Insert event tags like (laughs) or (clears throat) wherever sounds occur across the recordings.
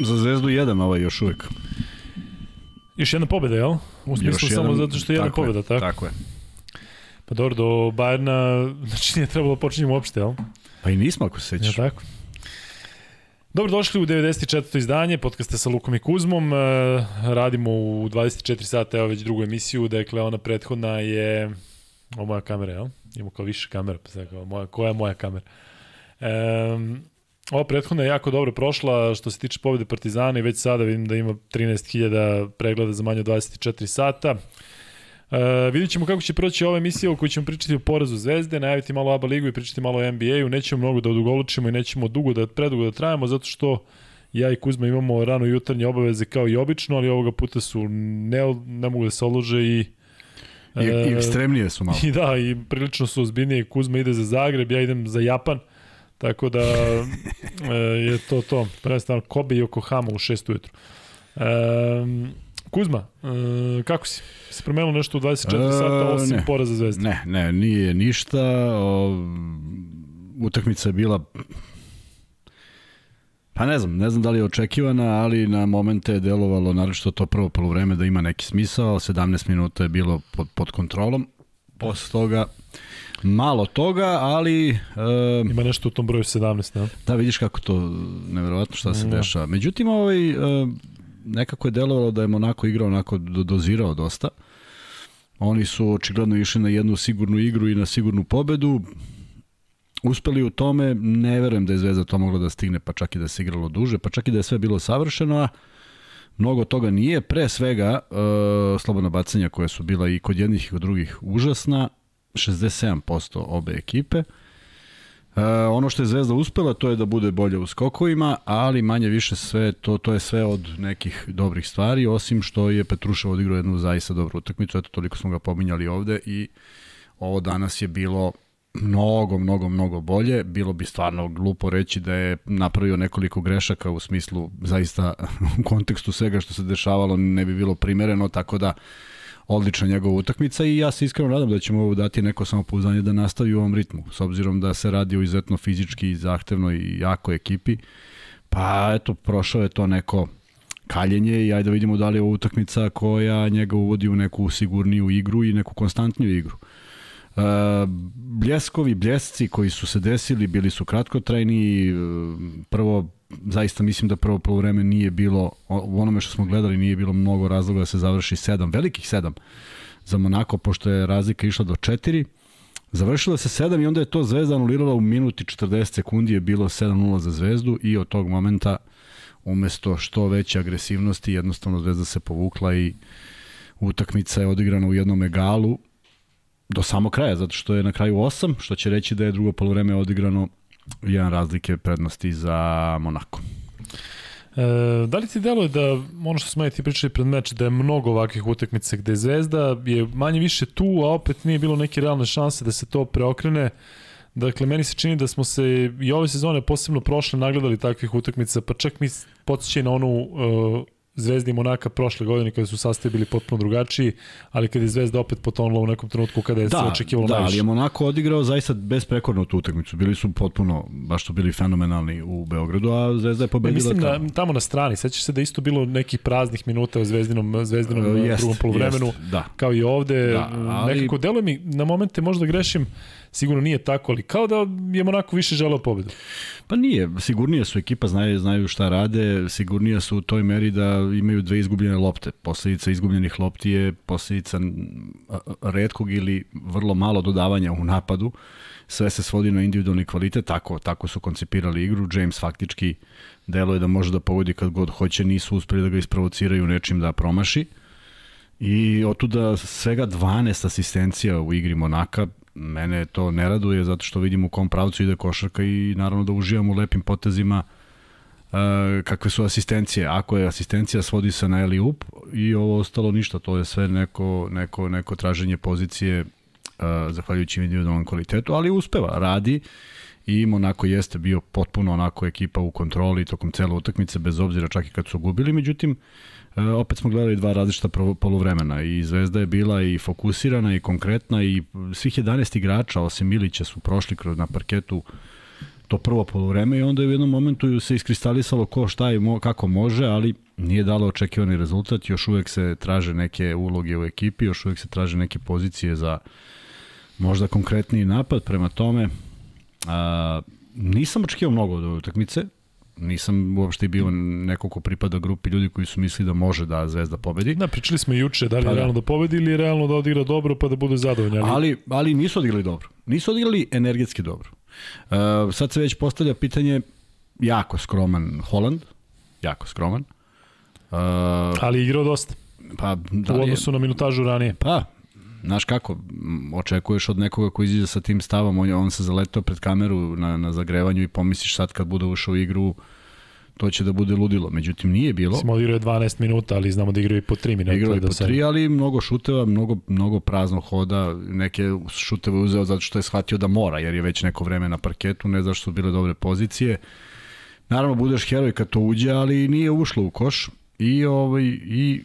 Za Zvezdu jedan ovaj još uvek. Još jedna pobeda, jel? U smislu samo zato što je jedna pobeda, tako? Tako je. Pa dobro, do Bajerna, (laughs) znači nije trebalo da počinjemo uopšte, jel? Pa i nismo, ako se sećaš. Ja, tako. Dobro, došli u 94. izdanje, podcaste sa Lukom i Kuzmom. E, radimo u 24 sata, evo već drugu emisiju, dakle ona prethodna je... Ovo moja kamera, jel? Imamo kao više kamera, pa sad kao, moja, koja je moja kamera? E, ova prethodna je jako dobro prošla što se tiče pobjede Partizana i već sada vidim da ima 13.000 pregleda za manje od 24 sata. Uh, vidjet ćemo kako će proći ova emisija u kojoj ćemo pričati o porazu Zvezde, najaviti malo ABA ligu i pričati malo o NBA-u. Nećemo mnogo da odugolučimo i nećemo dugo da, predugo da trajamo, zato što ja i Kuzma imamo rano jutarnje obaveze kao i obično, ali ovoga puta su ne, ne mogu da se odlože i I, I ekstremnije su malo. (laughs) I da, i prilično su ozbiljnije. Kuzma ide za Zagreb, ja idem za Japan. Tako da (laughs) e, je to to. Prvenstveno Kobe i Yokohama u 6 ujutru. E, Kuzma, e, kako si? Se promenilo nešto u 24 e, sata osim ne, poraza zvezde? Ne, ne, nije ništa. O, utakmica je bila Pa ne znam, ne znam da li je očekivana, ali na momente je delovalo, naravno što to prvo polovreme da ima neki smisao, 17 minuta je bilo pod, pod kontrolom, posle toga malo toga, ali... Uh, Ima nešto u tom broju 17, ne? Da, vidiš kako to, neverovatno šta se ja. dešava. Međutim, ovaj, uh, nekako je delovalo da je Monako igrao onako dozirao dosta. Oni su očigledno išli na jednu sigurnu igru i na sigurnu pobedu. Uspeli u tome, ne verujem da je Zvezda to mogla da stigne, pa čak i da se igralo duže, pa čak i da je sve bilo savršeno, a mnogo toga nije. Pre svega, uh, slobodna bacanja koja su bila i kod jednih i kod drugih užasna, 67% obe ekipe. E, ono što je Zvezda uspela to je da bude bolje u skokovima, ali manje više sve to to je sve od nekih dobrih stvari, osim što je Petrušev odigrao jednu zaista dobru utakmicu, eto toliko smo ga pominjali ovde i ovo danas je bilo mnogo, mnogo, mnogo bolje. Bilo bi stvarno glupo reći da je napravio nekoliko grešaka u smislu zaista (laughs) u kontekstu svega što se dešavalo ne bi bilo primereno, tako da odlična njegova utakmica i ja se iskreno nadam da ćemo ovo dati neko samopouzdanje da nastavi u ovom ritmu, s obzirom da se radi o izuzetno fizički, zahtevnoj i jakoj ekipi. Pa eto, prošao je to neko kaljenje i ajde da vidimo da li je ovo utakmica koja njega uvodi u neku sigurniju igru i neku konstantniju igru. Uh, bljeskovi, bljesci koji su se desili bili su kratkotrajni, prvo zaista mislim da prvo polovreme nije bilo, u onome što smo gledali nije bilo mnogo razloga da se završi sedam, velikih sedam za Monako, pošto je razlika išla do četiri. Završilo se 7 i onda je to Zvezda anulirala u minuti 40 sekundi je bilo 7-0 za Zvezdu i od tog momenta umesto što veće agresivnosti jednostavno Zvezda se povukla i utakmica je odigrana u jednom egalu do samog kraja, zato što je na kraju 8, što će reći da je drugo polovreme odigrano jedan razlike prednosti za Monako. E, da li ti deluje da, ono što smo je ti pričali pred meč, da je mnogo ovakvih utakmica gde Zvezda je manje više tu, a opet nije bilo neke realne šanse da se to preokrene. Dakle, meni se čini da smo se i ove sezone posebno prošle nagledali takvih utakmica, pa čak mi podsjećaj na onu uh, Zvezda i Monaka prošle godine kada su sastavi bili potpuno drugačiji, ali kada je Zvezda opet potonula u nekom trenutku kada je da, se očekivalo da, najviše. Da, ali je Monako odigrao zaista besprekorno tu utakmicu. Bili su potpuno, baš su bili fenomenalni u Beogradu, a Zvezda je pobedila. Mislim da tamo na strani, sećaš se da isto bilo nekih praznih minuta u Zvezdinom, Zvezdinom uh, jest, drugom poluvremenu, jest, da. kao i ovde. Da, ali... Nekako deluje mi, na momente možda grešim, sigurno nije tako, ali kao da je Monako više želeo pobedu. Pa nije, sigurnije su ekipa, znaju, znaju šta rade, sigurnije su u toj meri da imaju dve izgubljene lopte. Posledica izgubljenih lopti je posledica redkog ili vrlo malo dodavanja u napadu. Sve se svodi na individualni kvalitet, tako, tako su koncipirali igru. James faktički deluje da može da pogodi kad god hoće, nisu uspeli da ga isprovociraju nečim da promaši. I otuda svega 12 asistencija u igri Monaka, mene to ne raduje zato što vidim u kom pravcu ide košarka i naravno da uživam u lepim potezima uh, kakve su asistencije. Ako je asistencija svodi se na eli up i ovo ostalo ništa, to je sve neko, neko, neko traženje pozicije uh, zahvaljujući individualnom kvalitetu, ali uspeva, radi i Monako jeste bio potpuno onako ekipa u kontroli tokom cele utakmice, bez obzira čak i kad su gubili, međutim, uh, E, opet smo gledali dva različita poluvremena. I Zvezda je bila i fokusirana i konkretna i svih 11 igrača osim Milića su prošli kroz na parketu to prvo polovreme i onda je u jednom momentu se iskristalisalo ko šta i mo, kako može, ali nije dalo očekivani rezultat, još uvek se traže neke uloge u ekipi, još uvek se traže neke pozicije za možda konkretniji napad, prema tome a, nisam očekivao mnogo od ove utakmice, nisam uopšte bio neko ko pripada grupi ljudi koji su mislili da može da Zvezda pobedi. Da, pričali smo juče da li je pa, realno da pobedi ili je realno da odigra dobro pa da bude zadovoljni. Ali... ali, ali nisu odigrali dobro. Nisu odigrali energetski dobro. Uh, sad se već postavlja pitanje jako skroman Holand, jako skroman. Uh, ali igrao dosta. Pa, da u odnosu je, na minutažu ranije. Pa, znaš kako, očekuješ od nekoga ko izađe sa tim stavom, on, on se zaletao pred kameru na, na zagrevanju i pomisliš sad kad bude ušao u igru, to će da bude ludilo. Međutim, nije bilo. Smo odigrao 12 minuta, ali znamo da igrao i po 3 minuta. Igrao da po 3, ali mnogo šuteva, mnogo, mnogo praznog hoda. Neke šuteve uzeo zato što je shvatio da mora, jer je već neko vreme na parketu, ne zašto su bile dobre pozicije. Naravno, budeš heroj kad to uđe, ali nije ušlo u koš. I, ovaj, i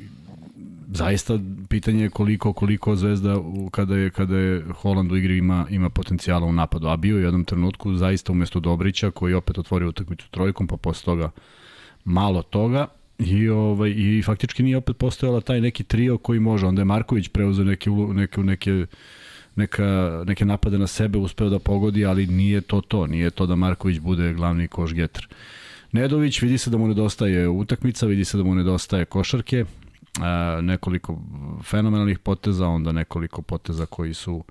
zaista pitanje je koliko koliko Zvezda kada je kada je Holand u igri ima ima potencijala u napadu, a bio je u jednom trenutku zaista umesto Dobrića koji opet otvorio utakmicu trojkom, pa posle toga malo toga. I ovaj i faktički nije opet postojala taj neki trio koji može. Onda je Marković preuzeo neke neke neke neka, neke napade na sebe uspeo da pogodi, ali nije to to, nije to da Marković bude glavni koš getter. Nedović vidi se da mu nedostaje utakmica, vidi se da mu nedostaje košarke, nekoliko fenomenalnih poteza, onda nekoliko poteza koji su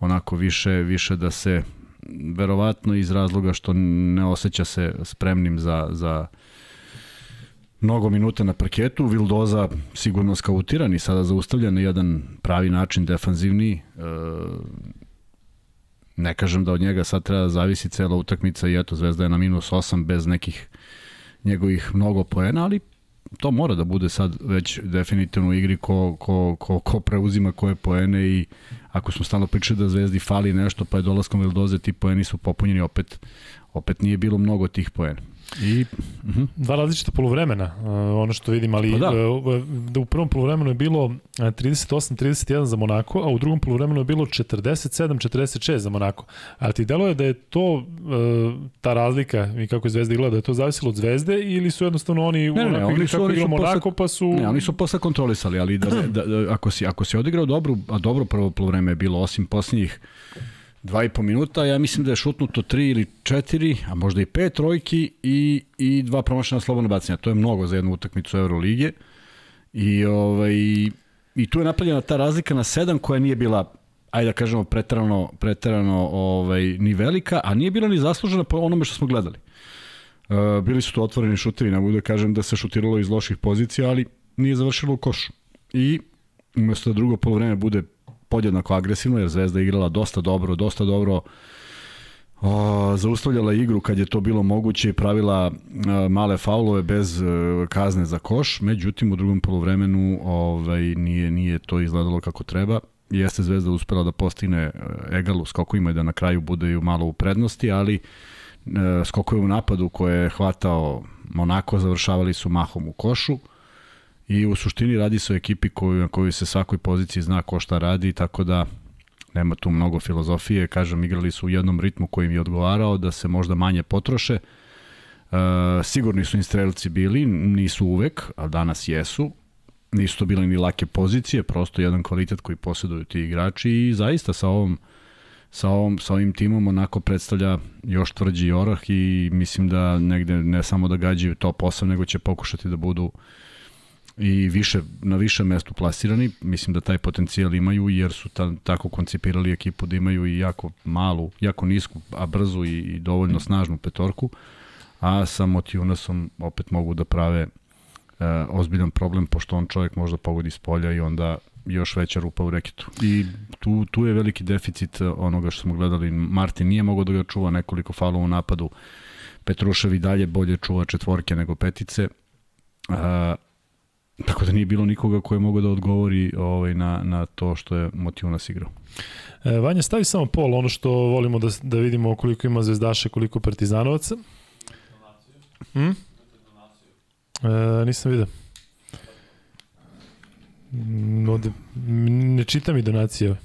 onako više više da se verovatno iz razloga što ne osjeća se spremnim za, za mnogo minuta na parketu, Vildoza sigurno skautiran i sada zaustavlja na jedan pravi način defanzivni. E, ne kažem da od njega sad treba zavisi cela utakmica i eto Zvezda je na minus 8 bez nekih njegovih mnogo poena, ali to mora da bude sad već definitivno u igri ko, ko, ko, ko preuzima koje poene i ako smo stalno pričali da Zvezdi fali nešto pa je dolaskom Vildoze ti poeni su popunjeni opet opet nije bilo mnogo tih poena. I, uh -huh. Dva različita polovremena, uh, ono što vidim, ali pa da. Uh, da u prvom polovremenu je bilo 38-31 uh, za Monako, a u drugom polovremenu je bilo 47-46 za Monako. Ali ti delo je da je to, uh, ta razlika i kako je Zvezda igrala, da je to zavisilo od Zvezde ili su jednostavno oni ne, ne, oni su, kako oni su Monako pa su... Ne, oni su posle kontrolisali, ali da, da, da, ako, si, ako si odigrao dobro, a dobro prvo polovreme je bilo, osim posljednjih dva i po minuta, ja mislim da je šutnuto tri ili četiri, a možda i pet trojki i, i dva promašena slobodna bacanja. To je mnogo za jednu utakmicu Euroligije. I, ovaj, I tu je napravljena ta razlika na sedam koja nije bila ajde da kažemo preterano, preterano ovaj, ni velika, a nije bila ni zaslužena po onome što smo gledali. Uh, bili su to otvoreni šutevi, ne mogu da kažem da se šutiralo iz loših pozicija, ali nije završilo u košu. I umesto da drugo polovreme bude podjednako agresivno, jer Zvezda igrala dosta dobro, dosta dobro o, zaustavljala igru kad je to bilo moguće i pravila a, male faulove bez a, e, kazne za koš, međutim u drugom polovremenu ovaj, nije, nije to izgledalo kako treba. Jeste Zvezda uspela da postigne e, egal u skokovima i da na kraju bude malo u prednosti, ali e, skokove u napadu koje je hvatao Monako završavali su mahom u košu i u suštini radi se o ekipi koju, na kojoj se svakoj poziciji zna ko šta radi, tako da nema tu mnogo filozofije, kažem, igrali su u jednom ritmu koji im je odgovarao, da se možda manje potroše, e, sigurni su im strelci bili, nisu uvek, a danas jesu, nisu to bile ni lake pozicije, prosto jedan kvalitet koji posjeduju ti igrači i zaista sa ovom sa, ovom, sa ovim timom onako predstavlja još tvrđi orah i mislim da negde ne samo da gađaju top 8, nego će pokušati da budu uh, i više, na više mestu plasirani. Mislim da taj potencijal imaju jer su ta, tako koncipirali ekipu da imaju i jako malu, jako nisku, a brzu i, i dovoljno snažnu petorku. A sa Motijunasom opet mogu da prave e, ozbiljan problem pošto on čovjek možda pogodi s polja i onda još veća rupa u reketu. I tu, tu je veliki deficit onoga što smo gledali. Martin nije mogao da ga čuva nekoliko falova u napadu. Petrušev i dalje bolje čuva četvorke nego petice. Uh, Tako da nije bilo nikoga ko je mogao da odgovori ovaj, na, na to što je Motivunas igrao. E, Vanja, stavi samo pol, ono što volimo da, da vidimo koliko ima zvezdaša, koliko partizanovaca. Hm? E, nisam vidio. Ovde, ne čitam i donacije.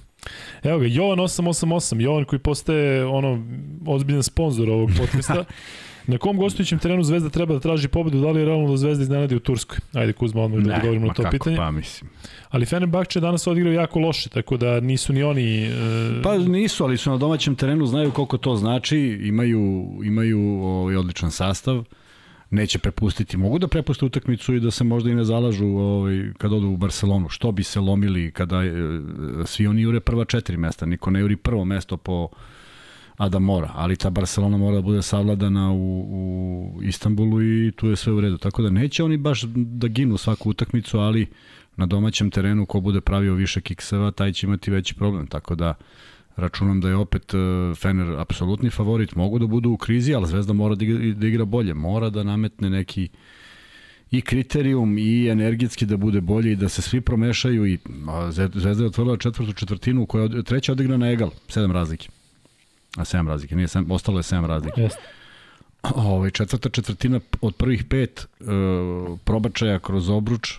Evo ga, Jovan 888, Jovan koji postaje ono ozbiljan sponsor ovog podcasta. (laughs) Na kom gostujućem terenu Zvezda treba da traži pobedu, da li je realno da Zvezda iznenadi u Turskoj? Ajde Kuzma, odmah da odgovorimo na to kako, pitanje. Pa mislim. Ali Fenerbahče danas odigrao jako loše, tako da nisu ni oni... E... Pa nisu, ali su na domaćem terenu, znaju koliko to znači, imaju, imaju ovaj, odličan sastav neće prepustiti. Mogu da prepuste utakmicu i da se možda i ne zalažu ovaj, kad odu u Barcelonu. Što bi se lomili kada e, svi oni jure prva četiri mesta. Niko ne juri prvo mesto po a da mora, ali ta Barcelona mora da bude savladana u, u Istanbulu i tu je sve u redu. Tako da neće oni baš da ginu svaku utakmicu, ali na domaćem terenu ko bude pravio više kikseva, taj će imati veći problem. Tako da računam da je opet e, Fener apsolutni favorit. Mogu da budu u krizi, ali Zvezda mora da igra, da igra bolje. Mora da nametne neki i kriterijum i energetski da bude bolje i da se svi promešaju i Zvezda je otvorila četvrtu četvrtinu koja je treća odigrana egal, sedam razlike. A 7 razlike, nije 7, ostalo je 7 razlike. Jeste. Ovaj, četvrta četvrtina od prvih pet e, probačaja kroz obruč,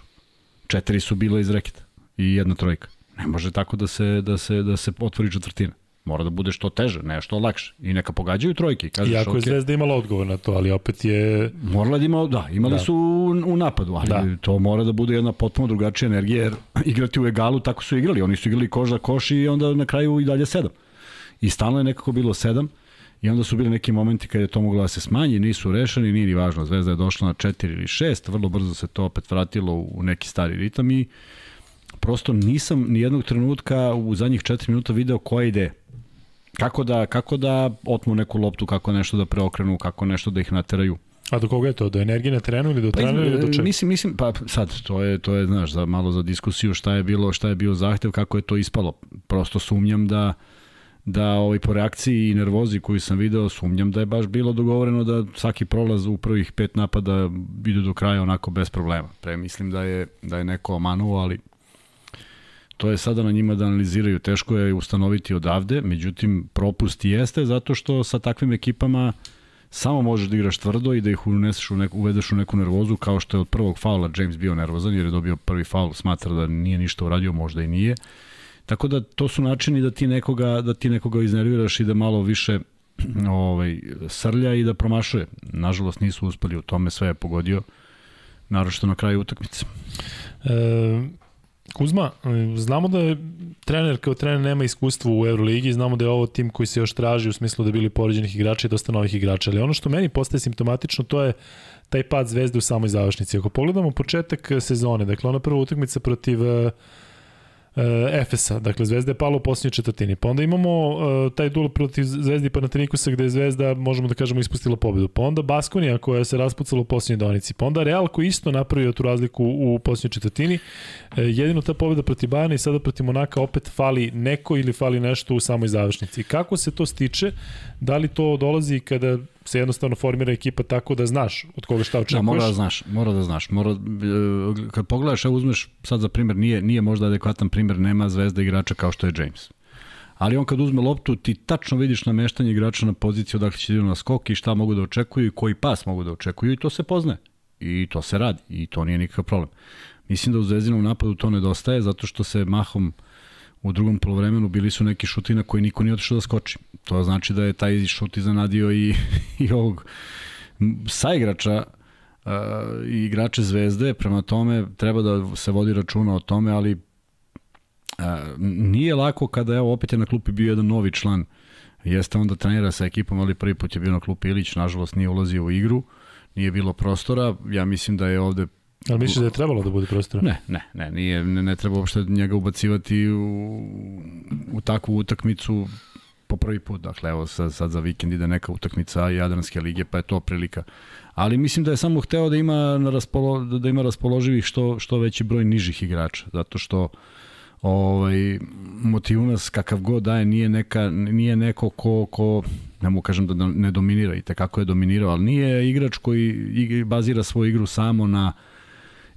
četiri su bila iz reketa i jedna trojka. Ne može tako da se, da se, da se otvori četvrtina. Mora da bude što teže, ne što lakše. I neka pogađaju trojke. Kažeš, Iako je okay. Zvezda imala odgovor na to, ali opet je... Morala da ima, da, imali da. su u, u napadu, ali da. to mora da bude jedna potpuno drugačija energija, jer igrati u egalu tako su igrali. Oni su igrali koš za koš i onda na kraju i dalje sedam. I stalno je nekako bilo sedam. I onda su bili neki momenti kada je to moglo da se smanji, nisu rešeni, nije ni važno. Zvezda je došla na 4 ili 6, vrlo brzo se to opet vratilo u neki stari ritam i prosto nisam ni jednog trenutka u zadnjih 4 minuta video koja ide. Kako da, kako da otmu neku loptu, kako nešto da preokrenu, kako nešto da ih nateraju. A do koga je to? Do energije na terenu ili do pa, trenera ili do čega? Mislim, mislim, pa sad, to je, to je, znaš, za, malo za diskusiju šta je bilo, šta je bio zahtev, kako je to ispalo. Prosto sumnjam da da ovaj, po reakciji i nervozi koju sam video, sumnjam da je baš bilo dogovoreno da svaki prolaz u prvih pet napada ide do kraja onako bez problema. Pre mislim da je, da je neko omanuo, ali to je sada na njima da analiziraju. Teško je ustanoviti odavde, međutim propust jeste zato što sa takvim ekipama samo možeš da igraš tvrdo i da ih uneseš u neku, uvedeš u neku nervozu kao što je od prvog faula James bio nervozan jer je dobio prvi faul, smatra da nije ništa uradio, možda i nije. Tako da to su načini da ti nekoga, da ti nekoga iznerviraš i da malo više (clears throat) ovaj, srlja i da promašuje. Nažalost nisu uspeli u tome, sve je pogodio, naročito na kraju utakmice. E, Kuzma, znamo da je trener kao trener nema iskustva u Euroligi, znamo da je ovo tim koji se još traži u smislu da bili poređenih igrača i dosta novih igrača, ali ono što meni postaje simptomatično to je taj pad zvezde u samoj završnici. Ako pogledamo početak sezone, dakle ona prva utakmica protiv uh, Efesa. Dakle, Zvezda je pala u posljednjoj četvrtini. Pa onda imamo uh, taj duel protiv Zvezdi i Panatinikusa gde je Zvezda, možemo da kažemo, ispustila pobedu. Pa onda Baskonija koja se raspucala u posljednjoj donici. Pa onda Real koji isto napravio tu razliku u posljednjoj četvrtini. Uh, jedino ta pobeda protiv Bajana i sada protiv Monaka opet fali neko ili fali nešto u samoj završnici. Kako se to stiče? Da li to dolazi kada se jednostavno formira ekipa tako da znaš od koga šta očekuješ. Da, mora da znaš, mora da znaš. Mora, e, kad pogledaš, evo uzmeš sad za primer, nije, nije možda adekvatan primer, nema zvezda igrača kao što je James. Ali on kad uzme loptu, ti tačno vidiš nameštanje igrača na poziciju odakle će da na skok i šta mogu da očekuju i koji pas mogu da očekuju i to se pozne. I to se radi i to nije nikakav problem. Mislim da u zvezdinom napadu to nedostaje zato što se mahom uh, u drugom polovremenu bili su neki šuti na koji niko nije otišao da skoči. To znači da je taj šut iznenadio i, (laughs) i ovog saigrača uh, i igrače Zvezde, prema tome treba da se vodi računa o tome, ali uh, nije lako kada evo opet je na klupi bio jedan novi član. Jeste onda trenira sa ekipom, ali prvi put je bio na klupi Ilić, nažalost nije ulazio u igru, nije bilo prostora, ja mislim da je ovde Ali misliš da je trebalo da bude prostora? Ne, ne, ne, nije, ne, ne treba uopšte njega ubacivati u, u takvu utakmicu po prvi put. Dakle, evo sad, sad za vikend ide neka utakmica Jadranske lige, pa je to prilika. Ali mislim da je samo hteo da ima, na raspolo, da ima raspoloživih što, što veći broj nižih igrača, zato što ovaj, Motivunas kakav god daje nije, neka, nije neko ko, ko ne mogu kažem da ne dominira i tekako je dominirao, ali nije igrač koji bazira svoju igru samo na uh,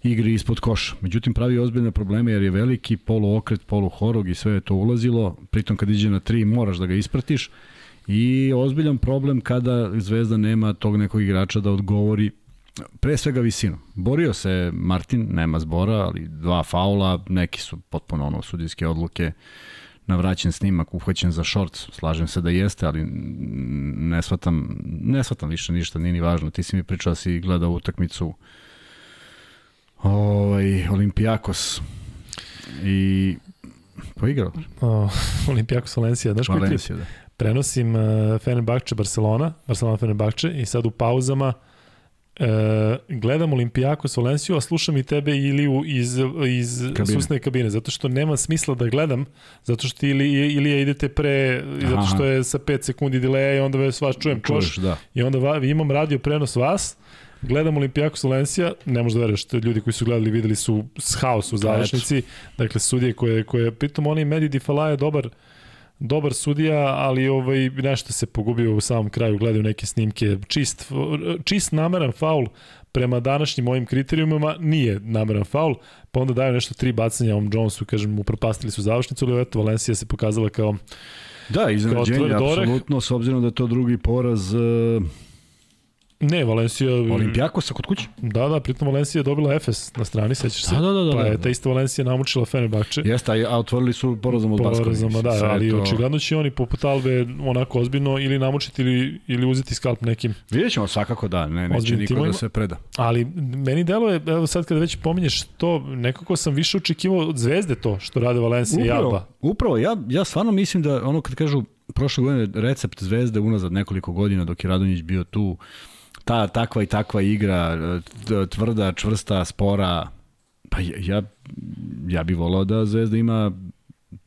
igri ispod koša. Međutim, pravi ozbiljne probleme jer je veliki poluokret, poluhorog i sve je to ulazilo. Pritom kad iđe na tri moraš da ga ispratiš. I ozbiljan problem kada Zvezda nema tog nekog igrača da odgovori pre svega visinu. Borio se Martin, nema zbora, ali dva faula, neki su potpuno ono sudijske odluke na vraćen snimak, uhvaćen za shorts, slažem se da jeste, ali ne shvatam, ne shvatam više ništa, nije ni važno. Ti si mi pričao da si gledao utakmicu ovaj, Olimpijakos i poigrao. O, (laughs) Olimpijakos Valencija, znaš koji klip? Da. Prenosim uh, Fenerbahče Barcelona, Barcelona Fenerbahče i sad u pauzama E, gledam Olimpijakos Valenciju, a slušam i tebe Iliju iz, iz kabine. susne kabine, zato što nema smisla da gledam, zato što ili, Ilija idete pre, Aha. zato što je sa 5 sekundi dileja i onda vas čujem Čuješ, da. i onda va, imam radio prenos vas, gledam Olimpijakos Valencija, ne možda veruješ, ljudi koji su gledali videli su haos u završnici, dakle sudije koje, koje pritom oni Medi Difala je dobar dobar sudija, ali ovaj nešto se pogubio u samom kraju, gledaju neke snimke, čist, čist nameran faul prema današnjim mojim kriterijumima nije nameran faul, pa onda daju nešto tri bacanja ovom Jonesu, kažem, upropastili su završnicu, ali eto, Valencija se pokazala kao Da, iznenađenje, apsolutno, s obzirom da je to drugi poraz uh Ne, Valencija... Olimpijakosa kod kuće? Da, da, pritom Valencija je dobila Efes na strani, sećaš se? Da, da, da. Pa je da, da. ta ista Valencija namučila Fenerbahče. Jeste, a otvorili su porazom od Baskovi. Porazom, da, ali to... očigledno će oni poput Albe onako ozbiljno ili namučiti ili, ili uzeti skalp nekim. Vidjet ćemo svakako da, ne, neće niko da se preda. Ali meni delo je, evo sad kada već pominješ to, nekako sam više očekivao od zvezde to što rade Valencija i Alba. Upravo, ja, ja stvarno mislim da ono kad kažu prošle godine recept zvezde unazad nekoliko godina dok je Radonjić bio tu, ta takva i takva igra, tvrda, čvrsta, spora, pa ja, ja bih volao da Zvezda ima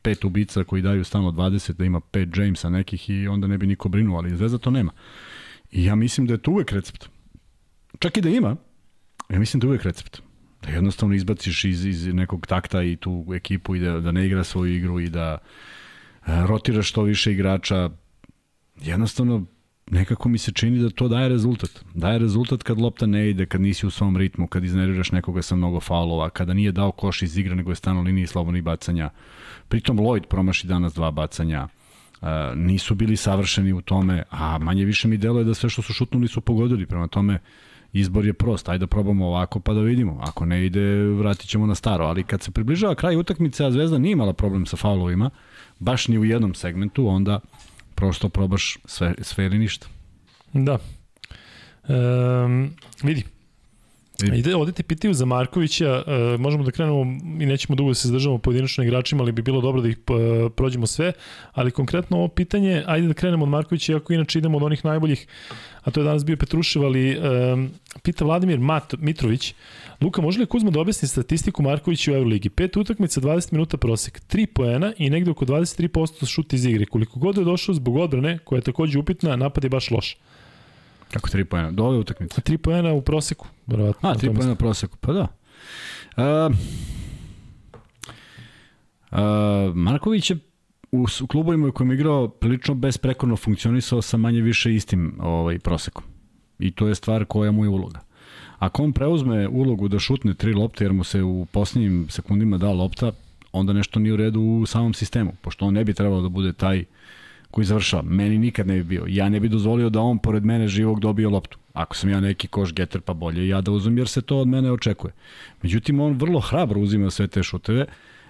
pet ubica koji daju stalno 20, da ima pet Jamesa nekih i onda ne bi niko brinuo, ali Zvezda to nema. I ja mislim da je to uvek recept. Čak i da ima, ja mislim da je uvek recept. Da jednostavno izbaciš iz, iz nekog takta i tu ekipu i da, da ne igra svoju igru i da e, rotiraš što više igrača. Jednostavno nekako mi se čini da to daje rezultat. Daje rezultat kad lopta ne ide, kad nisi u svom ritmu, kad iznerviraš nekoga sa mnogo faulova, kada nije dao koš iz igra, nego je stano liniji slobodnih bacanja. Pritom Lloyd promaši danas dva bacanja. Uh, nisu bili savršeni u tome, a manje više mi deluje da sve što su šutnuli su pogodili, prema tome izbor je prost, ajde da probamo ovako pa da vidimo, ako ne ide vratit ćemo na staro, ali kad se približava kraj utakmice, a Zvezda nije imala problem sa faulovima, baš ni u jednom segmentu, onda prosto probaš sve, sve ili ništa. Da. Um, vidi, Ide, ovde te pitaju za Markovića, uh, možemo da krenemo i nećemo dugo da se zadržavamo pojedinačno igračima, ali bi bilo dobro da ih uh, prođemo sve, ali konkretno ovo pitanje, ajde da krenemo od Markovića, iako inače idemo od onih najboljih, a to je danas bio Petrušev, ali um, pita Vladimir Mat, Mitrović, Luka, može li Kuzma da objasni statistiku Markovića u Euroligi? Pet utakmica, 20 minuta prosek, 3 poena i negde oko 23% šut iz igre. Koliko god je došao zbog odbrane, koja je takođe upitna, napad je baš loš. Kako 3 poena? Do ove utakmice? 3 poena u proseku, verovatno. A, 3 poena u proseku, pa da. Uh, uh, Marković je u, u klubovima u kojem igrao prilično besprekorno funkcionisao sa manje više istim ovaj, prosekom. I to je stvar koja mu je uloga. Ako on preuzme ulogu da šutne tri lopte jer mu se u posljednjim sekundima da lopta, onda nešto nije u redu u samom sistemu, pošto on ne bi trebalo da bude taj koji završava. Meni nikad ne bi bio. Ja ne bi dozvolio da on pored mene živog dobije loptu. Ako sam ja neki koš getter, pa bolje ja da uzmem jer se to od mene očekuje. Međutim, on vrlo hrabro uzima sve te šuteve,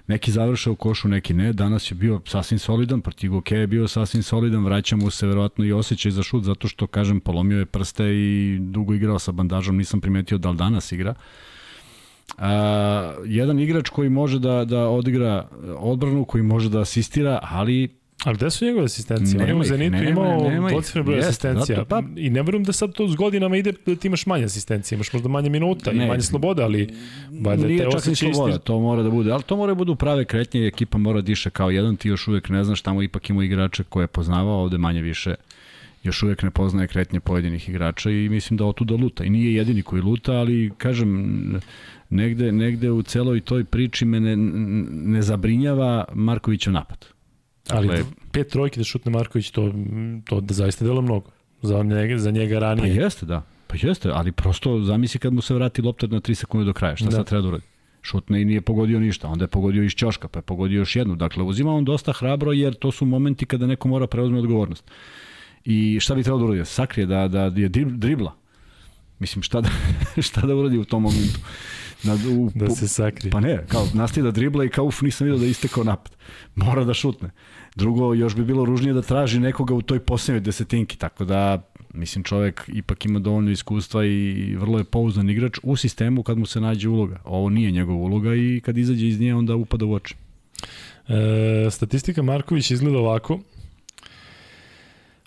neki završa u košu, neki ne. Danas je bio sasvim solidan, protiv Goke je bio sasvim solidan, vraća mu se verovatno i osjećaj za šut, zato što, kažem, polomio je prste i dugo igrao sa bandažom, nisam primetio da li danas igra. A, jedan igrač koji može da, da odigra odbranu, koji može da asistira, ali Ali gde su njegove asistencije? On je u Zenitu imao dvocifren broj asistencija. Pa, I ne verujem da sad to s godinama ide da ti imaš manje asistencije, imaš možda manje minuta ne, i manje slobode, ali valjda te osjećaje sloboda, to mora da bude, ali to mora da bude u prave kretnje i ekipa mora da diše kao jedan, ti još uvek ne znaš, tamo ipak ima igrače koje je poznavao, ovde manje više još uvek ne poznaje kretnje pojedinih igrača i mislim da otuda luta. I nije jedini koji luta, ali kažem, negde, negde u celoj toj priči me ne, ne zabrinjava Markovićev napad Ali dakle, pet trojki da šutne Marković, to, to da zaista delo mnogo. Za njega, za njega ranije. Pa jeste, da. Pa jeste, ali prosto zamisli kad mu se vrati lopta na 3 sekunde do kraja. Šta da. sad treba da uradi? Šutne i nije pogodio ništa. Onda je pogodio iz ćoška, pa je pogodio još jednu. Dakle, uzima on dosta hrabro jer to su momenti kada neko mora preuzme odgovornost. I šta bi trebalo da uradi? Sakrije, da, da je dribla. Mislim, šta da, (laughs) šta da uradi u tom momentu? Na, u, da se sakrije. Pa ne, kao nastavi da dribla i kao uf, nisam vidio da je istekao napad. Mora da šutne. Drugo, još bi bilo ružnije da traži nekoga u toj posljednjoj desetinki, tako da mislim čovek ipak ima dovoljno iskustva i vrlo je pouzdan igrač u sistemu kad mu se nađe uloga. Ovo nije njegova uloga i kad izađe iz nje onda upada u oči. E, statistika Marković izgleda ovako.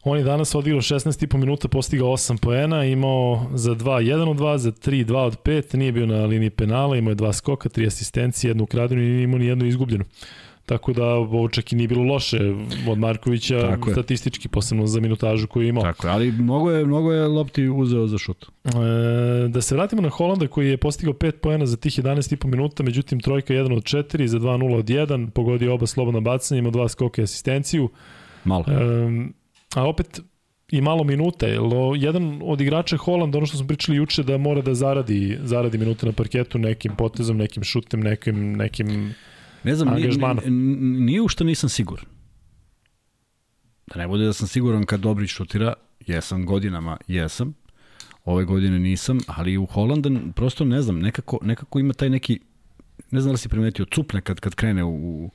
On je danas odigrao 16,5 minuta, postigao 8 poena, imao za 2 1 od 2, za 3 2 od 5, nije bio na liniji penala, imao je dva skoka, tri asistencije, jednu ukradenu i imao ni jednu izgubljenu. Tako da ovo čak i nije bilo loše od Markovića Tako statistički, je. posebno za minutažu koju je imao. Tako je, ali mnogo je, mnogo je lopti uzeo za šut. E, da se vratimo na Holanda koji je postigao 5 poena za tih 11,5 minuta, međutim trojka 1 od 4, za 2-0 od 1, pogodio oba slobodna bacanja, imao dva skoka i asistenciju. Malo. E, a opet i malo minuta, jer jedan od igrača Holanda, ono što smo pričali juče, da mora da zaradi, zaradi minute na parketu nekim potezom, nekim šutem, nekim, nekim ne znam. Nije, nije u što nisam siguran. Da ne bude da sam siguran kad Dobrić šutira, jesam godinama, jesam, ove godine nisam, ali u Holandan prosto ne znam, nekako, nekako ima taj neki, ne znam da li si primetio, cupne kad, kad krene u, u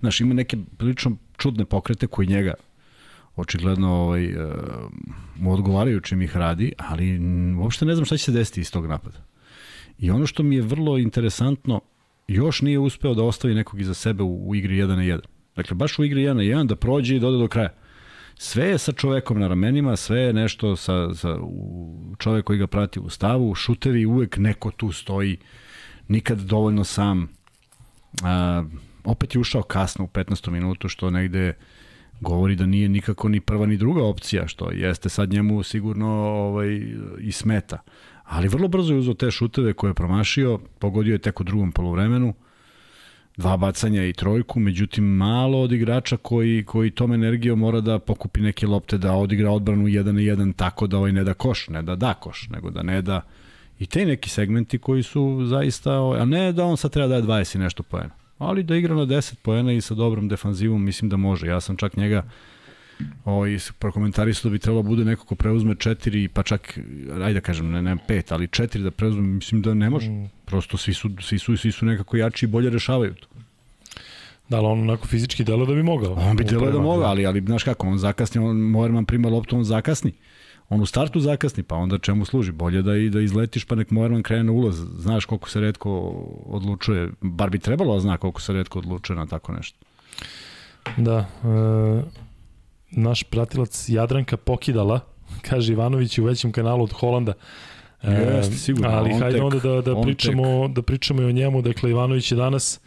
znaš, ima neke prilično čudne pokrete koji njega očigledno ovaj, mu odgovaraju čim ih radi, ali uopšte ne znam šta će se desiti iz tog napada. I ono što mi je vrlo interesantno, još nije uspeo da ostavi nekog iza sebe u, u igri 1 na 1. Dakle, baš u igri 1 na 1 da prođe i dode do kraja. Sve je sa čovekom na ramenima, sve je nešto sa, sa u čovek koji ga prati u stavu, šutevi uvek neko tu stoji, nikad dovoljno sam. A, opet je ušao kasno u 15. minutu, što negde uh, govori da nije nikako ni prva ni druga opcija, što jeste sad njemu sigurno ovaj, i smeta. Ali vrlo brzo je uzao te šuteve koje je promašio, pogodio je tek u drugom polovremenu, dva bacanja i trojku, međutim malo od igrača koji, koji tom energijom mora da pokupi neke lopte, da odigra odbranu 1 na 1 tako da ovaj ne da koš, ne da da koš, nego da ne da i te neki segmenti koji su zaista, a ne da on sad treba da je 20 i nešto poena ali da igra na 10 poena i sa dobrom defanzivom mislim da može. Ja sam čak njega ovaj, prokomentarisao da bi trebalo da bude neko ko preuzme 4, pa čak, ajde da kažem, ne, ne 5, ali 4 da preuzme, mislim da ne može. Mm. Prosto svi su, svi su, svi su nekako jači i bolje rešavaju to. Da, ali on onako fizički delo da bi mogao. On bi delo da mogao, ali, ali znaš kako, on zakasni, on Moerman prima loptu, on zakasni. On u startu zakasni, pa onda čemu služi? Bolje da i da izletiš pa nek Moerman krene na ulaz. Znaš koliko se redko odlučuje, bar bi trebalo da zna koliko se redko odlučuje na tako nešto. Da, e, naš pratilac Jadranka Pokidala, (laughs) kaže Ivanović u većem kanalu od Holanda. E, Jeste, sigurno. Ali hajde tek, onda da, da, pričamo, tek. da pričamo i o njemu. Dakle, Ivanović je danas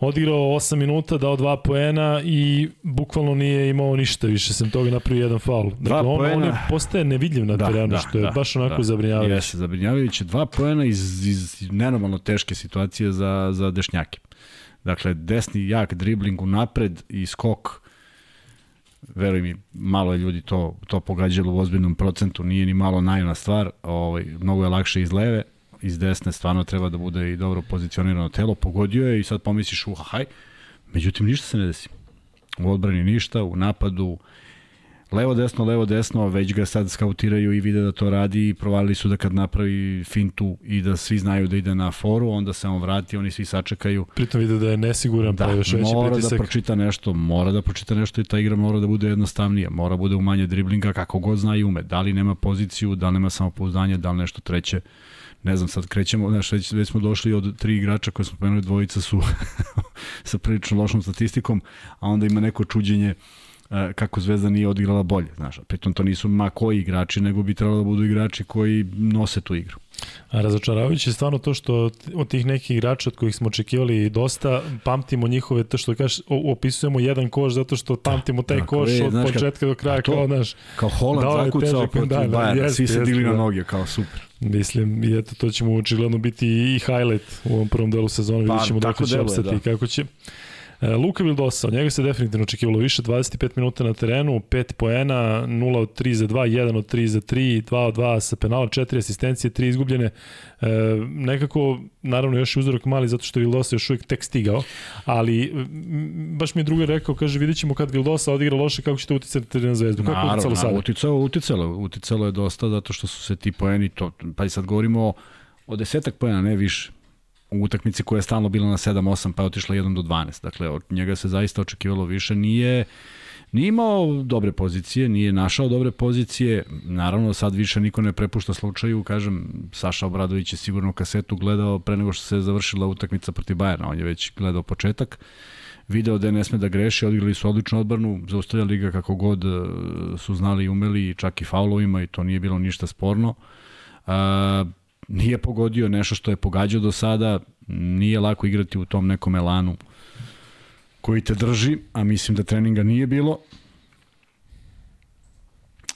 odigrao 8 minuta, dao 2 poena i bukvalno nije imao ništa više, sem toga napravio jedan faul. Dakle, on, poena. on je postaje nevidljiv na da, terenu, da, što je da, baš onako da. zabrinjavajuće. Jeste, zabrinjavajuće. Dva poena iz, iz nenormalno teške situacije za, za dešnjake. Dakle, desni jak dribling u napred i skok veruj mi, malo je ljudi to, to pogađalo u ozbiljnom procentu, nije ni malo naivna stvar, ovaj, mnogo je lakše iz leve, iz desne stvarno treba da bude i dobro pozicionirano telo, pogodio je i sad pomisliš uha haj, međutim ništa se ne desi. U odbrani ništa, u napadu levo desno, levo desno, već ga sad skautiraju i vide da to radi i provalili su da kad napravi fintu i da svi znaju da ide na foru, onda se on vrati, oni svi sačekaju. Pritom vide da je nesiguran, da, pa još veći mora pritisak. da pročita nešto, mora da pročita nešto i ta igra mora da bude jednostavnija, mora bude u manje driblinga kako god zna i ume. Da li nema poziciju, da li nema samopouzdanje, da li nešto treće ne znam, sad krećemo, znaš, već, već smo došli od tri igrača koje smo pomenuli, dvojica su (laughs) sa prilično lošom statistikom, a onda ima neko čuđenje kako Zvezda nije odigrala bolje, znaš, pritom to nisu ma koji igrači, nego bi trebalo da budu igrači koji nose tu igru. A razočaravajuće je stvarno to što od tih nekih igrača od kojih smo očekivali dosta, pamtimo njihove, to što kažeš, opisujemo jedan koš zato što pamtimo taj da, koš je, od znaš, početka do kraja, to, kao naš... Kao Holland zakucao protiv da, Bajana, svi se digli na da. noge, kao super. Mislim, i eto, to će mu očigledno biti i highlight u ovom prvom delu sezona, pa, vidjet ćemo dok će opstati da. kako će. E, Luka Vildosa, od njega se definitivno očekivalo više, 25 minuta na terenu, 5 poena, 0 od 3 za 2, 1 od 3 za 3, 2 od 2 sa penala, 4 asistencije, 3 izgubljene. E, nekako, naravno, još je uzorak mali zato što je Vildosa još uvijek tek stigao, ali baš mi je drugar rekao, kaže, vidit ćemo kad Vildosa odigra loše, kako će to uticati na zvezdu. Kako naravno, uticalo sada? Uticalo, uticalo, uticalo je dosta zato što su se ti poeni, to, pa i sad govorimo o od desetak pojena, ne više u utakmici koja je stalno bila na 7-8 pa je otišla 1 do 12. Dakle, od njega se zaista očekivalo više. Nije, nije imao dobre pozicije, nije našao dobre pozicije. Naravno, sad više niko ne prepušta slučaju. Kažem, Saša Obradović je sigurno kasetu gledao pre nego što se je završila utakmica protiv Bajerna. On je već gledao početak video da ne sme da greši, odigrali su odličnu odbranu, zaustavljali ga kako god e, su znali i umeli, čak i faulovima i to nije bilo ništa sporno. A, nije pogodio nešto što je pogađao do sada, nije lako igrati u tom nekom elanu koji te drži, a mislim da treninga nije bilo.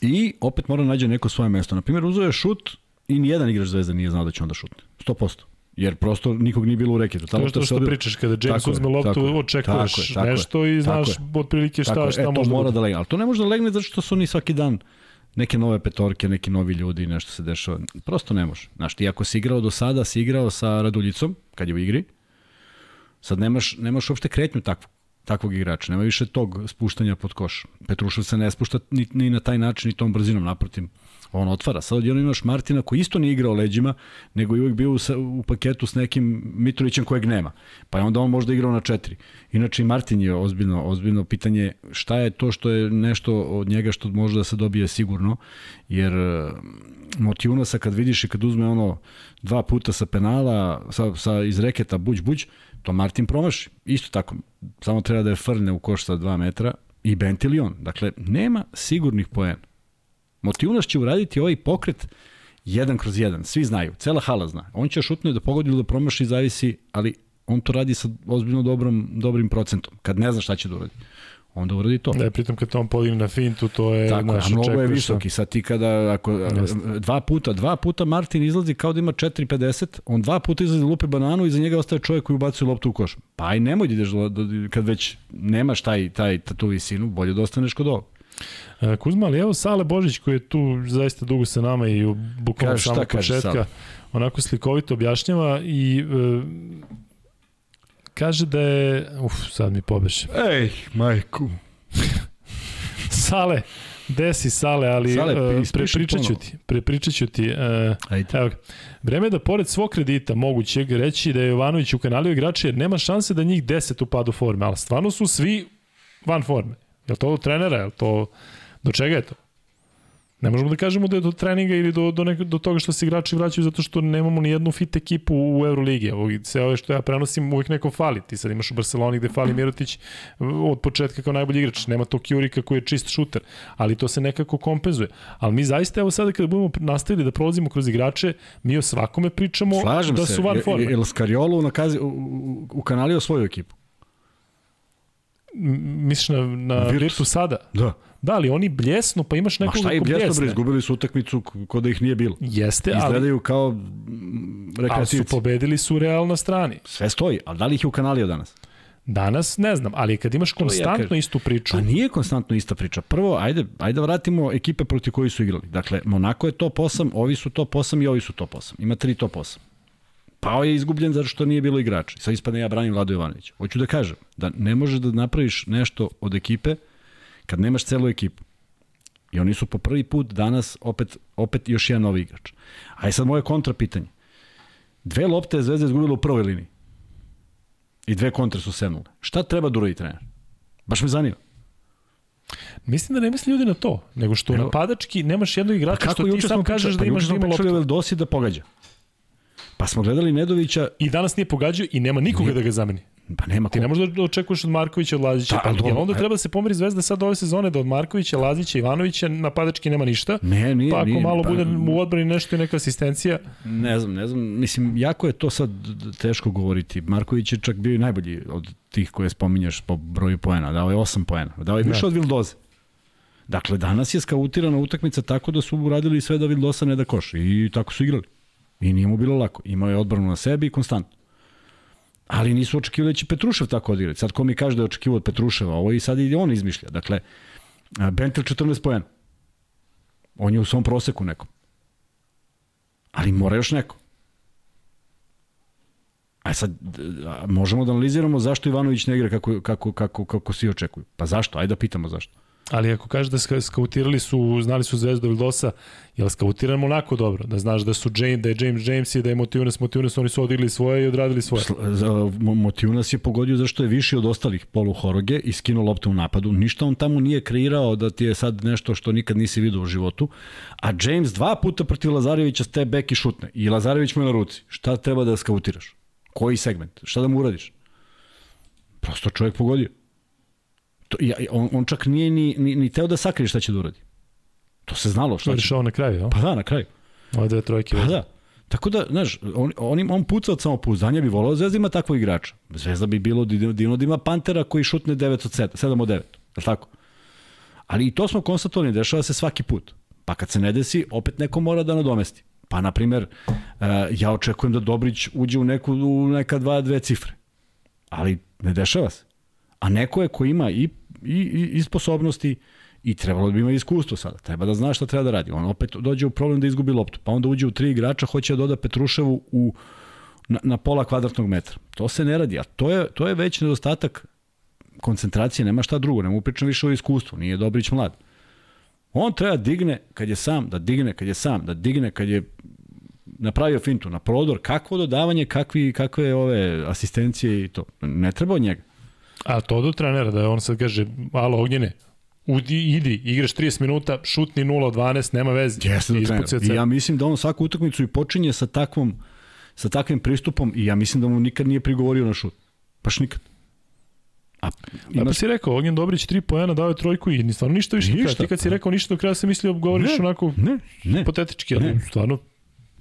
I opet mora da nađe neko svoje mesto. Na primjer, uzeo je šut i nijedan igrač Zvezda nije znao da će onda šutne. 100%. Jer prosto nikog nije bilo u reketu. Ta to što, što pričaš, kada James uzme loptu, očekuješ tako je, nešto je, i znaš otprilike šta, tako šta e, može da mora da legne. Ali to ne može da legne zato što su oni svaki dan neke nove petorke, neki novi ljudi, nešto se dešava. Prosto ne može. Znaš, ti ako si igrao do sada, si igrao sa Raduljicom, kad je u igri, sad nemaš, nemaš uopšte kretnju takvog, takvog igrača. Nema više tog spuštanja pod koš. Petrušov se ne spušta ni, ni na taj način, ni tom brzinom, naprotiv on otvara. Sad odjedno imaš Martina koji isto nije igrao leđima, nego je uvijek bio u, u paketu s nekim Mitrovićem kojeg nema. Pa je onda on možda igrao na četiri. Inače i Martin je ozbiljno, ozbiljno pitanje šta je to što je nešto od njega što može da se dobije sigurno, jer e, Motivunasa kad vidiš i kad uzme ono dva puta sa penala, sa, sa iz reketa buđ buđ, to Martin promaši. Isto tako, samo treba da je frne u koš sa dva metra i Bentilion. Dakle, nema sigurnih poena. Motivunas će uraditi ovaj pokret jedan kroz jedan, svi znaju, cela hala zna. On će šutno da pogodi ili da promaši, zavisi, ali on to radi sa ozbiljno dobrom, dobrim procentom, kad ne zna šta će da uradi onda uradi to. Da, pritom kad on podigne na fintu, to je Tako, naš, a mnogo je visoki. Sad ti kada, ako, Jeste. dva puta, dva puta Martin izlazi kao da ima 4,50, on dva puta izlazi da lupi bananu i za njega ostaje čovjek koji ubacuje loptu u koš. Pa aj nemoj da ideš, kad već nemaš taj, taj, tu visinu, bolje da ostaneš kod ovog. E, Kuzma, ali evo Sale Božić koji je tu zaista dugo sa nama i bukvalno samog početka onako slikovito objašnjava i e, kaže da je... Uf, sad mi pobeše. Ej, majku. (laughs) Sale, desi Sale, ali Sale, uh, prepričat ću ti. Prepričat ću ti. Uh, Ajde. Evo, vreme je da pored svog kredita mogućeg reći da je Jovanović u kanaliju igrača jer nema šanse da njih 10 upadu forme, ali stvarno su svi van forme. Je to od trenera? Je to... Do čega je to? Ne možemo da kažemo da je do treninga ili do, do, nek, do toga što se igrači vraćaju zato što nemamo ni jednu fit ekipu u Euroligi. Evo, sve ove što ja prenosim uvijek neko fali. Ti sad imaš u Barceloni gde fali Mirotić od početka kao najbolji igrač. Nema to Kjurika koji je čist šuter, ali to se nekako kompenzuje. Ali mi zaista, evo sada kada budemo nastavili da prolazimo kroz igrače, mi o svakome pričamo Slažem da su van forme. Je, je Skariolo u, u, u kanalio svoju ekipu? Misliš na, na Virtus. Virtu sada? Da. Da, ali oni bljesnu, pa imaš nekog ko bljesne. Ma šta je bljesno, izgubili su utakmicu kod da ih nije bilo. Jeste, ali... Izgledaju kao rekreativci. Ali su pobedili su Real na strani. Sve stoji, ali da li ih je ukanalio danas? Danas ne znam, ali kad imaš konstantno ja istu priču... Pa nije konstantno ista priča. Prvo, ajde, ajde vratimo ekipe proti koji su igrali. Dakle, Monako je top 8, ovi su top 8 i ovi su top 8. Ima tri top 8. Pao je izgubljen zato što nije bilo igrača. Sad ispadne ja branim Vlado Jovanovića. Hoću da kažem da ne možeš da napraviš nešto od ekipe kad nemaš celu ekipu. I oni su po prvi put danas opet, opet još jedan novi igrač. A je sad moje kontra pitanje. Dve lopte je Zvezda izgubila u prvoj liniji. I dve kontre su senule. Šta treba da uradi trener? Baš me zanima. Mislim da ne misli ljudi na to, nego što Evo, napadački nemaš jednog igrača pa što ti sam kažeš da pa imaš da ima loptu. Pa dosi da pogađa. Pa smo gledali Nedovića... I danas nije pogađao i nema nikoga nije, da ga zameni. Pa nema Ti ne možeš da očekuješ od Markovića, od Lazića. Da, pa, onda treba da se pomeri Zvezda sad ove sezone da od Markovića, Lazića, Ivanovića napadački nema ništa. Ne, nije, pa ako nije, malo pa, bude u odbrani nešto i neka asistencija. Ne znam, ne znam. Mislim, jako je to sad teško govoriti. Marković je čak bio i najbolji od tih koje spominješ po broju poena. Dao je 8 poena. Dao je više da. od Vildoze. Dakle, danas je skautirana utakmica tako da su uradili sve da Vildosa ne da koš. I tako su igrali. I nije mu bilo lako. Imao je odbranu na sebi i konstantno. Ali nisu očekivali da će Petrušev tako odigrati. Sad ko mi kaže da je očekivao od Petruševa, ovo i sad i on izmišlja. Dakle, Bentel 14 pojena. On je u svom proseku nekom. Ali mora još neko. A sad, možemo da analiziramo zašto Ivanović ne igra kako, kako, kako, kako svi očekuju. Pa zašto? Ajde da pitamo zašto. Ali ako kažeš da skautirali su, znali su Zvezdu Vildosa, je li skautiran onako dobro? Da znaš da su James, da je James James i da je Motivunas Motivunas, oni su odigli svoje i odradili svoje. Motivunas je pogodio zašto je viši od ostalih polu Horoge i skinuo loptu u napadu. Ništa on tamo nije kreirao da ti je sad nešto što nikad nisi vidio u životu. A James dva puta protiv Lazarevića ste bek i šutne. I Lazarević mu je na ruci. Šta treba da skautiraš? Koji segment? Šta da mu uradiš? Prosto čovjek pogodio. To, ja, on, on čak nije ni, ni, ni teo da sakrije šta će da uradi. To se znalo šta će. To je na kraju, ja? Pa da, na kraju. Ove dve trojke. Pa da. Tako da, znaš, on, on, on puca od samopouzdanja, bi volao Zvezda ima takvog igrača. Zvezda bi bilo divno da ima Pantera koji šutne 9 od 7, 7 od 9, je tako? Ali i to smo konstatovali, dešava se svaki put. Pa kad se ne desi, opet neko mora da nadomesti. Pa, na primer, ja očekujem da Dobrić uđe u, neku, u neka dva, dve cifre. Ali ne dešava se. A neko je ko ima i, i, i, i sposobnosti i trebalo bi ima iskustvo sada. Treba da zna šta treba da radi. On opet dođe u problem da izgubi loptu. Pa onda uđe u tri igrača, hoće da doda Petruševu u, na, na pola kvadratnog metra. To se ne radi, a to je, to je već nedostatak koncentracije, nema šta drugo, nema upričam više o iskustvu, nije Dobrić mlad. On treba da digne kad je sam, da digne kad je sam, da digne kad je napravio fintu na prodor, kakvo dodavanje, kakvi, kakve ove asistencije i to. Ne treba od njega. A to do trenera, da on sad kaže, alo Ognjene, Udi, idi, igraš 30 minuta, šutni 0 od 12, nema veze. Jeste do trenera. I ja mislim da on svaku utakmicu i počinje sa takvom sa takvim pristupom i ja mislim da mu nikad nije prigovorio na šut. Paš nikad. A, ima... pa si rekao, Ognjen Dobrić 3 poena dao je trojku i stvarno ništa više ništa. Ti kad si rekao ništa do kraja se mislio govoriš ne, onako ne, ne, hipotetički, ali ne. stvarno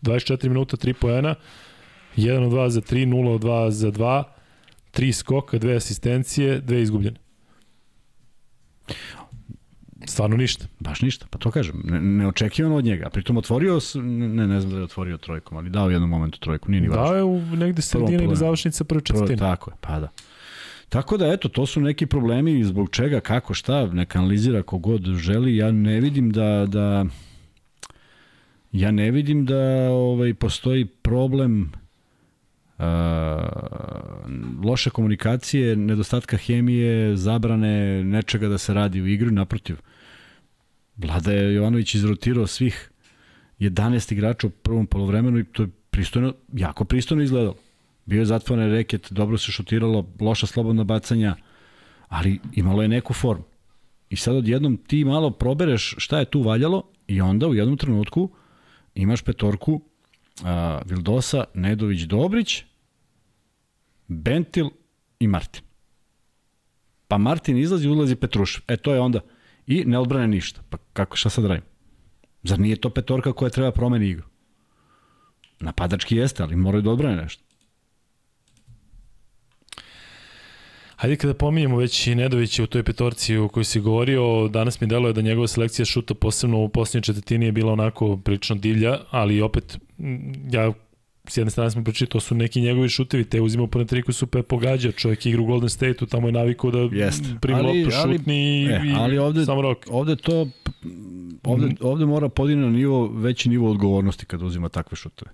24 minuta 3 poena, 1 od 2 za 3, 0 od 2 za 2, tri skoka, dve asistencije, dve izgubljene. Stvarno ništa. Baš ništa, pa to kažem. Ne, neočekivano od njega. Pritom otvorio, ne, ne znam da je otvorio trojkom, ali dao u jednom momentu trojku, nije ni važno. Dao je u negde sredine ili završnice prve četvrtine. Tako je, pa da. Tako da, eto, to su neki problemi zbog čega, kako, šta, neka analizira kogod želi. Ja ne vidim da, da ja ne vidim da ovaj postoji problem uh, loše komunikacije, nedostatka hemije, zabrane nečega da se radi u igri, naprotiv. Vlada je Jovanović izrotirao svih 11 igrača u prvom polovremenu i to je pristojno, jako pristojno izgledalo. Bio je zatvoren reket, dobro se šutiralo, loša slobodna bacanja, ali imalo je neku formu. I sad odjednom ti malo probereš šta je tu valjalo i onda u jednom trenutku imaš petorku a, Vildosa, Nedović, Dobrić, Bentil i Martin. Pa Martin izlazi, ulazi Petrušev. E to je onda. I ne odbrane ništa. Pa kako, šta sad radim? Zar nije to petorka koja treba promeni igru? Napadački jeste, ali moraju da odbrane nešto. Hajde kada pominjemo već i Nedovića u toj petorci u kojoj si govorio, danas mi deluje da njegova selekcija šuta posebno u posljednjoj četvrtini je bila onako prilično divlja, ali opet ja s jedne strane smo pričali, to su neki njegovi šutevi, te uzimao po netriku su pe pogađa, čovjek igra u Golden State-u, tamo je navikao da primi loptu, šutni ali, i, ali ovde, samo rok. Ovde to, ovde, ovde mora podine na nivo, veći nivo odgovornosti kada uzima takve šuteve.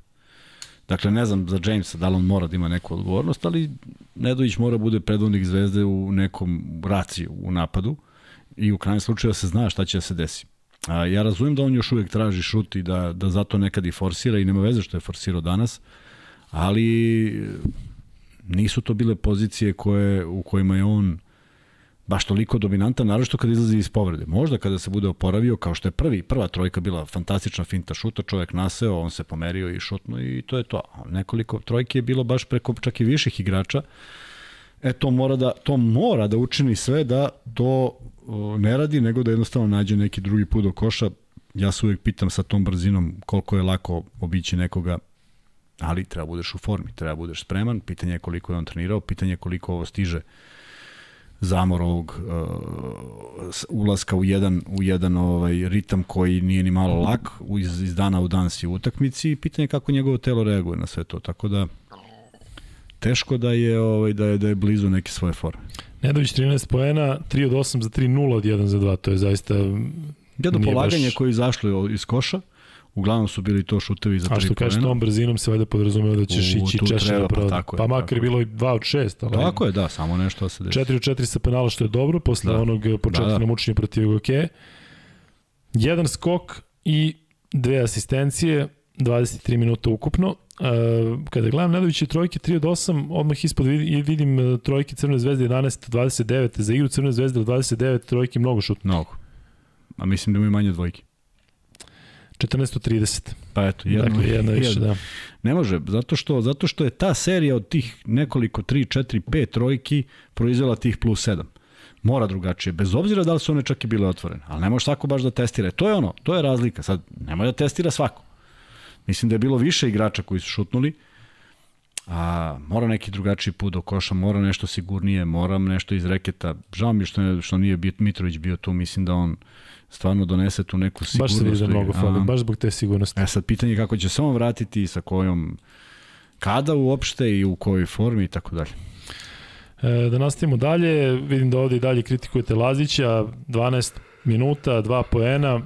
Dakle, ne znam za Jamesa da li on mora da ima neku odgovornost, ali Nedović mora bude predvodnik zvezde u nekom raciju u napadu i u krajnjem slučaju da se zna šta će da se desi. A, ja razumem da on još uvek traži šut i da, da zato nekad i forsira i nema veze što je forsirao danas, ali nisu to bile pozicije koje, u kojima je on baš toliko dominantan, naravno kada izlazi iz povrede. Možda kada se bude oporavio, kao što je prvi, prva trojka bila fantastična finta šuta, čovjek naseo, on se pomerio i šutno i to je to. Nekoliko trojke je bilo baš preko čak i viših igrača. E to mora da, to mora da učini sve da to ne radi, nego da jednostavno nađe neki drugi put do koša. Ja se uvijek pitam sa tom brzinom koliko je lako obići nekoga, ali treba budeš u formi, treba budeš spreman, pitanje je koliko je on trenirao, pitanje je koliko ovo stiže zamor ovog uh, ulaska u jedan u jedan ovaj ritam koji nije ni malo lak iz, iz dana u dan si u utakmici i pitanje je kako njegovo telo reaguje na sve to tako da teško da je ovaj da je da je blizu neke svoje forme. Nedović 13 poena, 3 od 8 za 3, 0 od 1 za 2, to je zaista jedno polaganje baš... koje je izašlo iz koša Uglavnom su bili to šutevi za tri A što kažeš tom brzinom se valjda podrazumeva da ćeš U, ići češće treba, pa tako je, Pa makar je bilo i 2 od 6. Ali Tako je, da, samo nešto se desi. 4 od 4 sa penala što je dobro posle Da. onog početka Da, da. na mučenje protiv Goke. Jedan skok i dve asistencije, 23 minuta ukupno. E, kada gledam Nedoviće trojke 3 od 8, odmah ispod vidim, vidim e, trojke Crvene zvezde 11 od 29, za igru Crvene zvezde od 29, trojke mnogo šut. Mnogo. A mislim da imaju manje dvojke. 14 od 30. Pa eto, jedno, Dakle, jedna više, jedno. da. Ne može, zato što, zato što je ta serija od tih nekoliko, 3, 4, 5 trojki proizvela tih plus 7. Mora drugačije, bez obzira da li su one čak i bile otvorene. Ali ne može svako baš da testira. To je ono, to je razlika. Sad, nemoj da testira svako. Mislim da je bilo više igrača koji su šutnuli, a mora neki drugačiji put do koša, mora nešto sigurnije, moram nešto iz reketa. Žao mi što, što nije Mitrović bio tu, mislim da on stvarno donese tu neku sigurnost. Baš se mnogo fali, baš zbog te sigurnosti. E sad pitanje je kako će se on vratiti i sa kojom kada uopšte i u kojoj formi i tako dalje. E, da nastavimo dalje, vidim da ovde i dalje kritikujete Lazića, 12 minuta, 2 poena,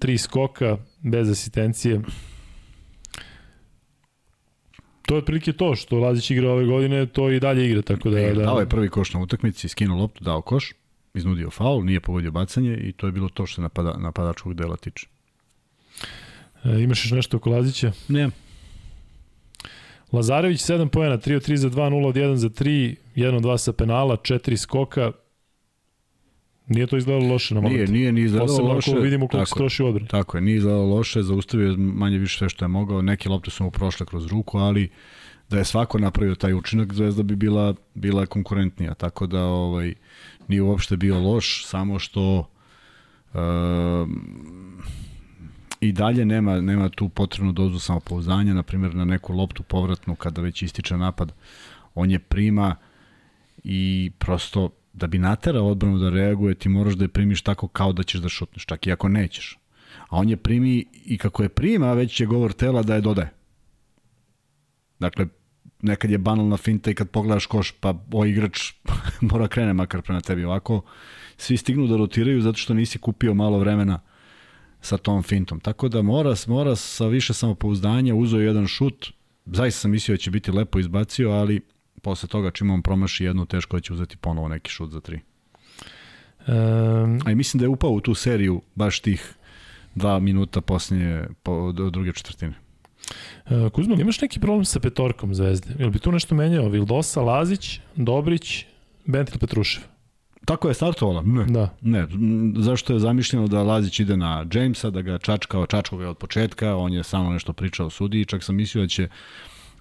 3 skoka, bez asistencije. To je otprilike to što Lazić igra ove godine, to i dalje igra, tako da... E, da Dao je prvi koš na utakmici, skinuo loptu, dao koš, iznudio faul, nije pogodio bacanje i to je bilo to što se napada, napadačkog dela tiče. e, imaš još nešto oko Lazića? Ne, Lazarević 7 poena, 3 od 3 za 2, 0 od 1 za 3, 1 od 2 sa penala, 4 skoka. Nije to izgledalo loše na moment. nije, nije ni izgledalo Posebno loše. ako vidimo koliko se troši u odbrani. tako je, nije izgledalo loše, zaustavio je manje više sve što je mogao, neke lopte su mu prošle kroz ruku, ali da je svako napravio taj učinak, Zvezda bi bila, bila konkurentnija, tako da ovaj, nije uopšte bio loš, samo što um, i dalje nema, nema tu potrebnu dozu samopouzdanja, na primjer na neku loptu povratnu kada već ističe napad, on je prima i prosto da bi naterao odbranu da reaguje, ti moraš da je primiš tako kao da ćeš da šutneš, čak i ako nećeš. A on je primi i kako je prima, već je govor tela da je dodaje. Dakle, nekad je banalna finta i kad pogledaš koš, pa o igrač (laughs) mora krene makar prema tebi. Ovako, svi stignu da rotiraju zato što nisi kupio malo vremena sa tom fintom. Tako da mora, mora sa više samopouzdanja, uzeo je jedan šut, zaista sam mislio da će biti lepo izbacio, ali posle toga čim on promaši jednu, teško da će uzeti ponovo neki šut za tri. Um, A i mislim da je upao u tu seriju baš tih dva minuta posljednje po, druge četvrtine. Uh, Kuzma, imaš neki problem sa petorkom Zvezde? Jel bi tu nešto menjao? Vildosa, Lazić, Dobrić, Bentil Petrušev? Tako je startovala? Ne. Da. Ne, zašto je zamišljeno da Lazić ide na Jamesa, da ga čačkao, čačkao ga od početka, on je samo nešto pričao o sudiji, čak sam mislio da će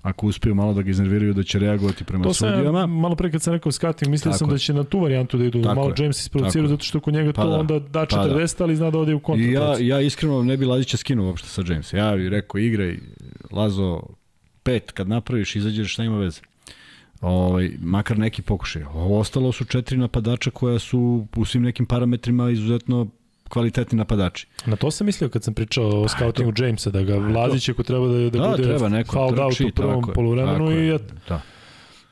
ako uspiju malo da ga iznerviraju da će reagovati prema To sam ja, sudijama. malo pre kad sam rekao scouting, mislio Tako sam je. da će na tu varijantu da idu, Tako malo je. James isprovociraju, zato što kod njega Pa to da. onda da Pa da. 40, ali zna da ode u kontra. I ja, ja iskreno ne bi Lazića skinuo uopšte sa Jamesa. Ja bih rekao igraj, Lazo, pet, kad napraviš, izađeš, šta ima veze. Ovaj, makar neki pokušaj. Ovo ostalo su četiri napadača koja su u svim nekim parametrima izuzetno kvalitetni napadači. Na to sam mislio kad sam pričao o scoutingu Jamesa, da ga Lazić ako treba da, da, Da, bude treba neko fouled out trči, u prvom polovremenu i je, eto. Da.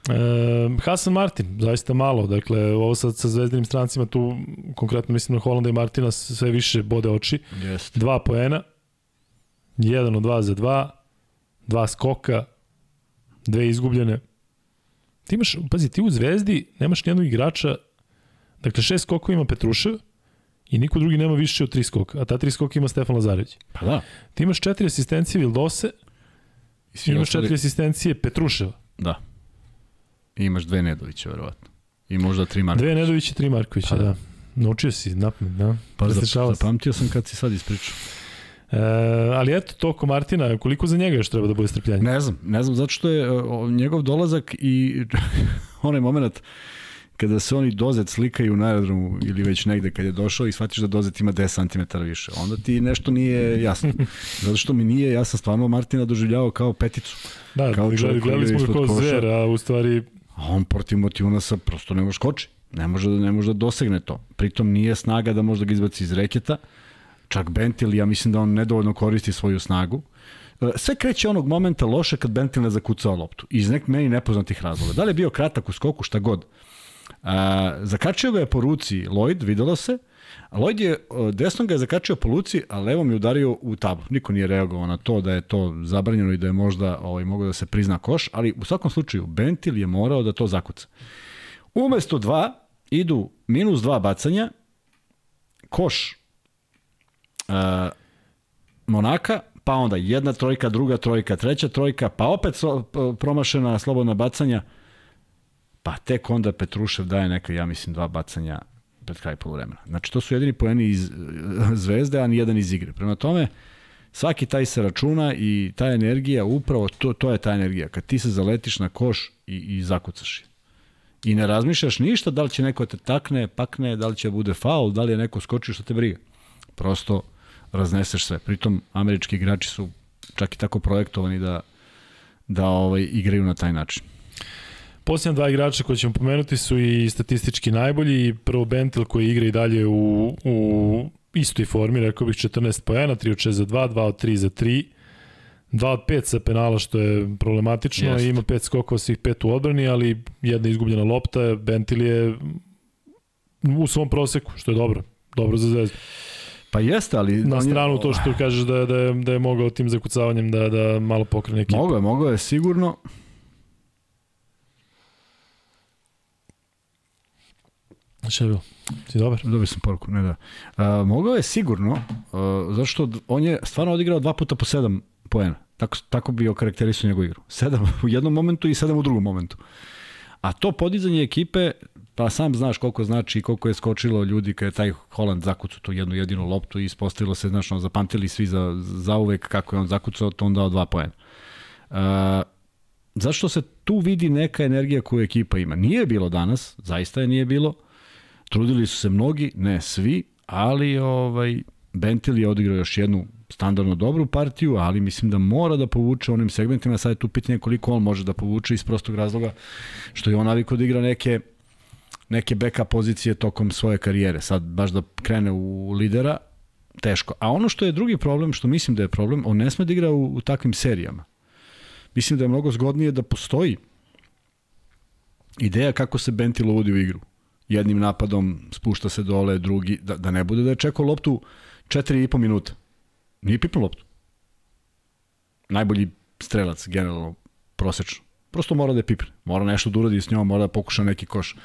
E, Hasan Martin, zaista malo, dakle ovo sad sa zvezdanim strancima tu, konkretno mislim na Holanda i Martina sve više bode oči. Jeste. Dva poena, jedan od dva za dva, dva skoka, dve izgubljene. Ti imaš, pazi, ti u Zvezdi nemaš nijednog igrača, dakle šest skokova ima Petrušev i niko drugi nema više od tri skoka, a ta tri skoka ima Stefan Lazarević. Pa da. Ti imaš četiri asistencije Vildose, I svi imaš ostali- četiri asistencije Petruševa, Da. I imaš dve Nedovića, verovatno. I možda tri Marka. dve Nedović i tri Markovića, Pa da. da. Naučio si napamet, da. Pa Da zap, zapamtio sam kad si sad ispričao. E, ali eto, to oko Martina, koliko za njega još treba da bude strpljanje? Ne znam, ne znam, zato što je o, njegov dolazak i (laughs) onaj moment kada se oni dozet slikaju na aerodromu ili već negde kad je došao i shvatiš da dozet ima 10 cm više. Onda ti nešto nije jasno. Zato što mi nije, ja sam stvarno Martina doživljavao kao peticu. Da, kao gledali, gledali smo ga kao zver, a u stvari A on protiv Motivunasa prosto ne može skoči. Ne može, da- ne može da dosegne to. Pritom nije snaga da može da ga izbaci iz reketa. Čak Bentil, ja mislim da on nedovoljno koristi svoju snagu. E, Sve kreće onog momenta loše kad Bentil ne zakucao loptu. Iz nek meni nepoznatih razloga. Da li je bio kratak u skoku, šta god. A, zakačio ga je po ruci Lloyd, videlo se, A Lloyd je, desnom ga je zakačio po luci, a levom je udario u tablu. Niko nije reagovao na to da je to zabranjeno i da je možda ovaj, mogao da se prizna koš, ali u svakom slučaju Bentil je morao da to zakuca. Umesto dva idu minus dva bacanja, koš uh, Monaka, pa onda jedna trojka, druga trojka, treća trojka, pa opet so, promašena slobodna bacanja, pa tek onda Petrušev daje neka, ja mislim, dva bacanja pred kraj polovremena. Znači, to su jedini poeni iz (laughs) zvezde, a ni jedan iz igre. Prema tome, svaki taj se računa i ta energija, upravo to, to je ta energija. Kad ti se zaletiš na koš i, i zakucaš je. I ne razmišljaš ništa da li će neko te takne, pakne, da li će bude faul, da li je neko skočio, što te briga. Prosto razneseš sve. Pritom, američki igrači su čak i tako projektovani da, da ovaj, igraju na taj način. Posljedna dva igrača koje ćemo pomenuti su i statistički najbolji. Prvo Bentil koji igra i dalje u, u istoj formi, rekao bih 14 poena, 3 od 6 za 2, 2 od 3 za 3. 2 od 5 sa penala, što je problematično. Jest. Ima 5 skokova, svih 5 u odbrani, ali jedna izgubljena lopta. Bentil je u svom proseku, što je dobro. Dobro za zvezdu. Pa jeste, ali... Na stranu to što kažeš da, da, je, da je mogao tim zakucavanjem da, da malo pokrene ekipu. Mogao je, mogao je sigurno. Šta je bilo? Si dobar? Dobio sam poruku, ne da. Uh, mogao je sigurno, uh, zato što on je stvarno odigrao dva puta po sedam poena. Tako, tako bi okarakterisao njegovu igru. Sedam u jednom momentu i sedam u drugom momentu. A to podizanje ekipe, pa sam znaš koliko znači i koliko je skočilo ljudi kada je taj Holand zakucao tu jednu jedinu loptu i ispostavilo se, znaš, on zapamtili svi za, za uvek kako je on zakucao, to on dao dva poena. Uh, zašto se tu vidi neka energija koju ekipa ima? Nije bilo danas, zaista je nije bilo. Trudili su se mnogi, ne svi, ali ovaj Bentil je odigrao još jednu standardno dobru partiju, ali mislim da mora da povuče onim segmentima, sad je tu pitanje koliko on može da povuče iz prostog razloga što je on navikao da igra neke neke backup pozicije tokom svoje karijere. Sad baš da krene u lidera, teško. A ono što je drugi problem, što mislim da je problem, on ne sme da igra u, u takvim serijama. Mislim da je mnogo zgodnije da postoji ideja kako se Bentil uvodi u igru. Jednim napadom spušta se dole, drugi, da, da ne bude da je čekao loptu 4,5 minuta. Nije pipnu loptu. Najbolji strelac, generalno, prosečno. Prosto mora da je pipne. Mora nešto da uradi s njom, mora da pokuša neki koš.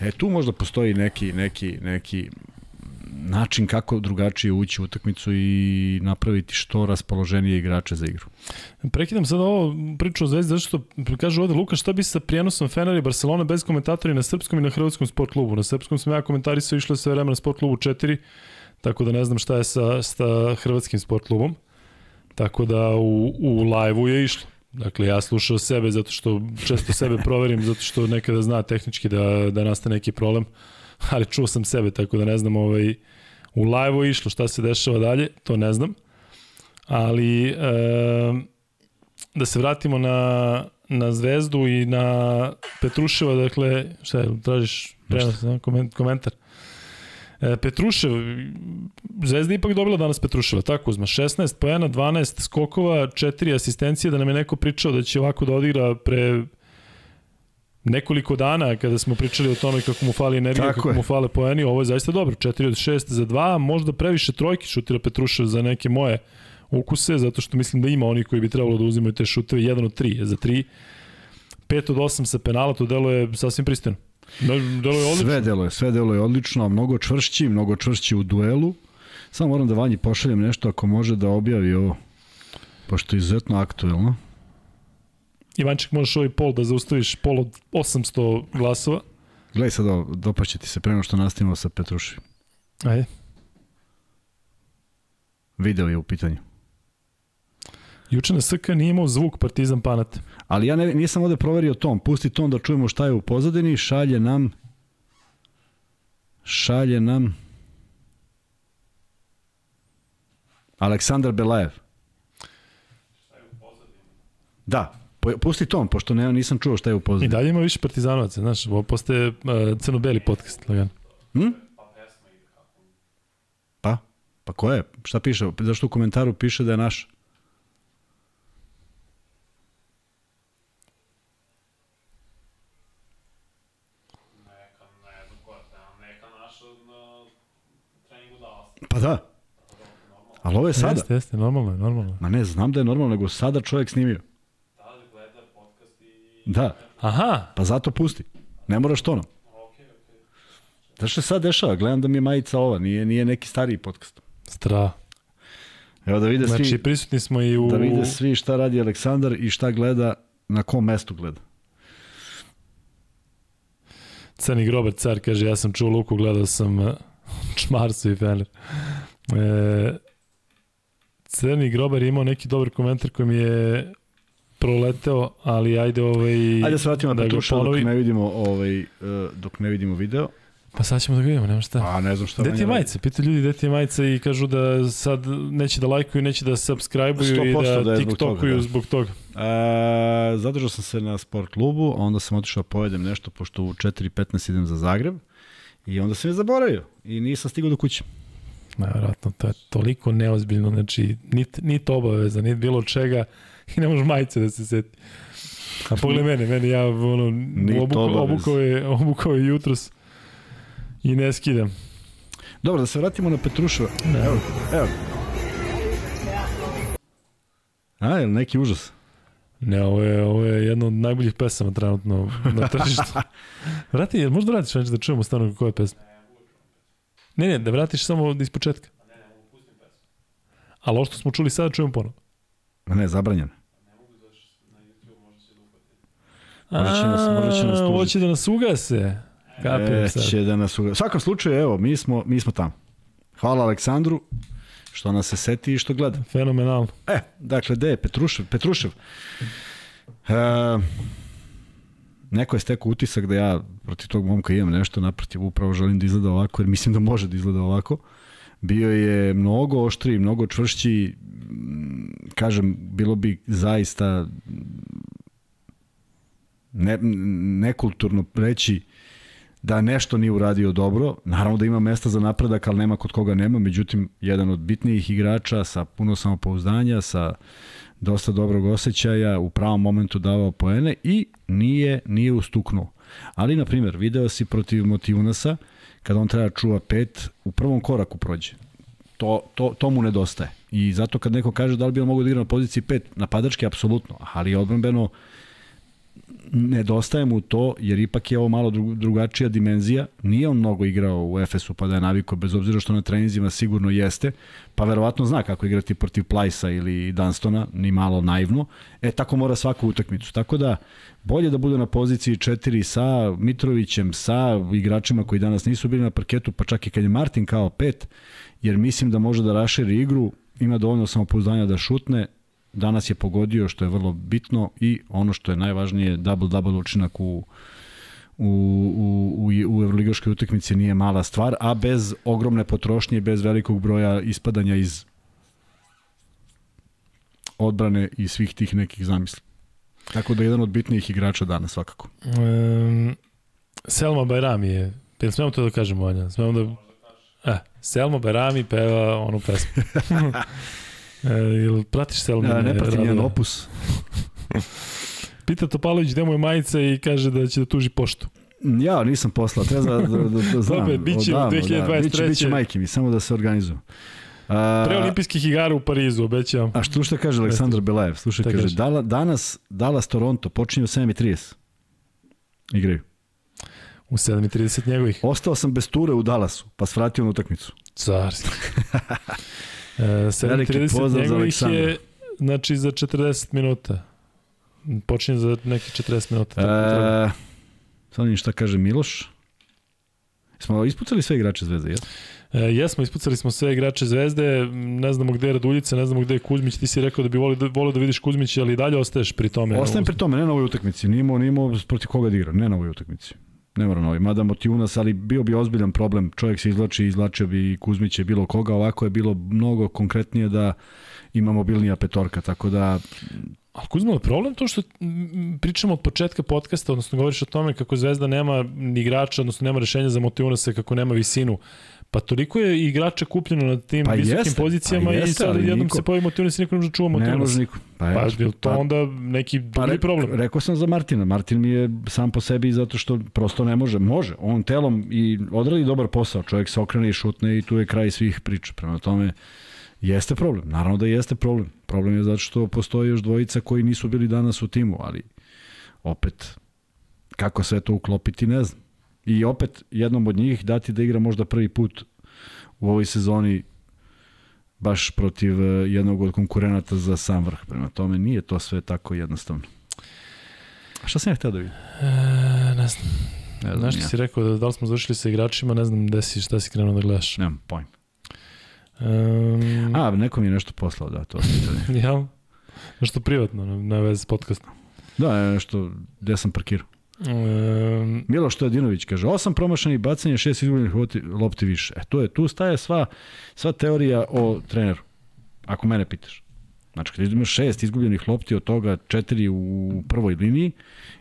E, tu možda postoji neki, neki, neki način kako drugačije ući u utakmicu i napraviti što raspoloženije igrače za igru. Prekidam sad ovo priču o Zvezdi, zato što kaže ovde Luka šta bi sa prijenosom Fener i Barcelona bez komentatora na srpskom i na hrvatskom sport klubu. Na srpskom sam ja komentarisao išlo sve vreme na sport klubu 4, tako da ne znam šta je sa, sa hrvatskim sport klubom. Tako da u, u live-u je išlo. Dakle, ja slušao sebe zato što često sebe proverim, zato što nekada zna tehnički da, da nastane neki problem, (laughs) ali čuo sam sebe, tako da ne znam ovaj, u live-u išlo šta se dešava dalje, to ne znam. Ali e, da se vratimo na, na Zvezdu i na Petruševa, dakle, šta je, tražiš prenos, komentar? E, Petrušev, Zvezda ipak dobila danas Petruševa, tako uzma, 16 pojena, 12 skokova, 4 asistencije, da nam je neko pričao da će ovako da odigra pre nekoliko dana kada smo pričali o tome kako mu fali energija, Tako kako je. mu fale poeni, ovo je zaista dobro, 4 od 6 za 2, možda previše trojki šutira Petrušev za neke moje ukuse, zato što mislim da ima oni koji bi trebalo da uzimaju te šuteve, 1 od 3 za 3, 5 od 8 sa penala, to delo je sasvim pristojno. Deluje odlično. Sve deluje, sve deluje odlično, mnogo čvršći, mnogo čvršći u duelu. Samo moram da Vanji pošaljem nešto ako može da objavi ovo, pošto je izuzetno aktuelno. Ivanček, možeš ovaj pol da zaustaviš pol od 800 glasova. Gledaj sad ovo, dopaće ti se prema što nastavimo sa Petruši. Ajde. Video je u pitanju. Juče na SK nije imao zvuk Partizan Panate. Ali ja ne, nisam ovde proverio ton. Pusti ton da čujemo šta je u pozadini. Šalje nam šalje nam Aleksandar Belajev. Da, pusti ton, pošto ne, nisam čuo šta je u pozadini. I dalje ima više partizanovaca, znaš, ovo postaje uh, crno-beli podcast, lagan. Hm? Pa? Pa ko je? Šta piše? Zašto u komentaru piše da je naš? Pa da. Ali ovo je sada. Jeste, jeste, normalno je, normalno je. Ma ne, znam da je normalno, nego sada čovjek snimio. Da, Aha, pa zato pusti. Ne moraš to nam. Znaš što se sad dešava? Gledam da mi je majica ova, nije, nije neki stariji podcast. stra. Evo da vide Znači, svi, prisutni smo i u... da vide svi šta radi Aleksandar i šta gleda, na kom mestu gleda. Crni grobar car kaže, ja sam čuo Luku, gledao sam (laughs) Čmarsu i Fener. E, Crni grobar je imao neki dobar komentar koji mi je proleteo, ali ajde ovaj... Ajde da se vratimo da ga Petruša dok ne vidimo, ovaj, eh, dok ne vidimo video. Pa sad ćemo da ga vidimo, nema šta. A ne znam šta Gde ti je majica? Pitaju ljudi gde ti je majica i kažu da sad neće da lajkuju, neće da subscribe-uju i 100% da, da je zbog tiktokuju toga, da. zbog toga. E, zadržao sam se na sport klubu, a onda sam otišao da pojedem nešto, pošto u 4.15 idem za Zagreb. I onda sam je zaboravio i nisam stigao do kuće. Najvratno, to je toliko neozbiljno, znači, nit, nit obaveza, nit bilo čega (laughs) i ne može majice da se seti. A pogledaj mene, meni ja ono, obaveza. obukao, je, obukao je jutros i ne skidam. Dobro, da se vratimo na Petruševa. Evo, evo. A, je li neki užas? Ne, ovo je, ovo je jedna od najboljih pesama trenutno na (laughs) tržištu. Vrati, jel možda vratiš nešto da čujemo stvarno koja je pesma? Ne, ne, da vratiš samo iz početka. Ali ovo što smo čuli sada čujemo ponovo. Ne, zabranjeno. Možda će nas- možda će nas. Hoće da nas ugase. Kapiram E, sad. će da nas uga... U svakom slučaju, evo, mi smo, mi smo tamo. Hvala Aleksandru što nas se seti i što gleda. Fenomenalno. E, dakle, gde je Petrušev? Petrušev. E, neko je stekao utisak da ja protiv tog momka imam nešto naprotiv, upravo želim da izgleda ovako, jer mislim da može da izgleda ovako. Bio je mnogo oštriji, mnogo čvršći, kažem, bilo bi zaista ne, nekulturno reći da nešto nije uradio dobro. Naravno da ima mesta za napredak, ali nema kod koga nema. Međutim, jedan od bitnijih igrača sa puno samopouzdanja, sa dosta dobrog osjećaja, u pravom momentu davao poene i nije, nije ustuknuo. Ali, na primjer, video si protiv Motivunasa, kada on treba čuva pet, u prvom koraku prođe. To, to, to mu nedostaje. I zato kad neko kaže da li bi on mogao da igra na poziciji 5, napadački apsolutno, ali odbranbeno nedostaje mu to, jer ipak je ovo malo dru- drugačija dimenzija. Nije on mnogo igrao u Efesu pa da je navikao, bez obzira što na treninzima sigurno jeste, pa verovatno zna kako igrati protiv Plajsa ili Dunstona, ni malo naivno. E, tako mora svaku utakmicu. Tako da, bolje da bude na poziciji 4 sa Mitrovićem, sa igračima koji danas nisu bili na parketu, pa čak i kad je Martin kao 5, jer mislim da može da raširi igru, ima dovoljno samopouzdanja da šutne, danas je pogodio što je vrlo bitno i ono što je najvažnije double-double učinak u u, u, u, u evroligaškoj utakmici nije mala stvar, a bez ogromne potrošnje, bez velikog broja ispadanja iz odbrane i svih tih nekih zamisli. Tako da je jedan od bitnijih igrača danas svakako. Um, Selma Bajrami je, jel smemo to da kažemo, Vanja? Smemo da... E, Selma Bajrami peva onu pesmu. (laughs) e, jel pratiš Selma? Ja, ne pratim njen opus. (laughs) Pita Topalović gde mu je majica i kaže da će da tuži poštu. Ja, nisam poslao, treba da, da, da, da znam. Dobre, bit će odavno, 2023. Da, biće, biće majke mi, samo da se organizujem. A, Pre olimpijskih igara u Parizu, obećavam. A što što kaže Aleksandar Belajev? Slušaj, Šta kaže, kaže? Dala, danas Dallas Toronto počinje u 7.30. Igraju. U 7.30 njegovih. Ostao sam bez ture u Dallasu, pa svratio na utakmicu. Carski. (laughs) e, Veliki 7.30 pozdrav za njegovih Aleksandra. je, znači, za 40 minuta. Počinje za neki 40 minuta. E, sad vidim šta kaže Miloš. Smo ispucali sve igrače Zvezde, jel? E, jesmo, ispucali smo sve igrače Zvezde, ne znamo gde je Raduljica, ne znamo gde je Kuzmić, ti si rekao da bi volio da, volio da vidiš Kuzmića, ali i dalje ostaješ pri tome. Ostajem pri tome, ne na ovoj utakmici. Nije imao, nije imao protiv koga da igra, ne na ovoj utakmici. Ne mora na ovoj. Mada Motivunas, ali bio bi ozbiljan problem. Čovjek se izlači, izlačio bi i Kuzmiće bilo koga. Ovako je bilo mnogo konkretnije da ima mobilnija petorka, tako da Ali Kuzma, je problem to što pričamo od početka podcasta, odnosno govoriš o tome kako Zvezda nema igrača, odnosno nema rešenja za Motivunasa kako nema visinu. Pa toliko je igrača kupljeno na tim pa visokim jeste, pozicijama pa jeste, i sad jednom niko, se pojavi Motivunas i niko ne može čuva Motivunas. Ne može niko. Pa, pa je to pa, onda neki pa drugi problem? Rekao sam za Martina. Martin mi je sam po sebi zato što prosto ne može. Može. On telom i odradi dobar posao. Čovjek se okrene i šutne i tu je kraj svih priča. Prema tome, Jeste problem, naravno da jeste problem. Problem je zato što postoji još dvojica koji nisu bili danas u timu, ali opet, kako sve to uklopiti, ne znam. I opet, jednom od njih dati da igra možda prvi put u ovoj sezoni baš protiv eh, jednog od konkurenata za sam vrh. Prema tome, nije to sve tako jednostavno. A šta sam ja htio da vidim? E, ne znam. Ne znam Znaš ja. si rekao da, da li smo završili sa igračima, ne znam gde si, šta si krenuo da gledaš. Nemam pojma. Um, A, neko mi je nešto poslao, da, to sam (laughs) ja, nešto privatno, na, na vez podcasta. Da, nešto, gde sam parkirao. Um, Miloš Stojadinović kaže, osam promašanih bacanja, šest izgubljenih lopti više. E, to je, tu staje sva, sva teorija o treneru, ako mene pitaš. Znači, kad imaš šest izgubljenih lopti, od toga četiri u prvoj liniji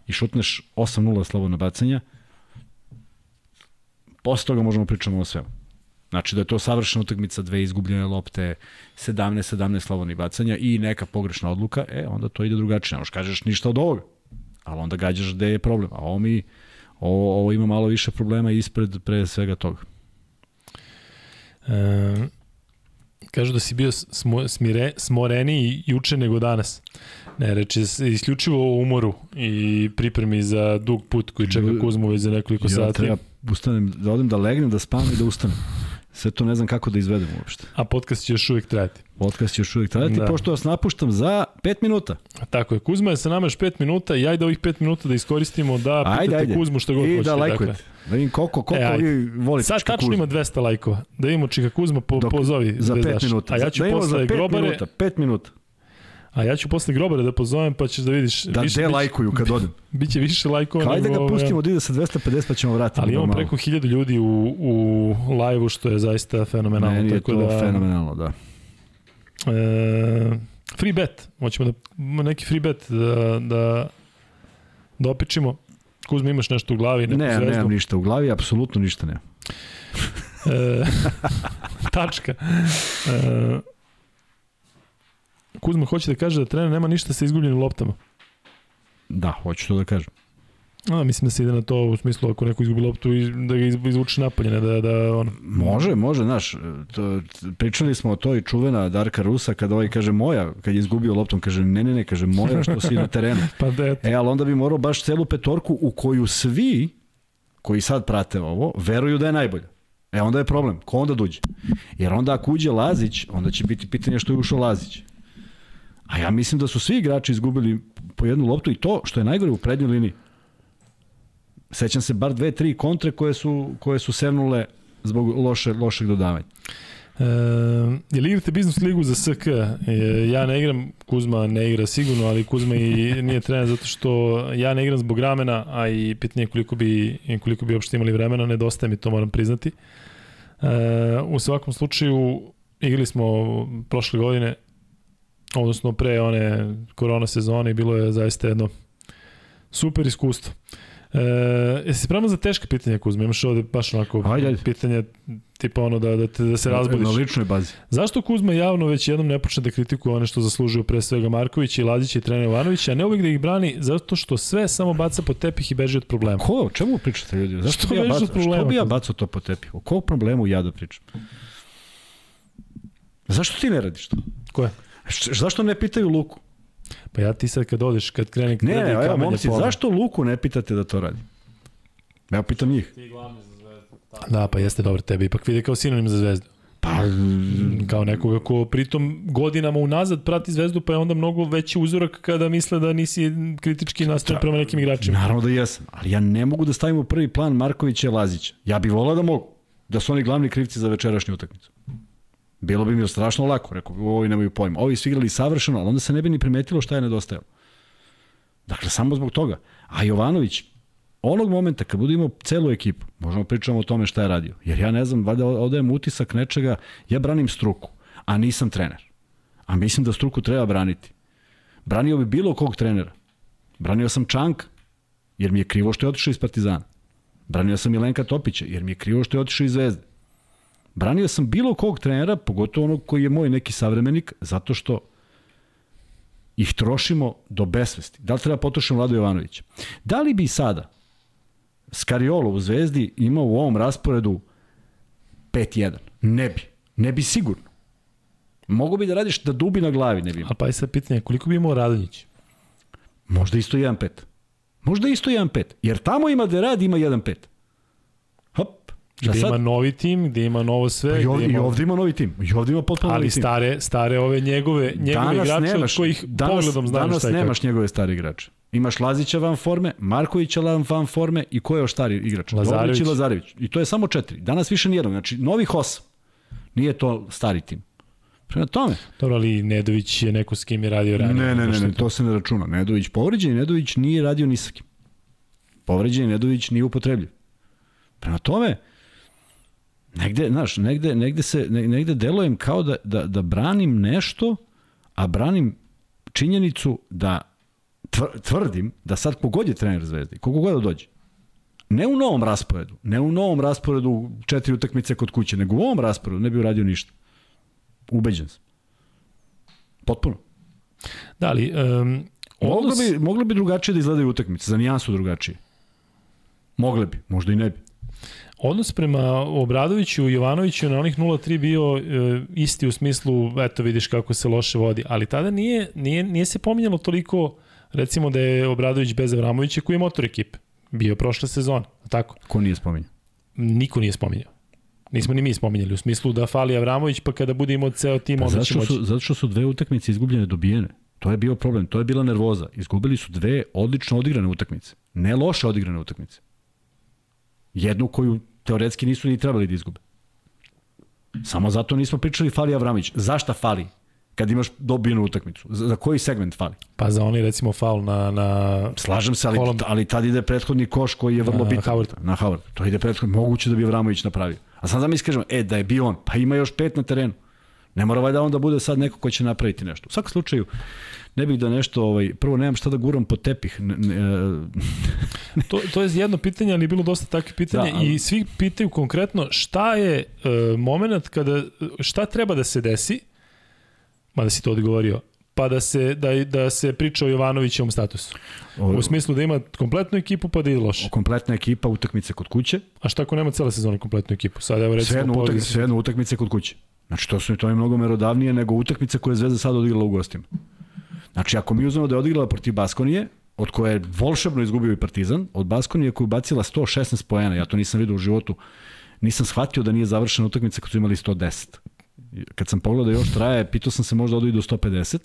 i šutneš 8-0 slobodno bacanja, posle toga možemo pričamo o svemu. Znači da je to savršena utakmica, dve izgubljene lopte, 17-17 slobodnih bacanja i neka pogrešna odluka, e, onda to ide drugačije. Ne kažeš ništa od ovoga, ali onda gađaš gde je problem. A ovo mi, ovo, ovo ima malo više problema ispred pre svega toga. E, kažu da si bio smo, smire, smoreniji juče nego danas. Ne, reči isključivo o umoru i pripremi za dug put koji čeka Kuzmu već za nekoliko ja, sati. Ja treba ustanem, da odem da legnem, da spavam i da ustanem. Sve to ne znam kako da izvedem uopšte. A podcast će još uvijek trajati. Podcast će još uvijek trajati, da. pošto vas napuštam za 5 minuta. Tako je, Kuzma je sa nama još 5 minuta i ajde ovih 5 minuta da iskoristimo da pitate ajde, ajde. Kuzmu što god hoćete. I da lajkujete. Dakle. Da vidim koliko, koliko e, vi volite Sad tačno ima 200 lajkova. Da vidimo Čika Kuzma po, Dok, pozovi. Za 5 minuta. A ja ću da posle grobare... Minuta, 5 minuta. A ja ću posle grobara da pozovem pa ćeš da vidiš. Da više, de lajkuju kad odem. Biće više lajkova. Kao da ga pustimo da ide sa 250 pa ćemo vratiti. Ali imamo preko 1000 ljudi u, u live-u što je zaista fenomenalno. Meni je tako to da, fenomenalno, da. E, free bet. Hoćemo da neki free bet da, da, da opičimo. Kuzma, imaš nešto u glavi? Ne, zvezdu? nemam ništa u glavi, apsolutno ništa nemam. e, (laughs) tačka. E, Kuzma hoće da kaže da trener nema ništa sa izgubljenim loptama. Da, hoću to da kažem. A, mislim da se ide na to u smislu ako neko izgubi loptu i da ga izvuče napolje, ne da, da ono... Može, može, znaš, to, pričali smo o toj čuvena Darka Rusa kada ovaj kaže moja, kad je izgubio loptom, kaže ne, ne, ne, kaže moja što si na terenu. (laughs) pa da E, ali onda bi morao baš celu petorku u koju svi koji sad prate ovo, veruju da je najbolja. E, onda je problem. Ko onda duđe? Jer onda ako uđe Lazić, onda će biti pitanje što je ušao Lazić. A ja mislim da su svi igrači izgubili po jednu loptu i to što je najgore u prednjoj liniji. Sećam se bar dve, tri kontre koje su, koje su sevnule zbog loše, lošeg dodavanja. E, je li igrate biznis ligu za SK? E, ja ne igram, Kuzma ne igra sigurno, ali Kuzma i nije trener zato što ja ne igram zbog ramena, a i pitanje koliko bi, koliko bi uopšte imali vremena, nedostaje mi to, moram priznati. E, u svakom slučaju, igrali smo prošle godine odnosno pre one korona sezone i bilo je zaista jedno super iskustvo. E, jesi spreman za teške pitanja, Kuzma? Imaš ovde baš onako ajde, ajde. pitanje tipa ono da, da, te, da se razbudiš. Na ličnoj bazi. Zašto Kuzma javno već jednom ne počne da kritikuje one što zaslužuju pre svega Marković i Lazić i trener Ivanović, a ne uvijek da ih brani zato što sve samo baca po tepih i beži od problema? Ko? O čemu pričate ljudi? Zašto što bi ja problema, što bi ja bacao to po tepih? O kog problemu ja da pričam? Zašto ti ne radiš to? Ko je? Zašto ne pitaju Luku? Pa ja ti sad kad odeš, kad krene ne, ne, evo, momci, zašto Luku ne pitate da to radi? Evo pitam njih. Ti glavni za zvezdu. Da, pa jeste dobro, tebe ipak vide kao sinonim za zvezdu. Pa, kao nekoga ko pritom godinama unazad prati zvezdu, pa je onda mnogo veći uzorak kada misle da nisi kritički nastavan prema nekim igračima. Naravno da jesam, ali ja ne mogu da stavim u prvi plan Markovića i Lazića. Ja bih volao da mogu, da su oni glavni krivci za večerašnju utakmicu. Bilo bi mi strašno lako, rekao, ovi nemaju pojma. Ovi su igrali savršeno, ali onda se ne bi ni primetilo šta je nedostajalo. Dakle, samo zbog toga. A Jovanović, onog momenta kad budemo celu ekipu, možemo pričamo o tome šta je radio. Jer ja ne znam, valjda odajem utisak nečega, ja branim struku, a nisam trener. A mislim da struku treba braniti. Branio bi bilo kog trenera. Branio sam Čanka, jer mi je krivo što je otišao iz Partizana. Branio sam Milenka Topića, jer mi je krivo što je otišao iz Zvezde. Branio sam bilo kog trenera, pogotovo onog koji je moj neki savremenik, zato što ih trošimo do besvesti. Da li treba potrošiti Vlado Jovanovića? Da li bi sada Skariolo u Zvezdi imao u ovom rasporedu 5-1? Ne bi. Ne bi sigurno. Mogu bi da radiš da dubi na glavi, ne bi imao. A pa je sad pitanje, koliko bi imao Radonjić? Možda isto 1-5. Možda isto 1-5. Jer tamo ima da radi, ima 1-5. Šta gde sad? ima novi tim, gde ima novo sve. Pa i, ovdje, ima... I ovdje ima novi tim. I ovdje ima potpuno Ali novi tim. stare, stare ove njegove, njegove danas igrače nemaš, od kojih danas, pogledom znaš danas šta je nemaš kako. njegove stare igrače. Imaš Lazića van forme, Markovića van forme i ko je još stari igrač? Lazarević. I Lazarević. I to je samo četiri. Danas više nijednog. Znači, novih osam. Nije to stari tim. Prema tome. Dobro, ali Nedović je neko s kim je radio ranije. Ne, ne, ne, ne, to se ne računa. Nedović povređen, Nedović nije radio ni sa kim. Povređen Nedović nije upotrebljiv. Prema tome, negde, znaš, negde, negde, se, negde delujem kao da, da, da branim nešto, a branim činjenicu da tvrdim da sad kogod je trener Zvezde, kogo god da dođe, ne u novom rasporedu, ne u novom rasporedu četiri utakmice kod kuće, nego u ovom rasporedu ne bi uradio ništa. Ubeđen sam. Potpuno. Da, ali... Um, moglo, bi, moglo bi drugačije da izgledaju utakmice, za nijansu drugačije. Mogle bi, možda i ne bi. Odnos prema Obradoviću i Jovanoviću na onih 0-3 bio e, isti u smislu, eto vidiš kako se loše vodi, ali tada nije, nije, nije se pominjalo toliko, recimo da je Obradović bez Avramovića koji je motor ekipe. Bio prošle sezone, tako? Ko nije spominjao? Niko nije spominjao. Nismo ni mi spominjali, u smislu da fali Avramović, pa kada bude imao ceo tim, pa onda će moći. Su, zato što su dve utakmice izgubljene dobijene. To je bio problem, to je bila nervoza. Izgubili su dve odlično odigrane utakmice. Ne loše odigrane utakmice. Jednu koju teoretski nisu ni trebali da izgube. Samo zato nismo pričali fali Avramović. Zašta fali? kad imaš dobijenu utakmicu. Za, za koji segment fali? Pa za oni recimo faul na... na Slažem se, ali, Holland. ali tad ide prethodni koš koji je vrlo na bitan. Howard. Na Howard. To ide prethodni, moguće da bi Avramović napravio. A sad da mi iskažemo, e, da je bio on, pa ima još pet na terenu. Ne mora valjda on da bude sad neko ko će napraviti nešto. U svakom slučaju, ne bih da nešto, ovaj, prvo nemam šta da guram po tepih. Ne, ne, (laughs) to, to je jedno pitanje, ali je bilo dosta takvih pitanja da, ali... i svi pitaju konkretno šta je uh, moment kada, šta treba da se desi, mada si to odgovorio, pa da se, da, da se priča o Jovanovićevom statusu. O, u smislu da ima kompletnu ekipu pa da ide loše. Kompletna ekipa, utakmice kod kuće. A šta ako nema cele sezone kompletnu ekipu? Sad evo recimo... Sve jedno, utak, sve utakmice kod kuće. Znači to su to je mnogo merodavnije nego utakmice koje je Zvezda sad odigrala u gostima. Znači ako mi uzmemo da je odigrala protiv Baskonije, od koje je volšebno izgubio i Partizan, od Baskonije koja je bacila 116 poena, ja to nisam vidio u životu, nisam shvatio da nije završena utakmica kad su imali 110 kad sam pogledao da još traje, pitao sam se možda odu i do 150.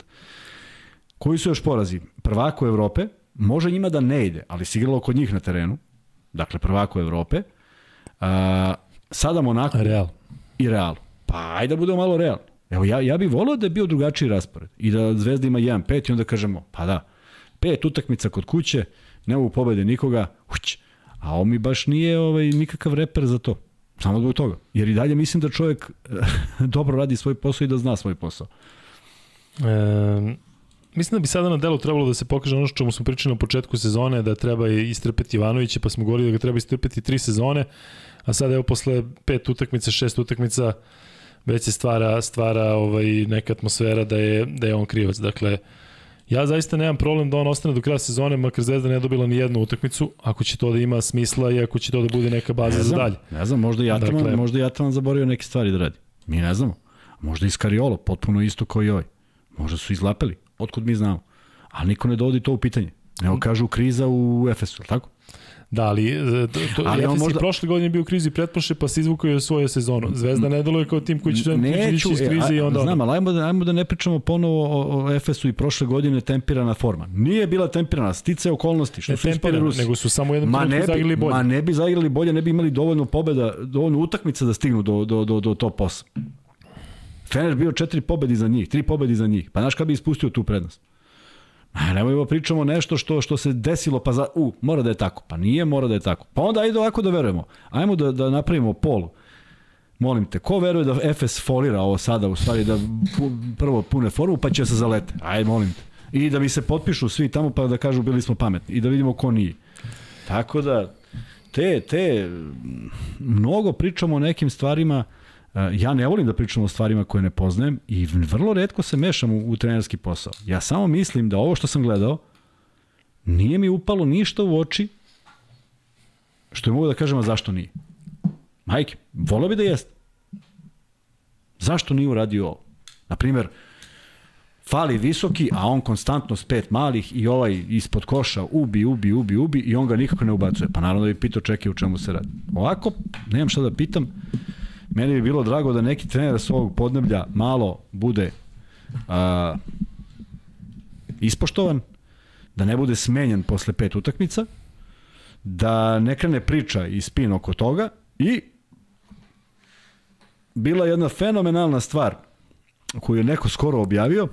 Koji su još porazi? Prvako Evrope, može njima da ne ide, ali si igralo kod njih na terenu, dakle prvako Evrope, a, sada Monako Real. i Real. Pa ajde da budemo malo real. Evo, ja, ja bih volao da je bio drugačiji raspored i da Zvezda ima 1-5 i onda kažemo, pa da, pet utakmica kod kuće, ne mogu pobede nikoga, uć, a ovo mi baš nije ovaj, nikakav reper za to. Samo zbog toga. Jer i dalje mislim da čovjek (laughs) dobro radi svoj posao i da zna svoj posao. E, mislim da bi sada na delu trebalo da se pokaže ono što mu smo pričali na početku sezone, da treba istrpeti Ivanovića, pa smo govorili da ga treba istrpeti tri sezone, a sada evo posle pet utakmica, šest utakmica, već se stvara, stvara ovaj, neka atmosfera da je, da je on krivac. Dakle, Ja zaista nemam problem da on ostane do kraja sezone, makar Zvezda ne dobila ni jednu utakmicu, ako će to da ima smisla i ako će to da bude neka baza ne znam, za dalje. Ne znam, možda Ataman, dakle, možda i Ataman zaboravio neke stvari da radi. Mi ne znamo. Možda i Skariolo, potpuno isto kao i ovaj. Možda su izlapeli, otkud mi znamo. Ali niko ne dovodi to u pitanje. Nego kažu kriza u Efesu, tako? Da, ali, e, to, ali on možda... prošle godine bio u krizi pretprošle, pa se izvukao je svoju sezonu. Zvezda ne deluje kao tim koji će Neću, iz krize e, i onda... Znam, ali ajmo da, ajmo da ne pričamo ponovo o, o Efesu i prošle godine tempirana forma. Nije bila tempirana, stice okolnosti, što ne su ispali Rusi. Nego su samo jednom ma ne bi, zaigrali bolje. Ma ne bi zaigrali bolje, ne bi imali dovoljno pobeda, dovoljno utakmica da stignu do, do, do, do top 8. Fener bio četiri pobedi za njih, tri pobedi za njih. Pa znaš kada bi ispustio tu prednost? A nemojmo pričamo nešto što što se desilo pa za u mora da je tako. Pa nije, mora da je tako. Pa onda ajde ovako da verujemo. Ajmo da da napravimo pol. Molim te, ko veruje da FS folira ovo sada, u stvari da pu, prvo pune formu pa će se zalete. Ajde, molim te. I da mi se potpišu svi tamo pa da kažu bili smo pametni i da vidimo ko nije. Tako da, te, te, mnogo pričamo o nekim stvarima, ja ne volim da pričam o stvarima koje ne poznajem i vrlo redko se mešam u, u trenerski posao. Ja samo mislim da ovo što sam gledao, nije mi upalo ništa u oči, što je mogu da kažem, a zašto nije. Majke, volio bi da jeste. Zašto nije uradio ovo? Naprimer, fali visoki, a on konstantno s pet malih i ovaj ispod koša ubi, ubi, ubi, ubi i on ga nikako ne ubacuje. Pa naravno da bi pitao čekaj u čemu se radi. Ovako, nemam šta da pitam, meni bi bilo drago da neki trener s ovog podneblja malo bude a, ispoštovan, da ne bude smenjen posle pet utakmica, da ne krene priča i spin oko toga i bila jedna fenomenalna stvar koju je neko skoro objavio,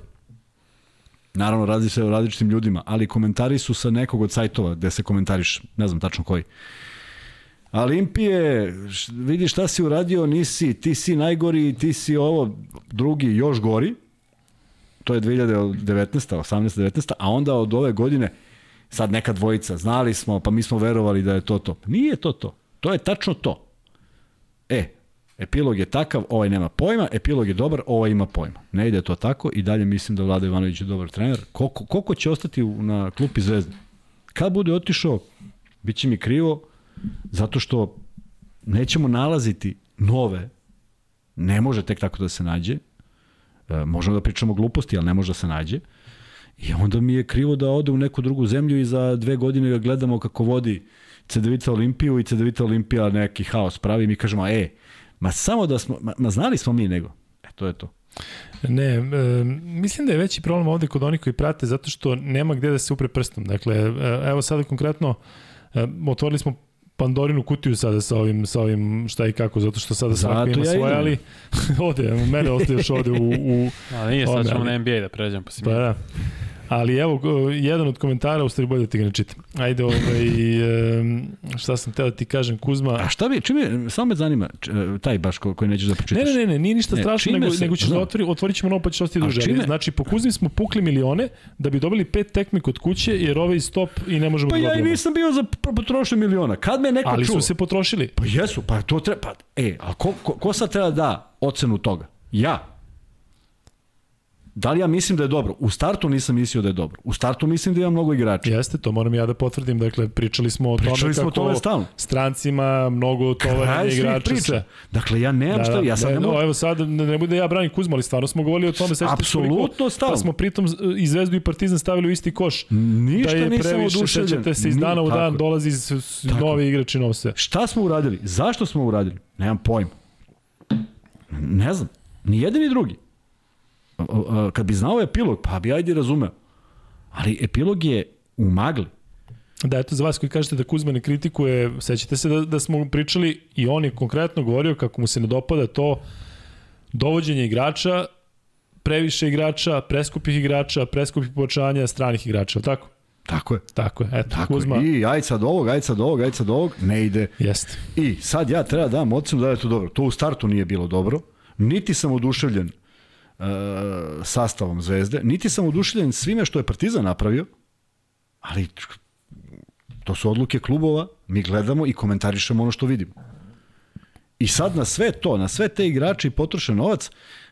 naravno radi se o različitim ljudima, ali komentari su sa nekog od sajtova gde se komentariš, ne znam tačno koji. Olimpije, vidi šta si uradio, nisi, ti si najgori, ti si ovo, drugi još gori, to je 2019. 18. 19. a onda od ove godine sad neka dvojica, znali smo, pa mi smo verovali da je to to. Nije to to. To je tačno to. E, epilog je takav, ovaj nema pojma, epilog je dobar, ovaj ima pojma. Ne ide to tako i dalje mislim da Vlada Ivanović je dobar trener. Koliko, koliko će ostati na klupi Zvezde? Kad bude otišao, bit će mi krivo, zato što nećemo nalaziti nove, ne može tek tako da se nađe, e, možemo da pričamo gluposti, ali ne može da se nađe, i onda mi je krivo da ode u neku drugu zemlju i za dve godine ga gledamo kako vodi CDVita Olimpiju i CDVita Olimpija neki haos pravi i mi kažemo, e, Ma samo da smo, ma, ma znali smo mi nego. E, to je to. Ne, e, mislim da je veći problem ovde kod onih koji prate zato što nema gde da se upre prstom. Dakle, e, evo sada konkretno e, otvorili smo Pandorinu kutiju sada sa ovim, sa ovim šta i kako, zato što sada svako ima ja svoje, ali (laughs) ode, mene ostaje još ovde u... u A nije, sad ćemo na NBA da pređem, pa si pa da. Ali evo, jedan od komentara, u stvari bolje da ti ga ne čitam. Ajde, ovaj, (laughs) šta sam teo da ti kažem, Kuzma... A šta bi, čime, samo me zanima, taj baš ko, koji nećeš da pročitaš. Ne, ne, ne, nije ništa ne, strašno, nego, se, nego ćeš da otvori, otvorit ćemo novo pa ćeš ostati duže. Čime? Znači, po Kuzmi smo pukli milione da bi dobili pet tekmi kod kuće, jer ovaj stop i ne možemo pa da ja i nisam bio za potrošnju miliona. Kad me neko Ali čuo? su se potrošili. Pa jesu, pa to treba, pa, e, a ko, ko, ko sad treba da ocenu toga? Ja. Da li ja mislim da je dobro? U startu nisam mislio da je dobro. U startu mislim da ima mnogo igrača. Jeste, to moram ja da potvrdim. Dakle, pričali smo o pričali tome smo kako tome stalno. strancima mnogo tovaranja igrača. Priča. Sve. Dakle, ja nemam da, šta, ja sad ne, ne mogu... No, evo sad, ne, ne bude ja branim Kuzma, ali stvarno smo govorili o tome. Apsolutno stalno. Pa smo pritom i Zvezdu i Partizan stavili u isti koš. Ništa da je nisam previše, oduševljen. Sećate se, iz dana u dan dolazi novi igrači, novo sve. Šta smo uradili? Zašto smo uradili? Nemam pojma. Ne znam. Ni jedan ni drugi kad bi znao epilog, pa bi ajde razumeo. Ali epilog je u magli. Da, eto za vas koji kažete da Kuzma ne kritikuje, sećate se da, da smo pričali i on je konkretno govorio kako mu se ne dopada to dovođenje igrača, previše igrača, preskupih igrača, preskupih pojačanja stranih igrača, tako? Tako je. Tako je. Eto, Tako Kuzma. I aj sad ovog, aj sad ovog, aj sad ovog, ne ide. Jeste. I sad ja treba da dam ocenu da je to dobro. To u startu nije bilo dobro. Niti sam oduševljen uh, sastavom Zvezde. Niti sam oduševljen svime što je Partizan napravio, ali to su odluke klubova, mi gledamo i komentarišemo ono što vidimo. I sad na sve to, na sve te igrače i potrošen novac,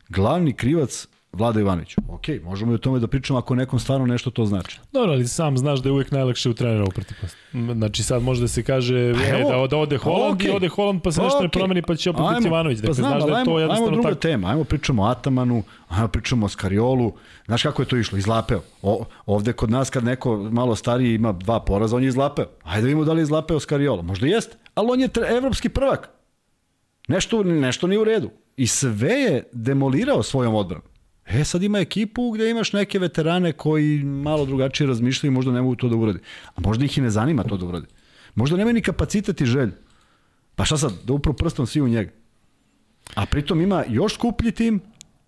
glavni krivac Vlada Ivanović. Ok, možemo i o tome da pričamo ako nekom stvarno nešto to znači. Dobro, ali sam znaš da je uvek najlakše u trenera uprti pas. Znači sad može da se kaže pa e, da, da ode Holand okay. i ode Holand pa se nešto okay. ne promeni pa će opet biti Ivanović. Dakle, pa znam, znaš da je to jednostavno ajmo druga tako. tema, ajmo pričamo o Atamanu, ajmo pričamo o Skariolu. Znaš kako je to išlo? Izlapeo. O, ovde kod nas kad neko malo stariji ima dva poraza, on je izlapeo. Ajde da vidimo da li je izlapeo Skariolo. Možda jeste, ali on je evropski prvak. Nešto, nešto nije u redu. I sve je demolirao svojom odbranom. E, sad ima ekipu gde imaš neke veterane koji malo drugačije razmišljaju i možda ne mogu to da urade. A možda ih i ne zanima to da urade. Možda nema ni kapacitet i želj. Pa šta sad, da upro prstom svi u njega. A pritom ima još skuplji tim,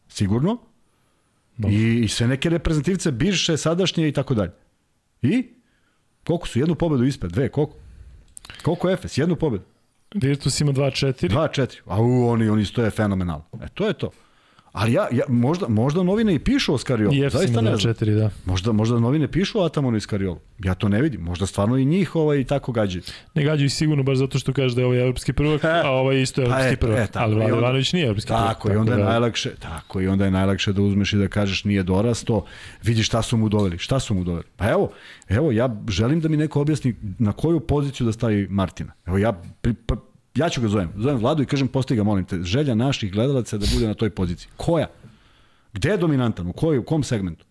sigurno, no. i, i sve neke reprezentativce, bivše, sadašnje i tako dalje. I? Koliko su? Jednu pobedu ispred, dve, koliko? Koliko je Efes? Jednu pobedu? Virtus ima 2-4. 2-4. A u, oni, oni stoje fenomenalno. E, to je to. Ali ja, ja možda, možda novine i pišu o Skariolu. I Zaista ne znam. 4, da. Možda, možda novine pišu o Atamonu i Skariolu. Ja to ne vidim. Možda stvarno i njih ovaj, tako gađaju. Ne gađaju sigurno baš zato što kaže da je ovaj evropski prvak, e, (laughs) a ovaj isto je pa evropski pa prvak. E, tako, ali Vlada Ivanović nije evropski prvak. Tako, i onda je da... najlakše, tako, i onda je najlakše da uzmeš i da kažeš nije dorasto, vidi šta su mu doveli. Šta su mu doveli? Pa evo, evo, ja želim da mi neko objasni na koju poziciju da stavi Martina. Evo, ja pri, pa, ja ću ga zovem, zovem Vladu i kažem postoji ga, molim te, želja naših gledalaca da bude na toj poziciji. Koja? Gde je dominantan? U, koj, u kom segmentu?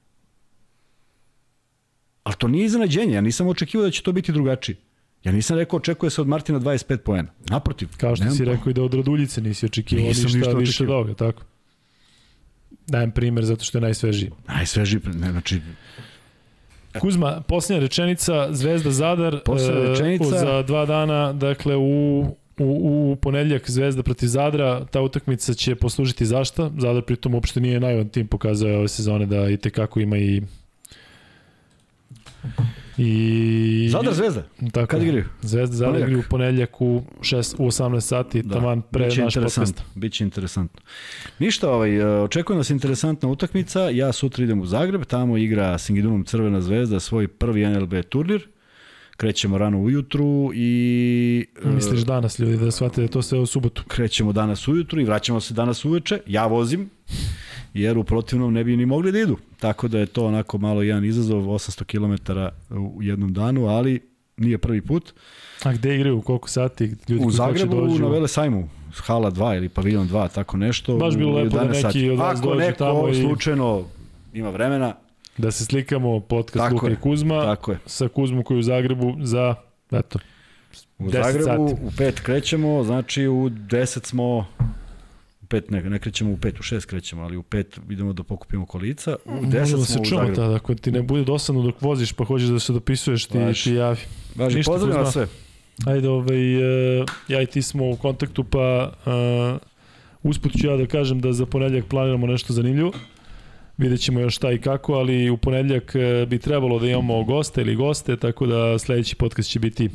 Ali to nije iznenađenje, ja nisam očekivao da će to biti drugačije. Ja nisam rekao očekuje se od Martina 25 poena. Naprotiv. Kao što si rekao i da od Raduljice nisi očekivao nisam ništa, ništa više od ovoga, tako? Dajem primer zato što je najsvežiji. Najsvežiji, ne, znači... Kuzma, posljednja rečenica, Zvezda Zadar, posljednja e, rečenica... Uh, za dva dana, dakle u u, u ponedljak Zvezda protiv Zadra, ta utakmica će poslužiti zašta. Zadar pritom uopšte nije najvan tim pokazao ove sezone da i tekako ima i I... Zadar Zvezda? Tako, Kad igraju? Zvezda Zadar igraju u ponedljak u, 6, u 18 sati, da. taman pre Biće naš podcast. Biće interesantno. Ništa, ovaj, e, očekuje nas interesantna utakmica. Ja sutra idem u Zagreb, tamo igra Singidunom Crvena zvezda svoj prvi NLB turnir krećemo rano ujutru i... E, Misliš danas ljudi da shvate da to sve u subotu? Krećemo danas ujutru i vraćamo se danas uveče. Ja vozim, jer u protivnom ne bi ni mogli da idu. Tako da je to onako malo jedan izazov, 800 km u jednom danu, ali nije prvi put. A gde igraju, u koliko sati? Ljudi u Zagrebu, dođu? na Vele Sajmu, Hala 2 ili Paviljon 2, tako nešto. Baš bilo lepo da neki sati. od vas Ako neko tamo i... slučajno ima vremena, Da se slikamo podcast tako Luka je, i Kuzma tako je. sa Kuzmom koji je u Zagrebu za, eto, U Zagrebu sati. u 5 krećemo, znači u 10 smo 5 ne, ne krećemo u 5, u 6 krećemo, ali u 5 idemo da pokupimo kolica. U 10 da smo se u Zagrebu. Tada, ako ti ne bude dosadno dok voziš pa hoćeš da se dopisuješ, ti, Važi. ti javi. Važi, pozdravljam vas sve. Ajde, ovaj, uh, ja i ti smo u kontaktu, pa uh, usput ću ja da kažem da za ponedljak planiramo nešto zanimljivo. Vidjet ćemo još šta i kako, ali u ponedljak e, bi trebalo da imamo goste ili goste, tako da sledeći podcast će biti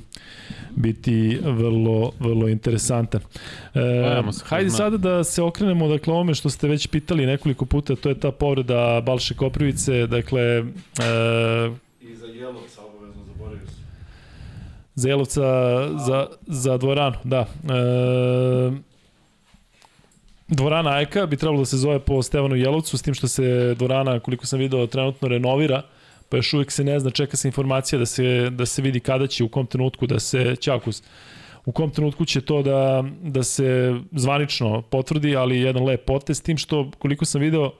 biti vrlo, vrlo interesantan. E, hajde sada da se okrenemo dakle ome što ste već pitali nekoliko puta, to je ta povreda Balše Koprivice, dakle e, i za Jelovca obavezno zaboravio se. Za Jelovca, za, za dvoranu, da. E, Dvorana Ajka bi trebalo da se zove po Stevanu Jelovcu, s tim što se dvorana, koliko sam video, trenutno renovira, pa još uvijek se ne zna, čeka se informacija da se, da se vidi kada će, u kom trenutku da se, Ćakus, u kom trenutku će to da, da se zvanično potvrdi, ali jedan lep potez, tim što, koliko sam video,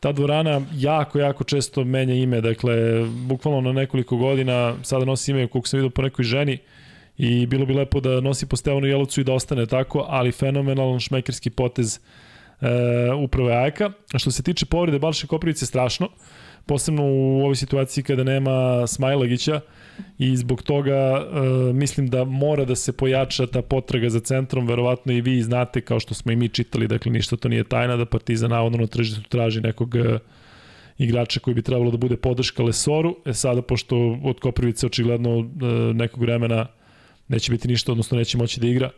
ta dvorana jako, jako često menja ime, dakle, bukvalno na nekoliko godina, sada nosi ime, koliko sam video po nekoj ženi, i bilo bi lepo da nosi po Stevanu Jelovcu i da ostane tako, ali fenomenalan šmekerski potez e, upravo Ajka. A što se tiče povrede Balše Koprivice, strašno, posebno u ovoj situaciji kada nema Smajlagića i zbog toga e, mislim da mora da se pojača ta potraga za centrom, verovatno i vi znate kao što smo i mi čitali, dakle ništa to nije tajna da Partizan navodno na tržištu traži nekog e, igrača koji bi trebalo da bude podrška Lesoru. E sada, pošto od Koprivice očigledno e, nekog vremena neće biti ništa, odnosno neće moći da igra.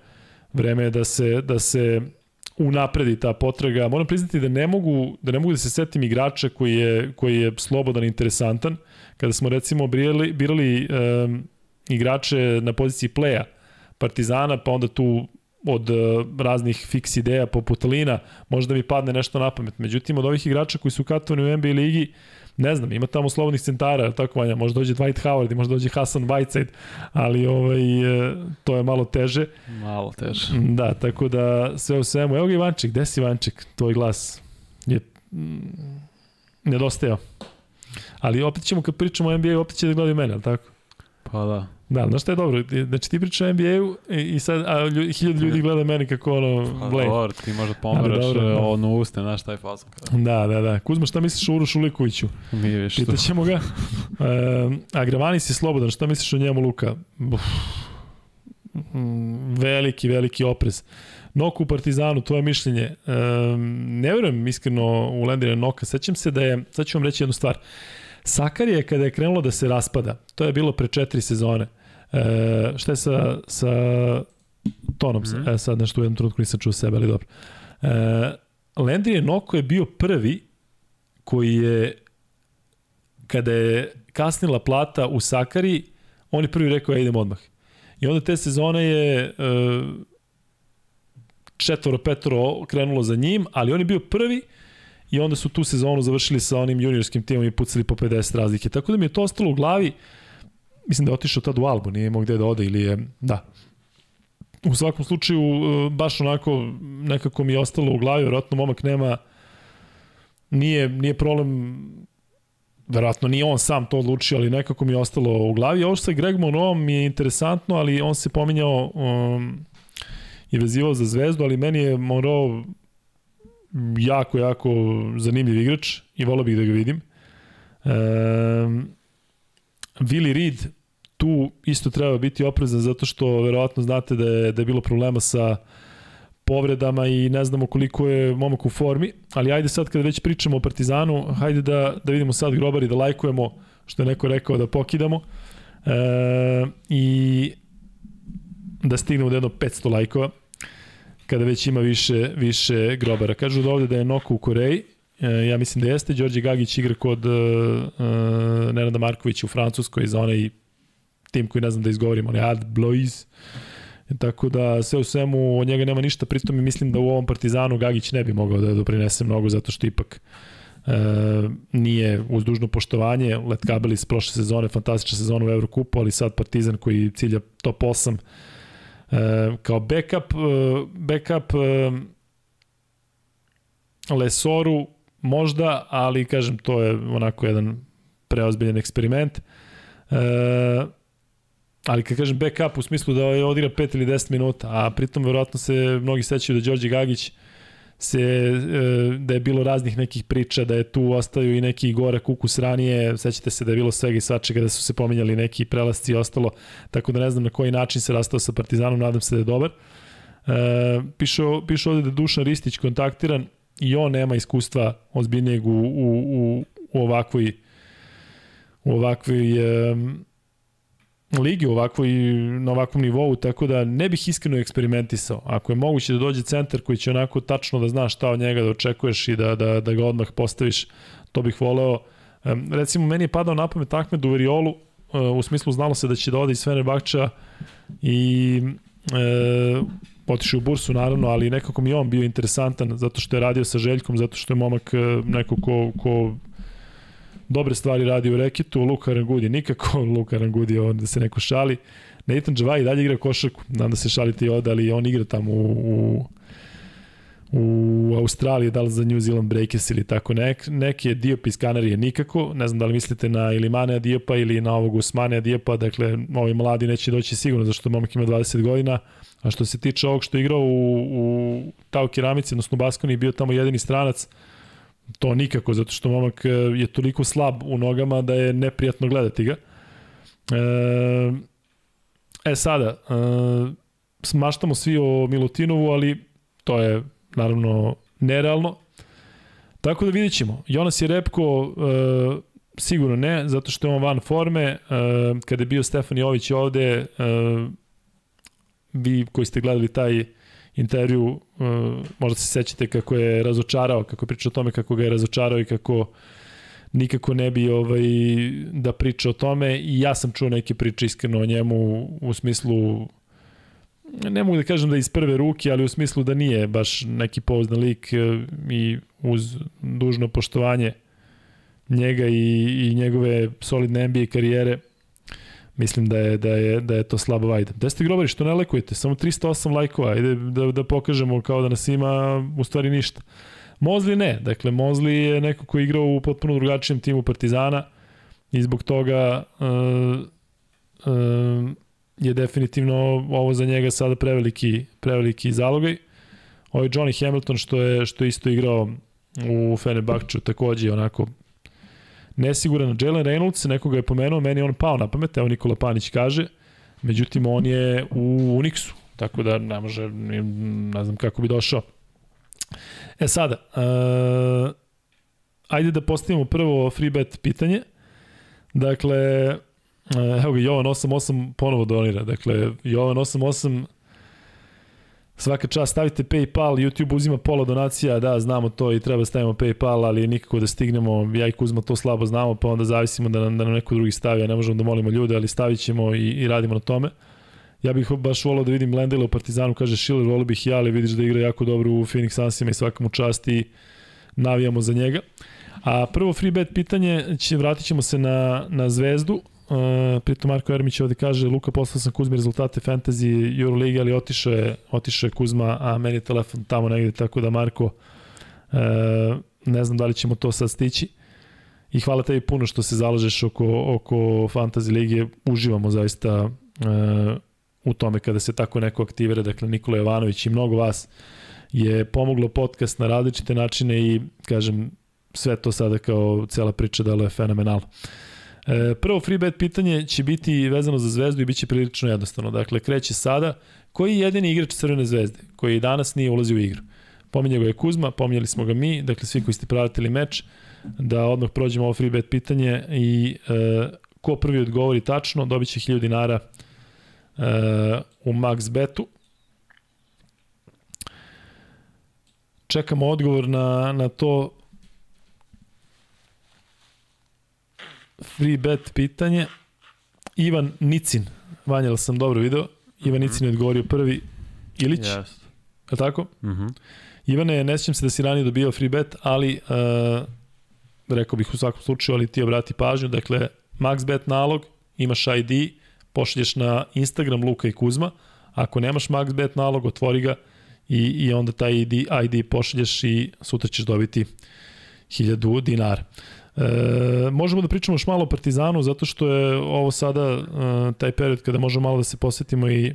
Vreme je da se, da se unapredi ta potraga. Moram priznati da ne mogu da ne mogu da se setim igrača koji je koji je slobodan i interesantan. Kada smo recimo birali birali um, igrače na poziciji pleja Partizana, pa onda tu od uh, raznih fiks ideja poput Lina, možda mi padne nešto na pamet. Međutim, od ovih igrača koji su katovani u NBA ligi, uh, ne znam, ima tamo slobodnih centara, tako vanja, možda dođe Dwight Howard i možda dođe Hasan Whiteside, ali ovaj, e, to je malo teže. Malo teže. Da, tako da sve u svemu. Evo ga Ivanček, gde si Ivanček? Tvoj glas je mm, nedostajao. Ali opet ćemo, kad pričamo o NBA, opet će da gledaju mene, ali tako? Pa da. Da, znaš šta je dobro? Znači ti pričaš o NBA-u i sad a, lju, hiljad ljudi gleda meni kako ono pa, blej. Dobro, ti možda pomeraš dobro, da. ono uste, znaš šta je fazon. Da, da, da. Kuzma, šta misliš o Urošu Likoviću? Mi je što. Pitaćemo ga. (laughs) E, a Gravanis je slobodan, šta misliš o njemu, Luka? Uf, veliki, veliki oprez. Noku u Partizanu, to je mišljenje. E, ne verujem iskreno u Lendina Noka. Sećam se da je, sad ću vam reći jednu stvar. Sakar je kada je krenulo da se raspada, to je bilo pre četiri sezone, E, šta je sa, sa tonom? Mm -hmm. E, sad nešto u jednom trenutku nisam čuo sebe, ali dobro. E, Landry Noko je bio prvi koji je, kada je kasnila plata u Sakari, on je prvi rekao, ja idem odmah. I onda te sezone je uh, četvoro, petoro krenulo za njim, ali on je bio prvi i onda su tu sezonu završili sa onim juniorskim timom i pucali po 50 razlike. Tako da mi je to ostalo u glavi, mislim da je otišao tad u Albu, nije imao gde da ode ili je, da. U svakom slučaju, e, baš onako, nekako mi je ostalo u glavi, vjerojatno momak nema, nije, nije problem verovatno nije on sam to odlučio, ali nekako mi je ostalo u glavi. Ovo što sa Greg Monovom mi je interesantno, ali on se pominjao um, i vezivao za zvezdu, ali meni je Monroe jako, jako zanimljiv igrač i volio bih da ga vidim. Um, Willi Reed tu isto treba biti oprezan zato što verovatno znate da je, da je bilo problema sa povredama i ne znamo koliko je momak u formi, ali ajde sad kada već pričamo o Partizanu, hajde da, da vidimo sad grobari, da lajkujemo, što je neko rekao da pokidamo e, i da stignemo do jedno 500 lajkova kada već ima više, više grobara. Kažu da ovde da je Noko u Koreji, e, ja mislim da jeste, Đorđe Gagić igra kod e Nenada Markovića u Francuskoj za onaj tim koji ne znam da izgovorim, onaj Ad Blois. Tako da sve u svemu od njega nema ništa, pritom i mislim da u ovom Partizanu Gagić ne bi mogao da doprinese mnogo zato što ipak e, nije uz dužno poštovanje Let Kabel iz prošle sezone, fantastična sezona u Evrokupu, ali sad Partizan koji cilja top 8 e, kao backup, e, backup e, Lesoru možda, ali kažem to je onako jedan preozbiljen eksperiment. E, ali kad kažem backup u smislu da je odigra 5 ili 10 minuta, a pritom verovatno se mnogi sećaju da Đorđe Gagić se, e, da je bilo raznih nekih priča, da je tu ostaju i neki gore kukus ranije, sećate se da je bilo svega i svačega, da su se pominjali neki prelasci i ostalo, tako da ne znam na koji način se rastao sa Partizanom, nadam se da je dobar. E, piše, piše ovde da je Dušan Ristić kontaktiran i on nema iskustva ozbiljnijeg u, u, u, u ovakvoj u ovakvoj ligi ovakvoj, na ovakvom nivou, tako da ne bih iskreno eksperimentisao. Ako je moguće da dođe centar koji će onako tačno da zna šta od njega da očekuješ i da, da, da ga odmah postaviš, to bih voleo. Recimo, meni je padao na pamet Ahmed u Veriolu, e, u smislu znalo se da će da ode iz Fenerbahča i e, otišao u bursu naravno, ali nekako mi on bio interesantan zato što je radio sa Željkom, zato što je momak e, neko ko, ko dobre stvari radi u reketu, Luka Rangudi nikako, (laughs) Luka Rangudi on da se neko šali. Nathan Džavaj dalje igra košarku, znam da se šalite i oda, ali on igra tamo u, u, u Australiji, da li za New Zealand Breakers ili tako nek, neki je Diop iz Kanarije nikako, ne znam da li mislite na Ilimane Diopa ili na ovog Usmane Diopa, dakle ovi mladi neće doći sigurno zašto momak ima 20 godina, a što se tiče ovog što je igrao u, u Tau Keramici, odnosno Baskoni, bio tamo jedini stranac, To nikako, zato što momak e, je toliko slab u nogama da je neprijatno gledati ga. E, e sada, e, smaštamo svi o Milutinovu, ali to je naravno nerealno. Tako da vidjet ćemo. Jonas je Repko e, sigurno ne, zato što je on van forme. E, kada je bio Stefan Jović ovde, e, vi koji ste gledali taj intervju, uh, možda se sećate kako je razočarao, kako je pričao o tome kako ga je razočarao i kako nikako ne bi ovaj, da priča o tome. I ja sam čuo neke priče iskreno o njemu u smislu ne mogu da kažem da iz prve ruke, ali u smislu da nije baš neki pouzdan lik uh, i uz dužno poštovanje njega i, i njegove solidne NBA karijere mislim da je, da je, da je to slabo vajda. Da ste grobari, što ne lekujete? Samo 308 lajkova, ajde da, da pokažemo kao da nas ima u stvari ništa. Mozli ne, dakle Mozli je neko ko je igrao u potpuno drugačijem timu Partizana i zbog toga uh, uh, je definitivno ovo za njega sada preveliki, preveliki zalogaj. Ovo je Johnny Hamilton što je, što je isto igrao u Fenerbahču, takođe onako nesiguran Jalen Reynolds, nekoga je pomenuo, meni on pao na pamet, evo Nikola Panić kaže, međutim on je u Unixu, tako da ne može, ne znam kako bi došao. E sada, uh, ajde da postavimo prvo free bet pitanje. Dakle, uh, evo ga, Jovan 88 ponovo donira. Dakle, Jovan 88 Svaka čast, stavite PayPal, YouTube uzima pola donacija, da, znamo to i treba da stavimo PayPal, ali nikako da stignemo, ja i Kuzma to slabo znamo, pa onda zavisimo da nam, da nam neko drugi stavi, a ne možemo da molimo ljude, ali stavit ćemo i, i radimo na tome. Ja bih baš volao da vidim Lendela u Partizanu, kaže Schiller, volio bih ja, ali vidiš da igra jako dobro u Phoenix Sunsima i svakamu čast i navijamo za njega. A prvo free bet pitanje, će, vratit ćemo se na, na Zvezdu, Uh, pritom Marko Ermić ovde kaže Luka poslao sam Kuzmi rezultate fantasy Euroliga ali otišao je, otišao je Kuzma a meni je telefon tamo negde tako da Marko uh, ne znam da li ćemo to sad stići. I hvala tebi puno što se zalažeš oko, oko fantasy lige. Uživamo zaista uh, u tome kada se tako neko aktivira. Dakle Nikola Jovanović i mnogo vas je pomoglo podcast na različite načine i kažem sve to sada kao cela priča da je fenomenalno. E, prvo free bet pitanje će biti vezano za zvezdu i bit će prilično jednostavno. Dakle, kreće sada. Koji je jedini igrač Crvene zvezde koji danas nije ulazio u igru? Pominjao ga je Kuzma, pominjali smo ga mi, dakle svi koji ste pratili meč, da odmah prođemo ovo free bet pitanje i e, ko prvi odgovori tačno dobit će 1000 dinara e, u max betu. Čekamo odgovor na, na to free bet pitanje. Ivan Nicin, Vanja, sam dobro video? Ivan -hmm. Nicin je odgovorio prvi. Ilić? Yes. Je tako? Mm -hmm. Ivane, ne sjećam se da si ranije dobio free bet, ali uh, rekao bih u svakom slučaju, ali ti obrati pažnju. Dakle, max bet nalog, imaš ID, pošalješ na Instagram Luka i Kuzma. Ako nemaš max bet nalog, otvori ga i, i onda taj ID, ID pošalješ i sutra ćeš dobiti 1000 dinara. E, možemo da pričamo još malo o Partizanu, zato što je ovo sada e, taj period kada možemo malo da se posvetimo i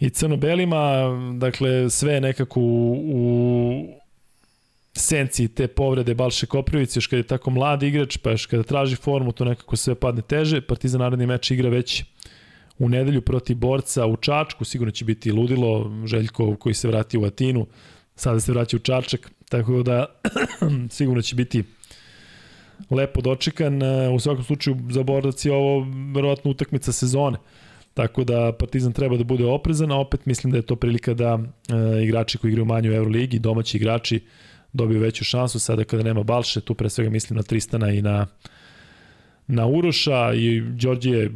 i crno-belima, dakle sve nekako u, u senci te povrede Balše Koprivice, još kada je tako mlad igrač, pa još kada traži formu, to nekako sve padne teže. Partizan naredni meč igra već u nedelju protiv borca u Čačku, sigurno će biti ludilo, Željko koji se vrati u Atinu, sada se vraća u Čačak, Tako da (clears throat) sigurno će biti lepo dočekan. E, u svakom slučaju za Borac je ovo verovatno utakmica sezone. Tako da Partizan treba da bude oprezan, a opet mislim da je to prilika da e, igrači koji igraju manje u Euroligi, domaći igrači, dobiju veću šansu sada kada nema Balše, tu pre svega mislim na Tristana i na na Uroša i Đorđije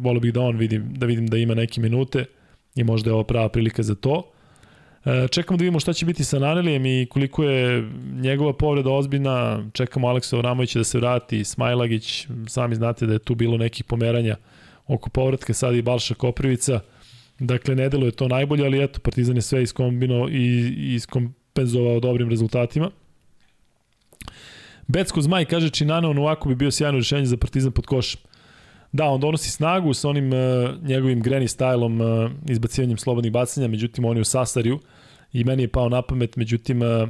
volio bih da on vidim, da vidim da ima neke minute i možda je ovo prava prilika za to. E, čekamo da vidimo šta će biti sa Nanelijem i koliko je njegova povreda ozbiljna. Čekamo Aleksa Vramovića da se vrati, Smajlagić, sami znate da je tu bilo nekih pomeranja oko povratka, sad i Balša Koprivica. Dakle, ne deluje to najbolje, ali eto, Partizan je sve iskombino i iskompenzovao dobrim rezultatima. Becko Zmaj kaže Činano on ovako bi bio sjajno rešenje za Partizan pod košem. Da, on donosi snagu sa onim uh, njegovim granny stylom uh, izbacivanjem slobodnih bacanja, međutim on je u Sasariju i meni je pao na pamet, međutim uh,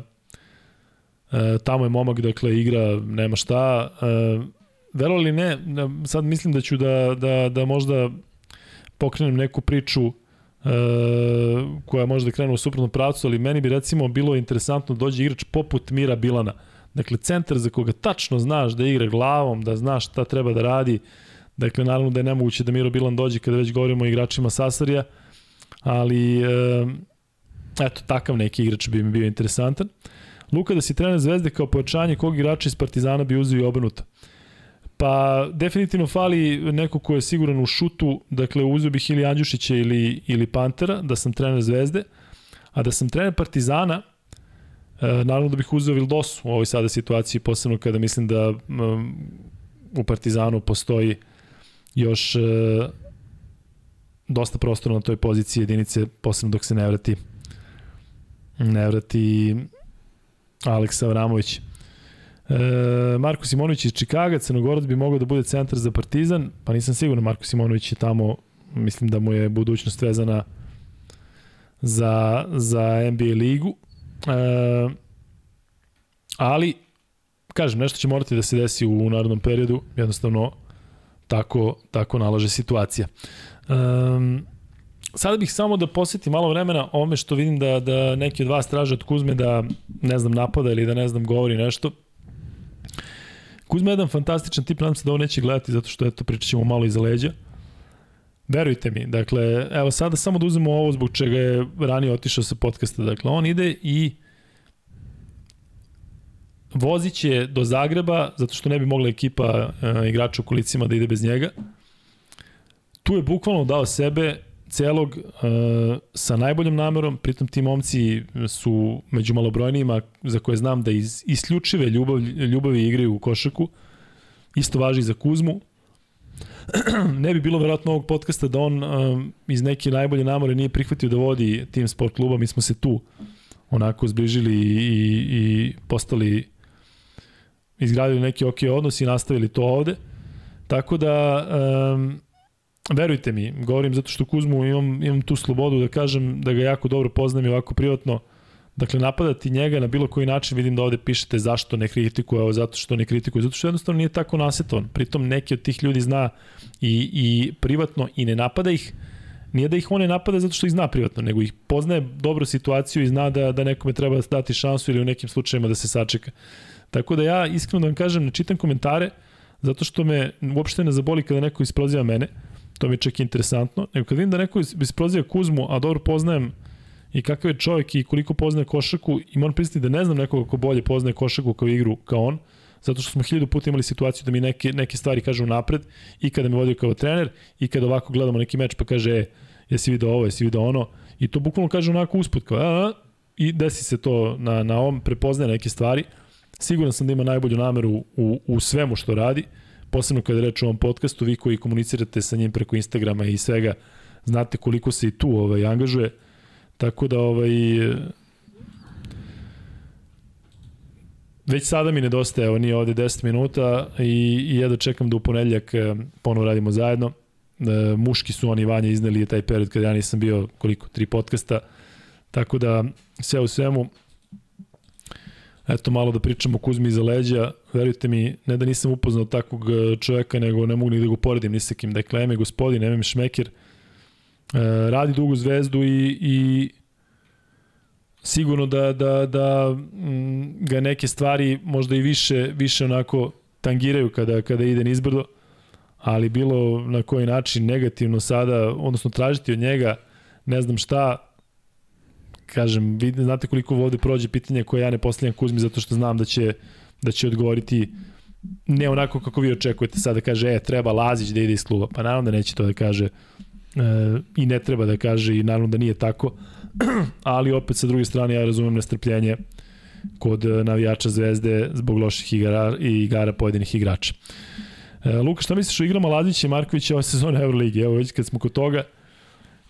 tamo je momak, dakle igra, nema šta. Uh, velo li ne, sad mislim da ću da, da, da možda pokrenem neku priču uh, koja može da krene u suprotnom pravcu, ali meni bi recimo bilo interesantno da dođe igrač poput Mira Bilana. Dakle, centar za koga tačno znaš da igra glavom, da znaš šta treba da radi, Dakle, naravno da je nemoguće da Miro Bilan dođe kada već govorimo o igračima Sasarija, ali e, eto, takav neki igrač bi mi bio interesantan. Luka, da si trener Zvezde kao pojačanje kog igrača iz Partizana bi uzio i obrnuto? Pa definitivno fali neko ko je siguran u šutu, dakle uzeo bih ili Andjušića ili, ili Pantera, da sam trener Zvezde, a da sam trener Partizana, e, naravno da bih uzeo Vildosu u ovoj sada situaciji, posebno kada mislim da u Partizanu postoji još e, dosta prostora na toj poziciji jedinice, posebno dok se ne vrati ne vrati Aleksa Vramović. E, Marko Simonović iz Čikaga, Crnogorac bi mogao da bude centar za Partizan, pa nisam siguran, Marko Simonović je tamo, mislim da mu je budućnost vezana za, za NBA ligu. E, ali, kažem, nešto će morati da se desi u narodnom periodu, jednostavno tako, tako nalaže situacija. Um, sada bih samo da posjetim malo vremena ome što vidim da, da neki od vas traže od Kuzme da, ne znam, napada ili da, ne znam, govori nešto. Kuzma je jedan fantastičan tip, nadam se da ovo neće gledati zato što, eto, pričat ćemo malo iza leđa. Verujte mi, dakle, evo sada samo da uzmemo ovo zbog čega je ranije otišao sa podcasta. Dakle, on ide i vozić je do Zagreba, zato što ne bi mogla ekipa e, igrača u kolicima da ide bez njega. Tu je bukvalno dao sebe celog e, sa najboljom namerom, pritom ti momci su među malobrojnijima za koje znam da iz isključive ljubav, ljubavi igraju u košaku. Isto važi i za Kuzmu. (clears throat) ne bi bilo verovatno ovog podcasta da on um, iz neke najbolje namore nije prihvatio da vodi tim sport kluba. Mi smo se tu onako zbližili i, i, i postali izgradili neki ok odnos i nastavili to ovde. Tako da um, verujte mi, govorim zato što Kuzmu imam, imam tu slobodu da kažem da ga jako dobro poznam i ovako privatno. Dakle, napadati njega na bilo koji način, vidim da ovde pišete zašto ne kritikuje, ovo zato što ne kritikuje, zato što jednostavno nije tako nasetovan. Pritom neki od tih ljudi zna i, i privatno i ne napada ih, nije da ih on ne napada zato što ih zna privatno, nego ih poznaje dobro situaciju i zna da, da nekome treba dati šansu ili u nekim slučajima da se sačeka. Tako da ja iskreno da vam kažem, ne čitam komentare, zato što me uopšte ne zaboli kada neko isproziva mene, to mi je čak interesantno, nego kad vidim da neko isproziva Kuzmu, a dobro poznajem i kakav je čovjek i koliko poznaje košaku i moram pristiti da ne znam nekoga ko bolje poznaje košaku kao igru kao on, zato što smo hiljadu puta imali situaciju da mi neke, neke stvari kažu napred i kada me vodio kao trener i kada ovako gledamo neki meč pa kaže e, jesi video ovo, jesi video ono? I to bukvalno kaže onako usput kao a, a, i desi se to na, na ovom, prepoznaje neke stvari. Siguran sam da ima najbolju nameru u, u svemu što radi, posebno kada reč o ovom podcastu, vi koji komunicirate sa njim preko Instagrama i svega, znate koliko se i tu ovaj, angažuje. Tako da ovaj, već sada mi nedostaje, evo nije ovde 10 minuta i, i ja da čekam da u ponedljak eh, ponovo radimo zajedno. E, muški su oni Vanja izneli taj period kada ja nisam bio koliko, tri podcasta. Tako da sve u svemu eto malo da pričamo Kuzmi iza leđa, verujte mi, ne da nisam upoznao takvog e, čoveka, nego ne mogu ni da ga uporedim ni sa kim. Dakle, Eme gospodin, Eme Šmekir, e, radi dugu zvezdu i, i sigurno da, da, da ga neke stvari možda i više, više onako tangiraju kada, kada ide nizbrdo, ali bilo na koji način negativno sada, odnosno tražiti od njega ne znam šta, kažem, vi znate koliko ovde prođe pitanje koje ja ne postavljam Kuzmi zato što znam da će, da će odgovoriti ne onako kako vi očekujete sada da kaže, e, treba Lazić da ide iz kluba. Pa naravno da neće to da kaže e, i ne treba da kaže i naravno da nije tako, (clears throat) ali opet sa druge strane ja razumem nestrpljenje kod navijača Zvezde zbog loših igara i igara pojedinih igrača. E, Luka, šta misliš o igrama Lazića i Markovića ove sezone Euroligi? Evo već kad smo kod toga.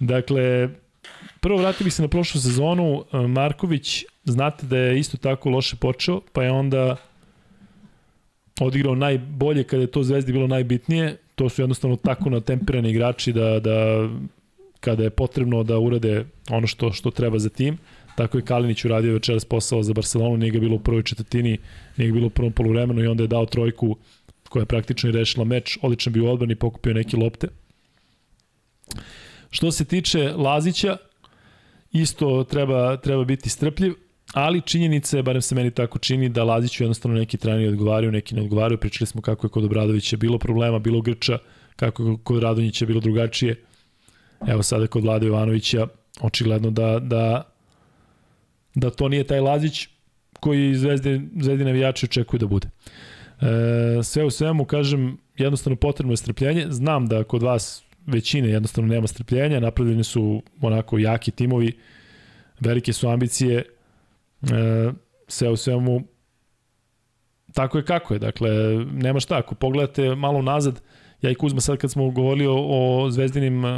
Dakle, Prvo vratili se na prošlu sezonu, e, Marković, znate da je isto tako loše počeo, pa je onda odigrao najbolje kada je to Zvezdi bilo najbitnije. To su jednostavno tako natemperani igrači da, da kada je potrebno da urade ono što, što treba za tim. Tako je Kalinić uradio večeras posao za Barcelonu, nije ga bilo u prvoj četvrtini, nije ga bilo u prvom poluvremenu i onda je dao trojku koja je praktično i rešila meč. Odlično bio odbran i pokupio neke lopte. Što se tiče Lazića, isto treba, treba biti strpljiv, ali činjenica je, barem se meni tako čini, da Laziću jednostavno neki treneri odgovaraju, neki ne odgovaraju. Pričali smo kako je kod Obradovića bilo problema, bilo Grča, kako je kod Radonjića bilo drugačije. Evo sada kod Vlada Jovanovića, očigledno da, da, da to nije taj Lazić koji zvezde, zvezdi navijači očekuju da bude. E, sve u svemu, kažem, jednostavno potrebno je strpljenje. Znam da kod vas većine jednostavno nema strpljenja, napravljeni su onako jaki timovi, velike su ambicije, e, sve u svemu tako je kako je, dakle nema šta, ako pogledate malo nazad, ja i Kuzma sad kad smo govorili o, o zvezdinim uh,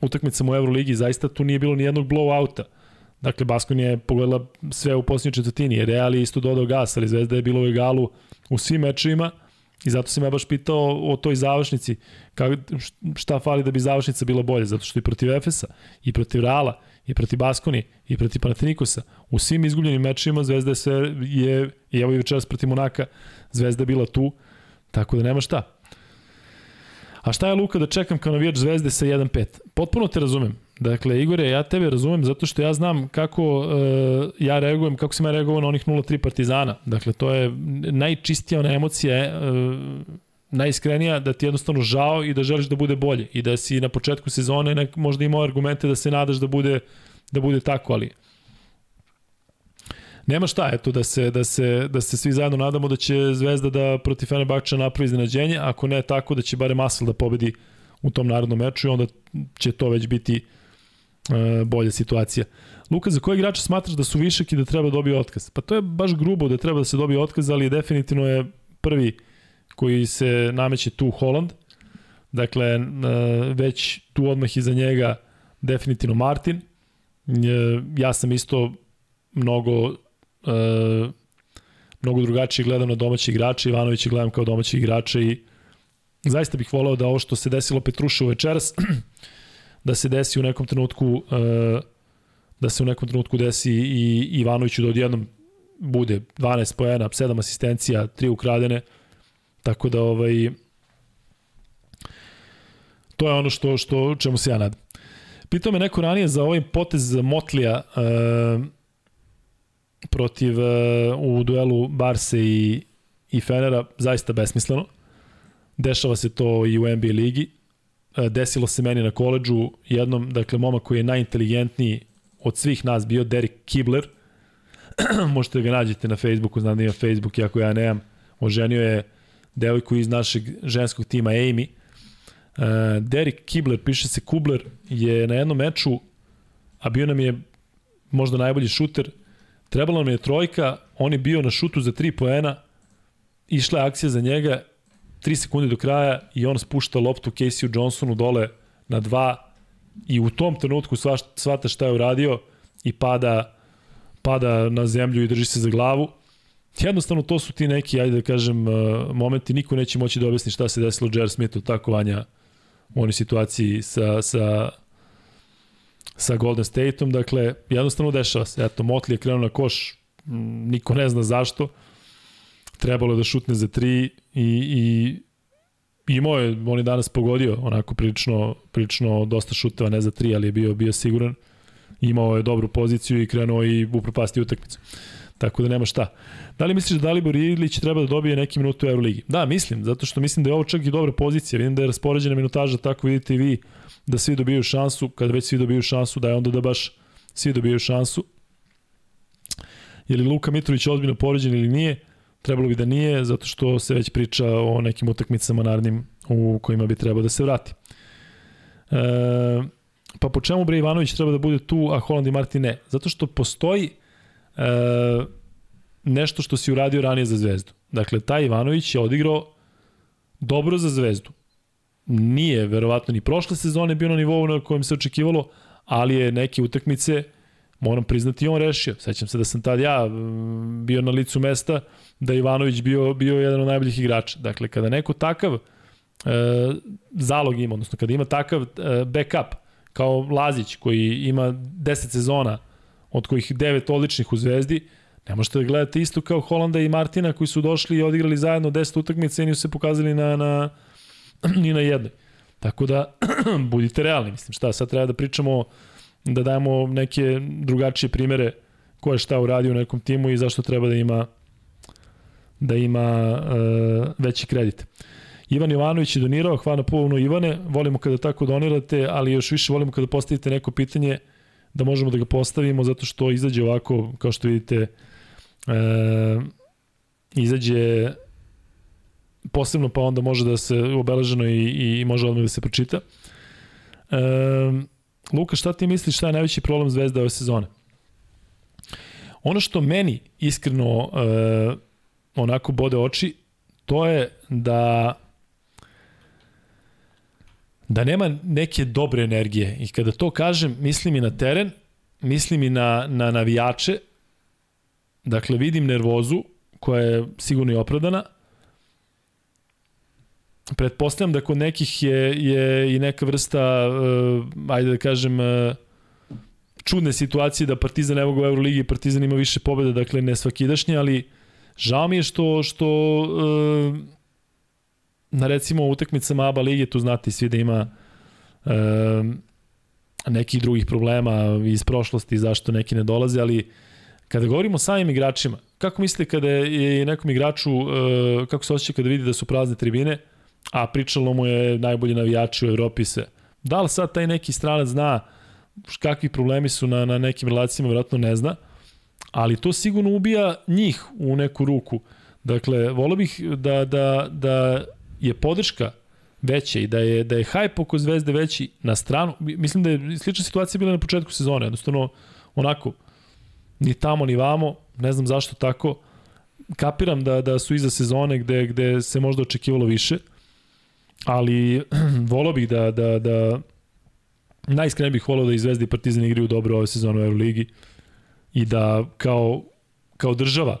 utakmicama u Euroligi, zaista tu nije bilo ni jednog blowouta. Dakle, Baskon je pogledala sve u posljednjoj četvrtini, Real je isto dodao gas, ali Zvezda je bilo u egalu u svim mečevima, I zato sam ja baš pitao o toj završnici, kako, šta fali da bi završnica bila bolja, zato što i protiv Efesa, i protiv Reala, i protiv Baskoni, i protiv Panathinaikosa, u svim izgubljenim mečima Zvezda je sve, je, i evo i večeras protiv Monaka, Zvezda je bila tu, tako da nema šta. A šta je Luka da čekam kao navijač Zvezde sa 1-5? Potpuno te razumem. Dakle, Igore, ja tebe razumem zato što ja znam kako uh, ja reagujem, kako sam ja reagovao na onih 0-3 Partizana. Dakle, to je najčistija ona emocija uh, najiskrenija da ti jednostavno žao i da želiš da bude bolje i da si na početku sezone nek, možda imao argumente da se nadaš da bude da bude tako, ali nema šta, eto, da se, da se, da se svi zajedno nadamo da će Zvezda da protiv Fenerbahča napravi iznenađenje, ako ne tako da će bare Masel da pobedi u tom narodnom meču i onda će to već biti e, bolja situacija. Luka, za kojeg igrača smatraš da su višak i da treba dobije otkaz? Pa to je baš grubo da treba da se dobije otkaz, ali definitivno je prvi koji se nameće tu Holland. Dakle, e, već tu odmah iza njega definitivno Martin. E, ja sam isto mnogo e, mnogo drugačije gledam na domaći igrače, Ivanović gledam kao domaći igrače i zaista bih voleo da ovo što se desilo Petruševu večeras, (clears throat) da se desi u nekom trenutku e, da se u nekom trenutku desi i Ivanoviću da odjednom bude 12 poena, 7 asistencija, 3 ukradene. Tako da ovaj to je ono što što čemu se ja nadam. Pitao me neko ranije za ovaj potez Motlija e, protiv uh, u duelu Barse i, i Fenera zaista besmisleno. Dešava se to i u NBA ligi. Uh, desilo se meni na koleđu jednom, dakle, momak koji je najinteligentniji od svih nas bio Derek Kibler. (clears throat) Možete ga nađete na Facebooku, znam da ima Facebook, iako ja nemam. Oženio je devojku iz našeg ženskog tima Amy. Uh, Derek Kibler, piše se Kubler, je na jednom meču, a bio nam je možda najbolji šuter, Trebala nam je trojka, on je bio na šutu za 3 poena, išla je akcija za njega, 3 sekunde do kraja i on spušta loptu Casey Johnsonu dole na 2 i u tom trenutku shvata šta je uradio i pada, pada na zemlju i drži se za glavu. Jednostavno to su ti neki, ajde da kažem, uh, momenti, niko neće moći da objasni šta se desilo Jer Smithu, tako vanja u onoj situaciji sa, sa sa Golden Stateom, dakle, jednostavno dešava se. Eto, Motley je krenuo na koš, niko ne zna zašto, trebalo da šutne za tri i, i imao je, on je danas pogodio, onako prilično, prilično dosta šuteva, ne za tri, ali je bio, bio siguran. Imao je dobru poziciju i krenuo i upropasti utakmicu. Tako da nema šta. Da li misliš da Dalibor Ilić treba da dobije neki minut u Euroligi? Da, mislim, zato što mislim da je ovo čak i dobra pozicija. Vidim da je raspoređena minutaža, tako vidite i vi da svi dobiju šansu, kada već svi dobiju šansu, da je onda da baš svi dobiju šansu. Je li Luka Mitrović ozbiljno poređen ili nije? Trebalo bi da nije, zato što se već priča o nekim utakmicama narednim u kojima bi trebao da se vrati. E, pa po čemu Bre Ivanović treba da bude tu, a Holland i Martin ne? Zato što postoji e, nešto što si uradio ranije za Zvezdu. Dakle, taj Ivanović je odigrao dobro za Zvezdu nije verovatno ni prošle sezone bio na nivou na kojem se očekivalo, ali je neke utakmice moram priznati on rešio. Sećam se da sam tad ja bio na licu mesta, da Ivanović bio, bio jedan od najboljih igrača. Dakle, kada neko takav e, zalog ima, odnosno kada ima takav e, backup, kao Lazić koji ima 10 sezona, od kojih 9 odličnih u Zvezdi, ne možete da gledate isto kao Holanda i Martina koji su došli i odigrali zajedno 10 utakmica i nisu se pokazali na, na, (clears throat) ni na jednoj. Tako da, (clears throat) budite realni, mislim, šta, sad treba da pričamo, da dajemo neke drugačije primere ko je šta uradio u nekom timu i zašto treba da ima da ima uh, veći kredit. Ivan Jovanović je donirao, hvala puno Ivane, volimo kada tako donirate, ali još više volimo kada postavite neko pitanje da možemo da ga postavimo, zato što izađe ovako, kao što vidite, uh, izađe posebno pa onda može da se obeleženo i, i može odmah da se pročita. E, Luka, šta ti misliš šta je najveći problem Zvezda ove sezone? Ono što meni iskreno e, onako bode oči, to je da da nema neke dobre energije. I kada to kažem, mislim i na teren, mislim i na, na navijače. Dakle, vidim nervozu koja je sigurno i opravdana, pretpostavljam da kod nekih je, je i neka vrsta, uh, ajde da kažem, uh, čudne situacije da Partizan evo ga u Euroligi, Partizan ima više pobjeda, dakle ne svakidašnje, ali žao mi je što, što uh, na recimo utakmicama ABA lige, tu znate svi da ima uh, nekih drugih problema iz prošlosti, zašto neki ne dolaze, ali kada govorimo o samim igračima, kako mislite kada je nekom igraču, kako se osjeća kada vidi da su prazne tribine, uh, a pričalo mu je najbolji navijači u Evropi se. Da li sad taj neki stranac zna kakvi problemi su na, na nekim relacijama, vjerojatno ne zna, ali to sigurno ubija njih u neku ruku. Dakle, volio bih da, da, da je podrška veća i da je, da je hype oko Zvezde veći na stranu. Mislim da je slična situacija bila na početku sezone, jednostavno onako, ni tamo ni vamo, ne znam zašto tako. Kapiram da, da su iza sezone gde, gde se možda očekivalo više, ali (clears throat) volio bih da, da, da najiskrenije bih volio da i Zvezda i Partizan igraju dobro ove sezone u Euroligi i da kao, kao država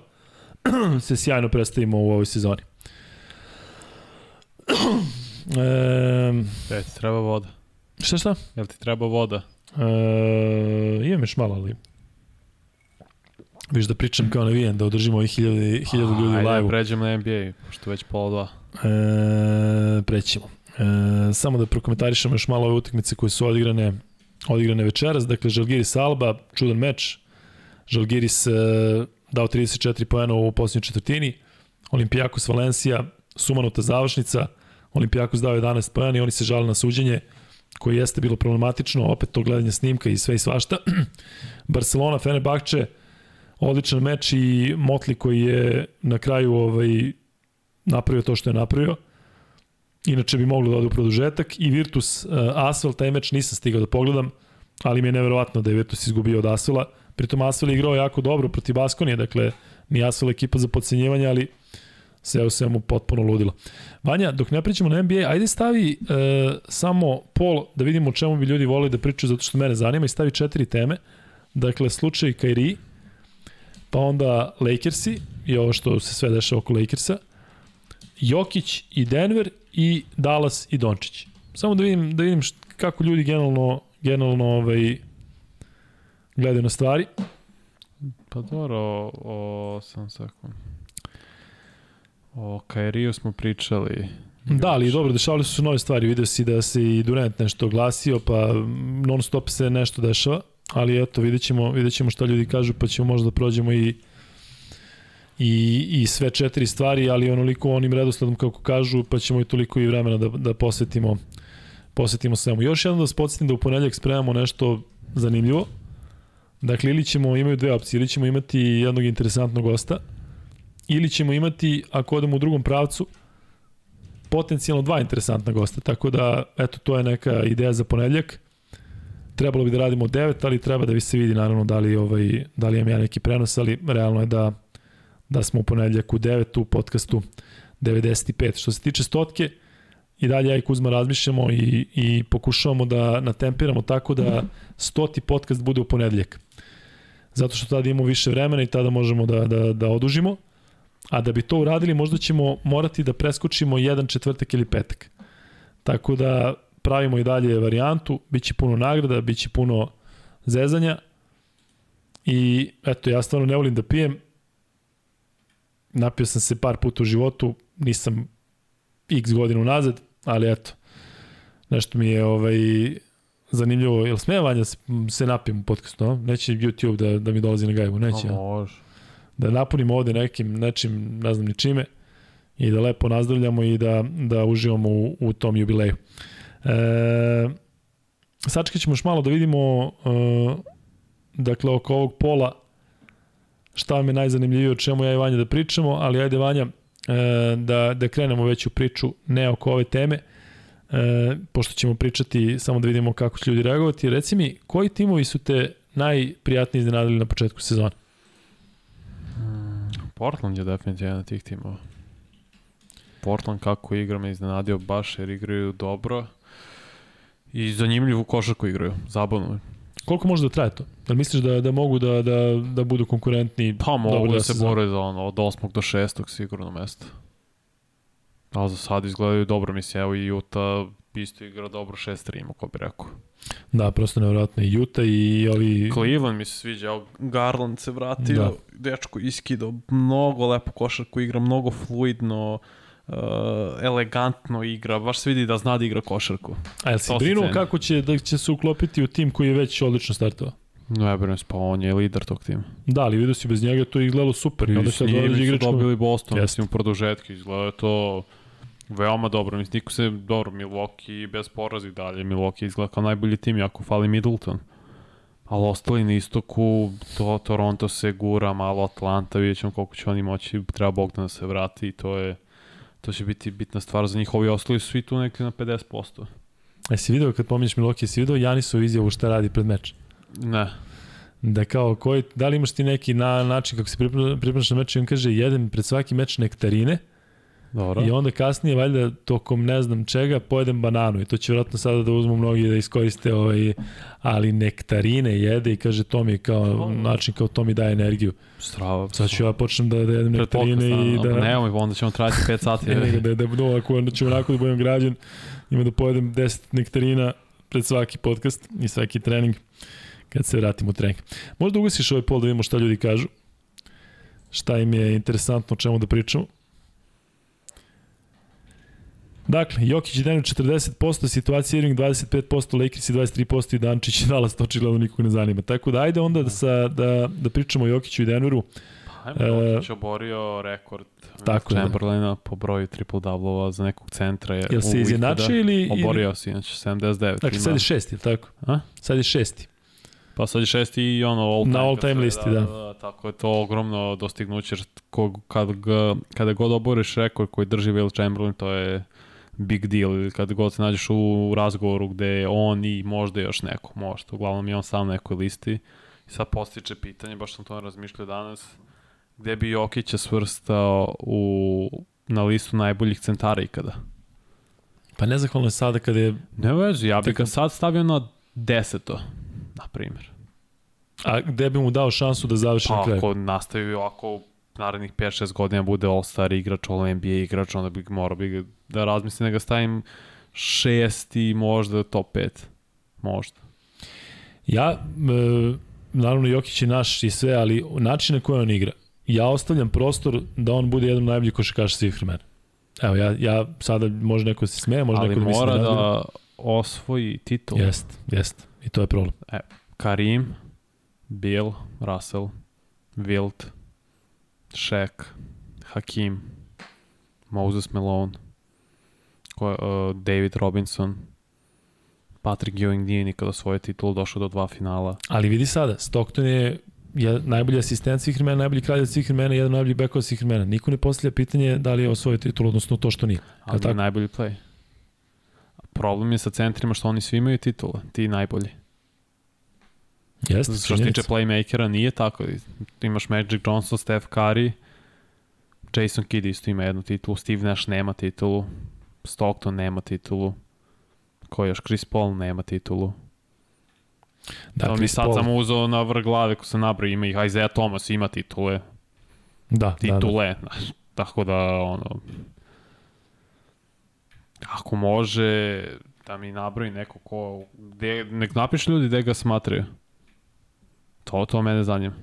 (clears throat) se sjajno predstavimo u ovoj sezoni. (clears throat) e, ti treba voda? Šta šta? Jel ti treba voda? E, imam još malo, ali Viš da pričam kao navijen, da održimo ovih hiljade, hiljadu ljudi live-u. Ajde, pređemo na NBA, pošto već pola dva. E, prećemo. E, samo da prokomentarišemo još malo ove utakmice koje su odigrane, odigrane večeras. Dakle, Žalgiris Alba, čudan meč. Žalgiris e, dao 34 poena u posljednjoj četvrtini. Olimpijakos Valencija, sumanuta završnica. Olimpijakos dao 11 poena i oni se žale na suđenje koje jeste bilo problematično, opet to gledanje snimka i sve i svašta. (clears throat) Barcelona, Fenerbahče, odličan meč i Motli koji je na kraju ovaj, napravio to što je napravio. Inače bi moglo da ode u produžetak. I Virtus uh, Asvel, taj meč nisam stigao da pogledam, ali mi je neverovatno da je Virtus izgubio od Asvela. Pritom Asvel je igrao jako dobro protiv Baskonije, dakle, ni Asvel ekipa za podcenjivanje, ali sve u svemu potpuno ludilo. Vanja, dok ne pričamo na NBA, ajde stavi uh, samo pol da vidimo o čemu bi ljudi volili da pričaju zato što mene zanima i stavi četiri teme. Dakle, slučaj Kairi, pa onda Lakersi i ovo što se sve dešava oko Lakersa, Jokić i Denver i Dallas i Dončić. Samo da vidim, da vidim št, kako ljudi generalno, generalno ovaj, gledaju na stvari. Pa dobro, o, o sam sekund. O Kairiju smo pričali. Da, ali dobro, dešavali su se nove stvari. Vidio si da se i Durant nešto glasio, pa non stop se nešto dešava. Ali eto, vidjet ćemo, vidjet ćemo šta ljudi kažu, pa ćemo možda da prođemo i i, i sve četiri stvari, ali onoliko onim redosledom kako kažu, pa ćemo i toliko i vremena da, da posvetimo, posvetimo svemu. Još jednom da vas podsjetim da u ponedljak spremamo nešto zanimljivo. Dakle, ili ćemo, imaju dve opcije, ili ćemo imati jednog interesantnog gosta, ili ćemo imati, ako odemo u drugom pravcu, potencijalno dva interesantna gosta. Tako da, eto, to je neka ideja za ponedljak. Trebalo bi da radimo 9, ali treba da vi se vidi naravno da li, ovaj, da li imam ja neki prenos, ali realno je da da smo u ponedljak u 9 u podcastu 95. Što se tiče stotke, i dalje ja i Kuzma razmišljamo i, i pokušavamo da natempiramo tako da stoti podcast bude u ponedljak. Zato što tada imamo više vremena i tada možemo da, da, da odužimo. A da bi to uradili, možda ćemo morati da preskočimo jedan četvrtak ili petak. Tako da pravimo i dalje varijantu, bit će puno nagrada, bit će puno zezanja. I eto, ja stvarno ne volim da pijem, napio sam se par puta u životu, nisam x godina nazad, ali eto, nešto mi je ovaj, zanimljivo. Jel smije Vanja se, se napijem u podcastu, no? Neće YouTube da, da mi dolazi na gajbu, neće. No, može. Da napunimo ovde nekim, nečim, ne znam ni čime, i da lepo nazdravljamo i da, da uživamo u, u tom jubileju. E, sačekat ćemo još malo da vidimo e, dakle oko ovog pola šta vam je najzanimljivije o čemu ja i Vanja da pričamo, ali ajde Vanja e, da, da krenemo već u priču ne oko ove teme, e, pošto ćemo pričati samo da vidimo kako će ljudi reagovati. Reci mi, koji timovi su te najprijatniji iznenadili na početku sezona? Hmm, Portland je definitivno jedan od tih timova. Portland kako igra me iznenadio baš jer igraju dobro i zanimljivu košarku igraju, zabavno Koliko može da traje to? Da li misliš da, da mogu da, da, da budu konkurentni? Pa mogu da, da se bore za ono, od 8. do 6. sigurno mesto. Ali za sad izgledaju dobro, mislim, evo i Utah isto igra dobro 6-3 ima, ko bi rekao. Da, prosto nevjerojatno i Utah i ovi... Cleveland mi se sviđa, Garland se vratio, da. dečko iskidao, mnogo lepo košarku igra, mnogo fluidno, uh, uh, elegantno igra, baš se vidi da zna da igra košarku. A jel si brinuo kako će, da će se uklopiti u tim koji je već odlično startovao? No, ja brinem, pa on je lider tog tima. Da, ali vidio si bez njega to je izgledalo super. I onda se dođe igračko. dobili Boston, yes. mislim, u produžetku, izgleda to Veoma dobro, mislim, niko se, dobro, Milwaukee bez porazi dalje, Milwaukee izgleda kao najbolji tim, jako fali Middleton. Ali ostali na istoku, to Toronto se gura, malo Atlanta, vidjet ćemo koliko će oni moći, treba Bogdan da se vrati i to je, to će biti bitna stvar za njih. Ovi ostali su svi tu neki na 50%. E si video kad pominješ Milwaukee, si video Janisov izjavu šta radi pred meč? Ne. Da kao, koji, da li imaš ti neki na, način kako se pripremaš na meč i on kaže, jedem pred svaki meč nektarine, Dobro. I onda kasnije, valjda, tokom ne znam čega, pojedem bananu i to će vjerojatno sada da uzmu mnogi da iskoriste, ovaj, ali nektarine jede i kaže to mi je kao način kao to mi daje energiju. Strava. Sad ću ja počnem da, da jedem nektarine i da... Ne, onda ćemo trajati 5 (laughs) sati. ne, da, da, da, no, ako onda ću onako da budem građan, ima da pojedem 10 nektarina pred svaki podcast i svaki trening kad se vratim u trening. Možda ugasiš ovaj pol da vidimo šta ljudi kažu. Šta im je interesantno o čemu da pričamo. Dakle, Jokić i Denver 40%, situacija Irving 25%, Lakers i 23% i Dančić i Dallas, to očigledno nikog ne zanima. Tako da, ajde onda da, sa, da, da pričamo o Jokiću i Denveru. Pa, ajmo, Jokić oborio rekord tako Chamberlaina da. po broju triple double za nekog centra. Je Jel se izjednačio ili... Oborio se, inače 79. Dakle, sad je šesti, je tako? A? Sad je šesti. Pa sad je šesti i ono all time. Na all time listi, da, da. da. Tako je to ogromno dostignuće. Kad, ga, kada god oboriš rekord koji drži Will Chamberlain, to je big deal ili kad god se nađeš u razgovoru gde je on i možda još neko, možda, uglavnom je on sam na nekoj listi i sad postiče pitanje, baš sam to razmišljao danas, gde bi Jokića svrstao u, na listu najboljih centara ikada? Pa nezahvalno je sada kada je... Ne vezi, ja bih ga sad stavio na deseto, na primjer. A gde bi mu dao šansu da završi pa, na kraju? Ako nastavi ovako narednih 5-6 godina bude All-Star igrač, All-NBA igrač, onda bi morao bi da razmislim da ga stavim šesti, možda top 5. Možda. Ja, e, naravno Jokić je naš i sve, ali način na koji on igra, ja ostavljam prostor da on bude jedan najbolji košakaš svih vremena. Evo, ja, ja sada može neko da se smeje, može ali neko da misli da... Ali mora da osvoji titul. Jest, jest. I to je problem. E, Karim, Bill, Russell, Wilt, Shaq, Hakim, Moses Malone, ko, uh, David Robinson, Patrick Ewing nije nikada svoje titulu došao do dva finala. Ali vidi sada, Stockton je je najbolji asistent svih vremena, najbolji kralj svih vremena, jedan najbolji bekova svih vremena. Niko ne postavlja pitanje da li je osvojio titul, odnosno to što nije. Ali tako? najbolji play. Problem je sa centrima što oni svi imaju titule, ti najbolji. Jeste, što se tiče playmakera nije tako. Imaš Magic Johnson, Steph Curry, Jason Kidd isto ima jednu titulu, Steve Nash nema titulu, Stockton nema titulu, ko još, Chris Paul nema titulu. Da, to mi sad Paul... sam uzao na vrh glave ko se nabrao, ima ih Isaiah Thomas, ima titule. Da, titule, da, da. tako da, ono, ako može da mi nabroji neko ko, gde, nek napiš ljudi gde ga smatraju. To, to mene zanima.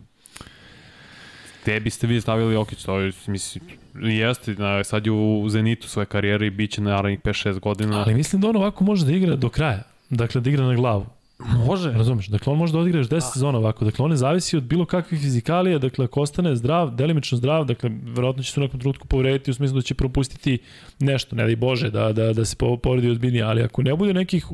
Gde biste vi stavili Jokić? To je, mislim, jeste, na, sad je u Zenitu svoje karijere i bit će naravnih 5-6 godina. Ali mislim da on ovako može da igra do kraja. Dakle, da igra na glavu. Može. Razumeš? Dakle, on može da odigraš 10 da. sezona ovako. Dakle, on ne zavisi od bilo kakvih fizikalija. Dakle, ako ostane zdrav, delimično zdrav, dakle, verovatno će se u nekom trenutku povrediti u smislu da će propustiti nešto, ne daj Bože, da, da, da se povredi odbiljnije. Ali ako ne bude nekih,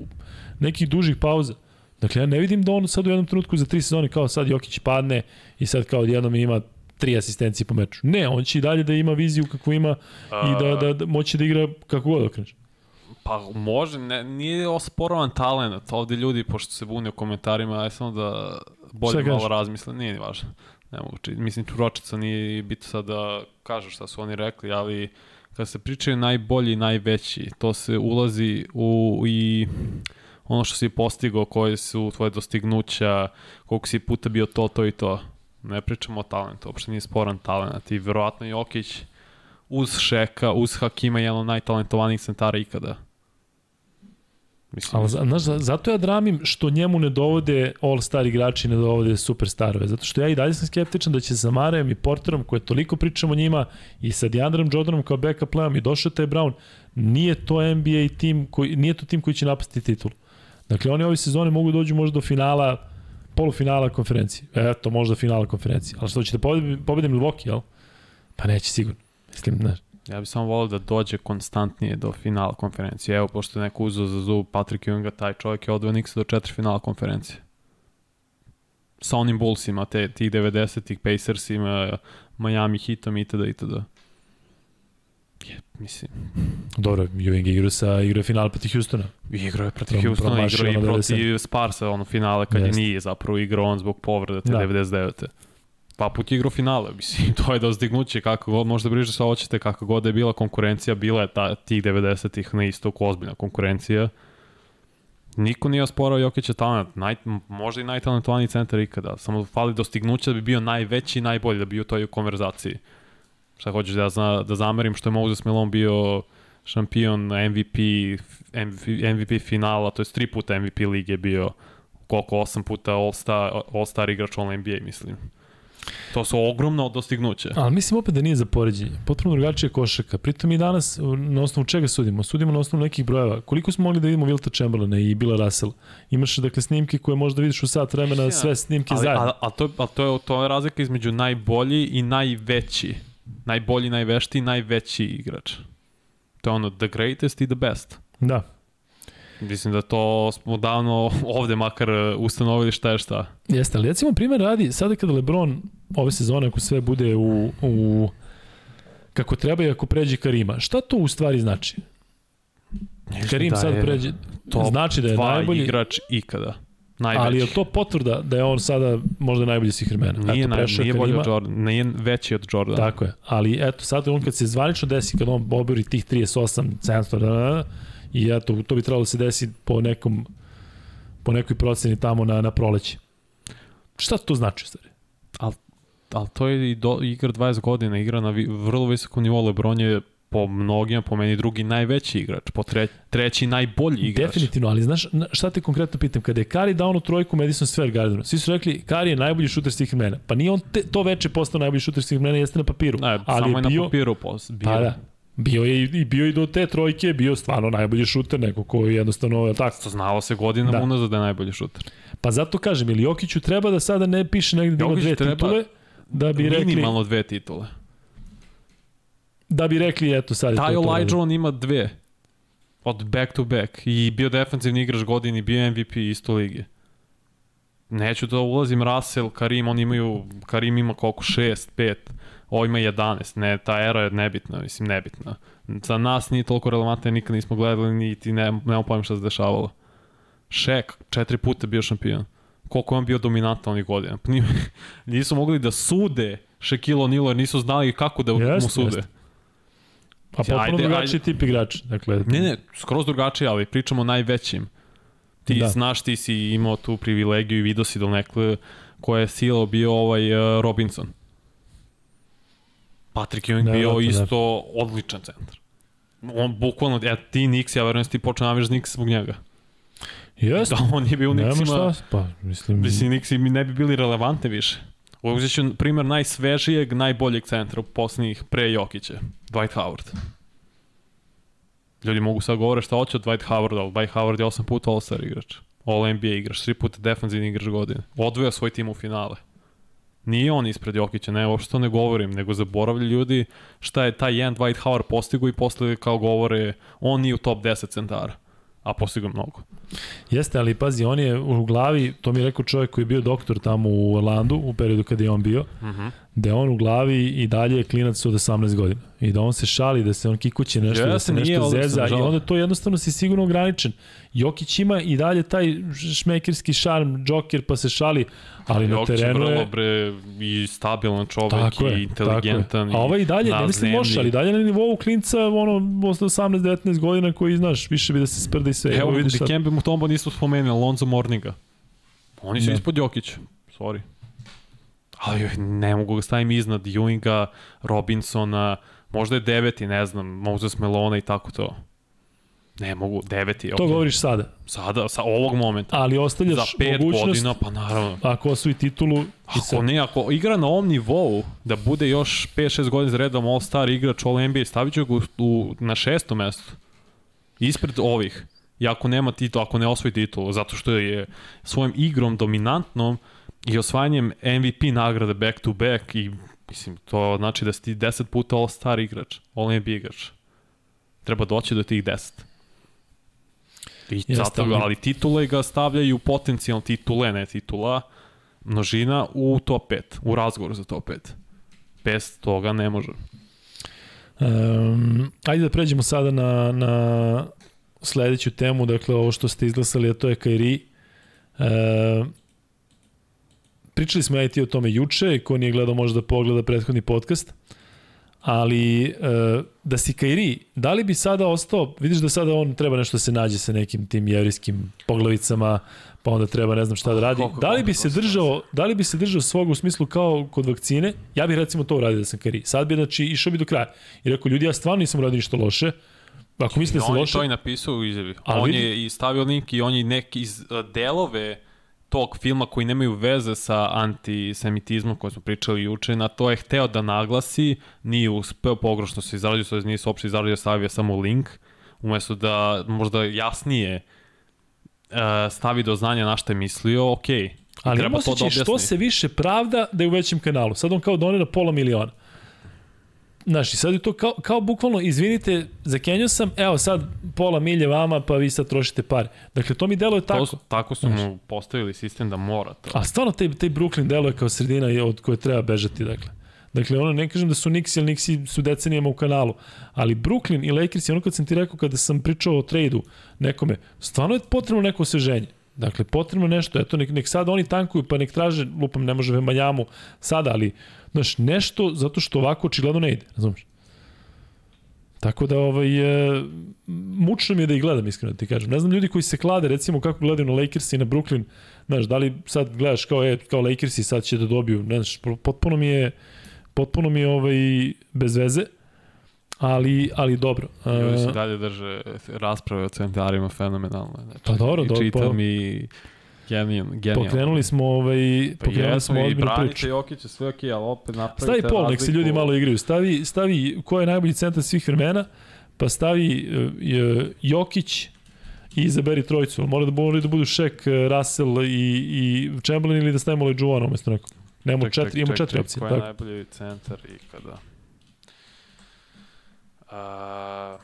nekih dužih pauza, Dakle, ja ne vidim da on sad u jednom trenutku za tri sezone kao sad Jokić padne i sad kao jednom ima tri asistencije po meču. Ne, on će i dalje da ima viziju kako ima i da, da, da moće da igra kako god okreneš. Pa može, ne, nije osporovan talent. Ovde ljudi, pošto se bune u komentarima, aj samo da bolje malo razmisle. Nije ni važno. Ne mogu či, mislim, Čuročica nije bito sad da kažu šta su oni rekli, ali kad se pričaju najbolji i najveći, to se ulazi u i ono što si postigao, koje su tvoje dostignuća, koliko si puta bio to, to i to. Ne pričamo o talentu, uopšte nije sporan talent. I verovatno Jokić uz Šeka, uz Hakima, jedan od najtalentovanijih centara ikada. Mislim, Ali, znaš, zato ja dramim što njemu ne dovode all-star igrači, ne dovode superstarove. Zato što ja i dalje sam skeptičan da će sa Marejem i Porterom, koje toliko pričamo o njima, i sa Deandrom Jordanom kao backup playom i došao taj Brown, nije to NBA tim, koji, nije to tim koji će napasti titul. Dakle, oni ove sezone mogu dođu možda do finala, polufinala konferencije. Eto, možda finala konferencije. Ali što ćete pobediti Milwaukee, jel? Pa neće sigurno. Mislim, znaš. Ja bih samo volio da dođe konstantnije do finala konferencije. Evo, pošto je neko uzeo za zub Patrick Ewinga, taj čovjek je odveo Nixa do četiri finala konferencije. Sa onim Bullsima, te, tih 90-ih, Pacersima, Miami Heatom itd. itd. Je, mislim, Dobro, Ewing igra sa igra final protiv Houstona. igrao je protiv promašio igrao i protiv Sparsa, ono finale kad Jeste. je nije zapravo igrao on zbog povrede te Da. 99. Pa put je igrao finale, mislim, (laughs) to je dostignuće kako god, možda briže sa hoćete, kako god da je bila konkurencija, bila je ta, tih 90-ih na istoku ozbiljna konkurencija. Niko nije osporao Jokića talent, naj, možda i najtalentovaniji centar ikada, samo fali dostignuće da bi bio najveći i najbolji, da bi bio u toj konverzaciji. Šta hoćeš da, ja zna, da zamerim što je Moses Melon bio šampion MVP, MVP, MVP finala, to je tri puta MVP lige bio, koliko, osam puta All-Star, All-Star igrač All NBA, mislim. To su ogromno dostignuće. Ali mislim opet da nije za poređenje. Potpuno drugačija košaka. Pritom i danas na osnovu čega sudimo? Sudimo na osnovu nekih brojeva. Koliko smo mogli da vidimo Wilta Chamberlaina i Bila Russell? Imaš dakle snimke koje možda vidiš u sat vremena, sve snimke ali, zajedno. ali, ali, to, ali to, je, to je razlika između najbolji i najveći. Najbolji, najvešti najveći igrač. To je ono, the greatest i the best. Da. Mislim da to smo davno ovde makar ustanovili šta je šta. Jeste, ali recimo primjer radi, sada kada Lebron ove sezone, ako sve bude u, u kako treba i ako pređe Karima, šta to u stvari znači? Karim da sad pređe, znači da je najbolji, igrač ikada. Najveći. ali je to potvrda da je on sada možda najbolji svih vremena? Nije, Eto, prešao nije bolji Karima. od Jordan, nije veći od Jordana. Tako je, ali eto, sad on kad se zvanično desi, kad on obori tih 38, 700, da, da, da, i eto, to bi trebalo da se desi po nekom, po nekoj proceni tamo na, na proleće. Šta to znači, stvari? Ali to je i do, igra 20 godina, igra na vi, vrlo visokom nivou. Lebron je po mnogima, po meni drugi najveći igrač, po tre, treći najbolji igrač. Definitivno, ali znaš na- šta te konkretno pitam? Kada je Kari dao onu trojku Madison Square Gardenu, svi su rekli Kari je najbolji šuter svih vremena. Pa nije on te, to veče postao najbolji šuter svih vremena, jeste na papiru. Ne, ali samo je bio, na papiru pos, bio. Pa da, bio je i, bio i do te trojke, bio stvarno najbolji šuter, neko ko je jednostavno, je tako? To znalo se godinama Da. unazad da je najbolji šuter. Pa zato kažem, ili Jokiću treba da sada ne piše negde da ima dve treba titule, da bi rekli, Minimalno dve titule. Da bi rekli, eto sad je Taj to ima dve. Od back to back. I bio defensivni igrač godini, bio MVP isto lige. Neću da ulazim Russell, Karim, oni imaju, Karim ima koliko, 6, 5, ovo ima 11, ne, ta era je nebitna, mislim, nebitna. Za nas nije toliko relevantna, nikad nismo gledali, niti ne, nemamo pojma šta se dešavalo. Šek, četiri puta bio šampion. Koliko je on bio dominantan onih godina. (laughs) Nisu mogli da sude Shaquille O'Neal, jer nisu znali kako da Jeste, mu sude. jeste. Pa potpuno Ajde, drugačiji tip igrača. Dakle, Ne, ne, skroz drugačije, ali pričamo o najvećim. Ti Da. da. znaš, ti si imao tu privilegiju i vidio si do nekle koja je silao bio ovaj uh, Robinson. Patrick Ewing Da, da, bio da, da. isto odličan centar. On bukvalno, ja ti Nix, ja verujem da ti počeo navijaš Nix zbog njega. Jeste. Da, on je bio u Nema Nixima, šta, pa mislim, mislim Nixi mi ne bi bili relevante više. Uzet ću primjer najsvežijeg, najboljeg centra u poslednjih pre Jokića, Dwight Howard. Ljudi mogu sad govore šta hoće od Dwight Howarda, ali Dwight Howard je 8 puta All-Star igrač. All NBA igrač, 3 puta defensivni igrač godine. Odvoja svoj tim u finale. Nije on ispred Jokića, ne, uopšte to ne govorim, nego zaboravlja ljudi šta je taj jedan Dwight Howard postigo i posle kao govore on nije u top 10 centara, a postigo mnogo. Jeste, ali pazi, on je u glavi, to mi je rekao čovjek koji je bio doktor tamo u Orlandu, u periodu kada je on bio, Uh -huh. da je on u glavi i dalje je klinac od 18 godina. I da on se šali, da se on kikuće nešto, da se nešto odlično, zeza i onda to jednostavno si sigurno ograničen. Jokić ima i dalje taj šmekerski šarm, džoker pa se šali, ali na Jokić je terenu vrlo je... bre i stabilan čovek Tako i je, inteligentan. tako je. A ovaj i dalje, na ne mislim loše, ali dalje na nivou klinca, ono, posle 18-19 godina koji, znaš, više bi da se sprda i sve. Evo, vidiš sad. Dikembe Mutombo nismo spomenuli, Alonzo Morninga. Oni su da. ispod Jokića, sorry. Ali ne mogu ga stavim iznad Ewinga, Robinsona, možda je deveti, ne znam, Moses Melona i tako to. Ne mogu, deveti. To ok. govoriš sada, Sada, sa ovog momenta. ali Za ostavljaš pet mogućnost, godina, pa naravno. ako osvoji titulu, Ako sad, ne, ako igra na ovom nivou, da bude još 5-6 godina za redom All-Star igrač All NBA, stavit ću ga u, u, na šesto mesto. Ispred ovih. I ako nema titul, ako ne osvoji titul, zato što je svojim igrom dominantnom i osvajanjem MVP nagrade back to back i Mislim, to znači da si ti 10 puta all-star igrač, all-NBA igrač. Treba doći do tih 10. I Jeste, zato, ali- ali titule ga stavljaju potencijalno titule, ne titula, množina u top 5, u razgovoru za top 5. Bez toga ne može. Um, ajde da pređemo sada na, na sledeću temu, dakle ovo što ste izglasali, a to je Kairi. E, pričali smo ja i ti o tome juče, ko nije gledao može da pogleda prethodni podcast, ali e, da si Kairi, da li bi sada ostao, vidiš da sada on treba nešto da se nađe sa nekim tim jevrijskim poglavicama, pa onda treba ne znam šta da radi. Da li bi se držao, da li bi se držao svog u smislu kao kod vakcine? Ja bih recimo to uradio da sam Kairi. Sad bi znači išao bi do kraja. I rekao ljudi ja stvarno nisam uradio ništa loše. Ako mislite da sam on je loše, to i napisao u izjavi. Ali on vidi- je i stavio link i on je neki iz uh, delove tog filma koji nemaju veze sa antisemitizmom koje smo pričali juče, na to je hteo da naglasi, nije uspeo, pogrešno se izradio, to nije se uopšte izradio, stavio samo link, umesto da možda jasnije uh, stavi do znanja na šta je mislio, okej. Okay. ali imam osjećaj što se više pravda da je u većem kanalu. Sad on kao donira pola miliona. Znaš, i sad je to kao, kao bukvalno, izvinite, zakenjao sam, evo sad pola milje vama, pa vi sad trošite pare. Dakle, to mi deluje tako. To, tako su mu postavili sistem da mora to. A stvarno taj, taj Brooklyn deluje kao sredina od koje treba bežati, dakle. Dakle, ono, ne kažem da su Knicks, jer Knicksi su decenijama u kanalu, ali Brooklyn i Lakers, ono kad sam ti rekao kada sam pričao o trejdu nekome, stvarno je potrebno neko osveženje. Dakle, potrebno nešto, eto, nek, nek sad oni tankuju, pa nek traže, lupam, ne može Vembanjamu sada, ali, znaš, nešto, zato što ovako očigledno ne ide, razumiješ? Tako da, ovaj, e, mučno mi je da ih gledam, iskreno da ti kažem. Ne znam ljudi koji se klade, recimo kako gledaju na Lakers i na Brooklyn, znaš, da li sad gledaš kao, e, kao Lakers i sad će da dobiju, ne znaš, potpuno mi je, potpuno mi je ovaj, bez veze, ali, ali dobro. Ljudi se Uh, dalje drže rasprave o centarima fenomenalno. Znači, Pa dobro, i dobro, Čitam pa- i genijan, genijalno. pokrenuli smo, ovaj, Pa pokrenuli jesmo smo i ozbiljnu branite priču. Jokića, sve ok, ali opet napravite Stavi pol, nek se ljudi malo igraju. Stavi, stavi ko je najbolji centar svih vremena, pa stavi uh, Jokić i izaberi trojicu. Mora da, mora da budu Šek, Russell i, i Chamberlain ili da stavimo Leđuvana umesto nekog. Nemamo Ček, četiri, ček, imamo četiri ček, opcije. Ko je Tako. najbolji centar ikada? A,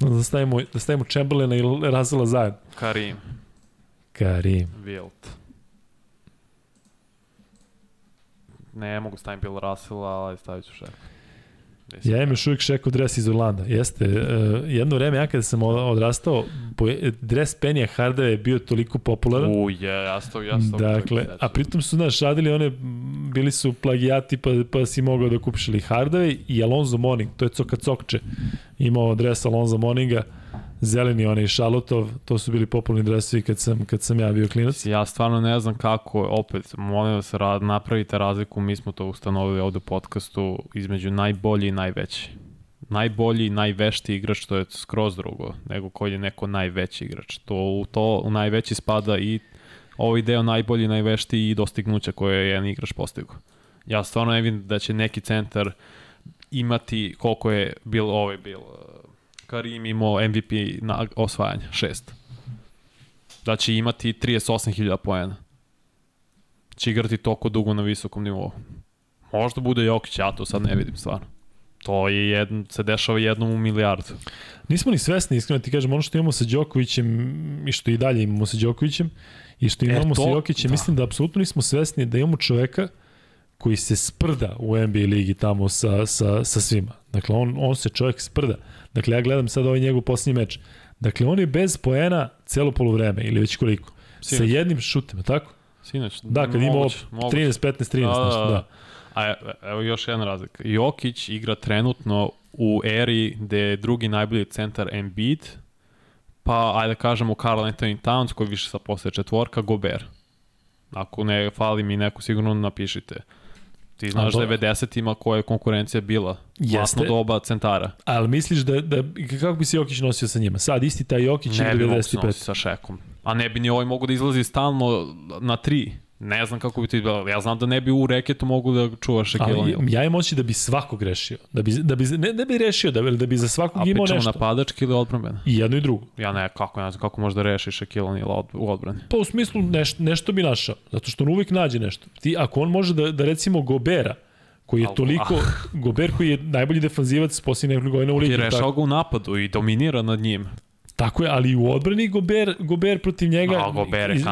Da stavimo, da stavimo Chamberlaina i Russella zajedno. Karim, Karim. Wilt. Ne mogu staviti Bill Russell, ali stavit ću Šek. Ja imam još uvijek šeko dres iz Orlanda. Jeste, uh, jedno vreme ja kada sam od- odrastao, po- dres Penija Hardave je bio toliko popularan. U, je, ja sam Dakle, a pritom su, znaš, radili one, bili su plagijati pa, pa si mogao da kupiš ili Hardaway i Alonzo Mourning, to je Coka Cokče, imao dres Alonzo Mourninga, zeleni onaj Šalotov, to su bili popularni dresovi kad sam, kad sam ja bio klinac. Ja stvarno ne znam kako, opet, molim vas, ra, napravite razliku, mi smo to ustanovili ovde u podcastu, između najbolji i najveći. Najbolji i najvešti igrač, to je skroz drugo, nego koji je neko najveći igrač. To, u to u najveći spada i ovaj deo najbolji najvešti i dostignuća koje je jedan igrač postigao. Ja stvarno ne vidim da će neki centar imati koliko je bil ovaj bil Karim imao MVP na osvajanje, šest da će imati 38.000 poena. Će igrati toliko dugo na visokom nivou. Možda bude Jokić, ja to sad ne vidim stvarno. To je jedn, se dešava jednom u milijardu. Nismo ni svesni, iskreno ti kažem, ono što imamo sa Đokovićem i što i dalje imamo sa Đokovićem i što imamo E, to- sa Jokićem, da. mislim da apsolutno nismo svesni da imamo čoveka koji se sprda u NBA ligi tamo sa, sa, sa svima. Dakle, on, on se čovjek sprda. Dakle, ja gledam sad ovaj njegov posljednji meč. Dakle, on je bez poena celo polovreme ili već koliko. Sa Sinoć. jednim šutem, tako? Sinoć, Da, kad ima moguće, moguće. 13, 15, 13, Da, nešto, da, da. da. A evo još jedna razlika. Jokić igra trenutno u eri gde je drugi najbolji centar Embiid, pa ajde da kažemo Carl Anthony Towns koji više sa posle četvorka, Gober. Ako ne fali mi neko, sigurno napišite. Ti znaš da je 90-ima koja je konkurencija bila. Jeste. Doba centara. Ali misliš da, da, kako bi se Jokić nosio sa njima? Sad isti taj Jokić Ne igra bi mogu se 95. nositi sa šekom. A ne bi ni ovaj mogu da izlazi stalno na tri. Ne znam kako bi to izgledalo. Ja znam da ne bi u reketu mogu da čuva Shaquille O'Neal. ja imam oći da bi svako grešio. Da bi, da bi, ne, ne bi rešio, da bi, da bi za A svakog imao pričamo nešto. napadački ili odbranbena? I jedno i drugo. Ja ne, kako, ne znam kako možda rešiš Shaquille O'Neal od, u odbrani. Pa u smislu neš, nešto bi našao. Zato što on uvijek nađe nešto. Ti, ako on može da, da recimo Gobera, koji je Al- toliko, Gober koji je najbolji defanzivac posljednjih nekoliko godina u I ligi. rešao Tako, ga u napadu i dominira nad njim. Tako je, ali i u odbrani Gober, Gober protiv njega A, Gober je iz-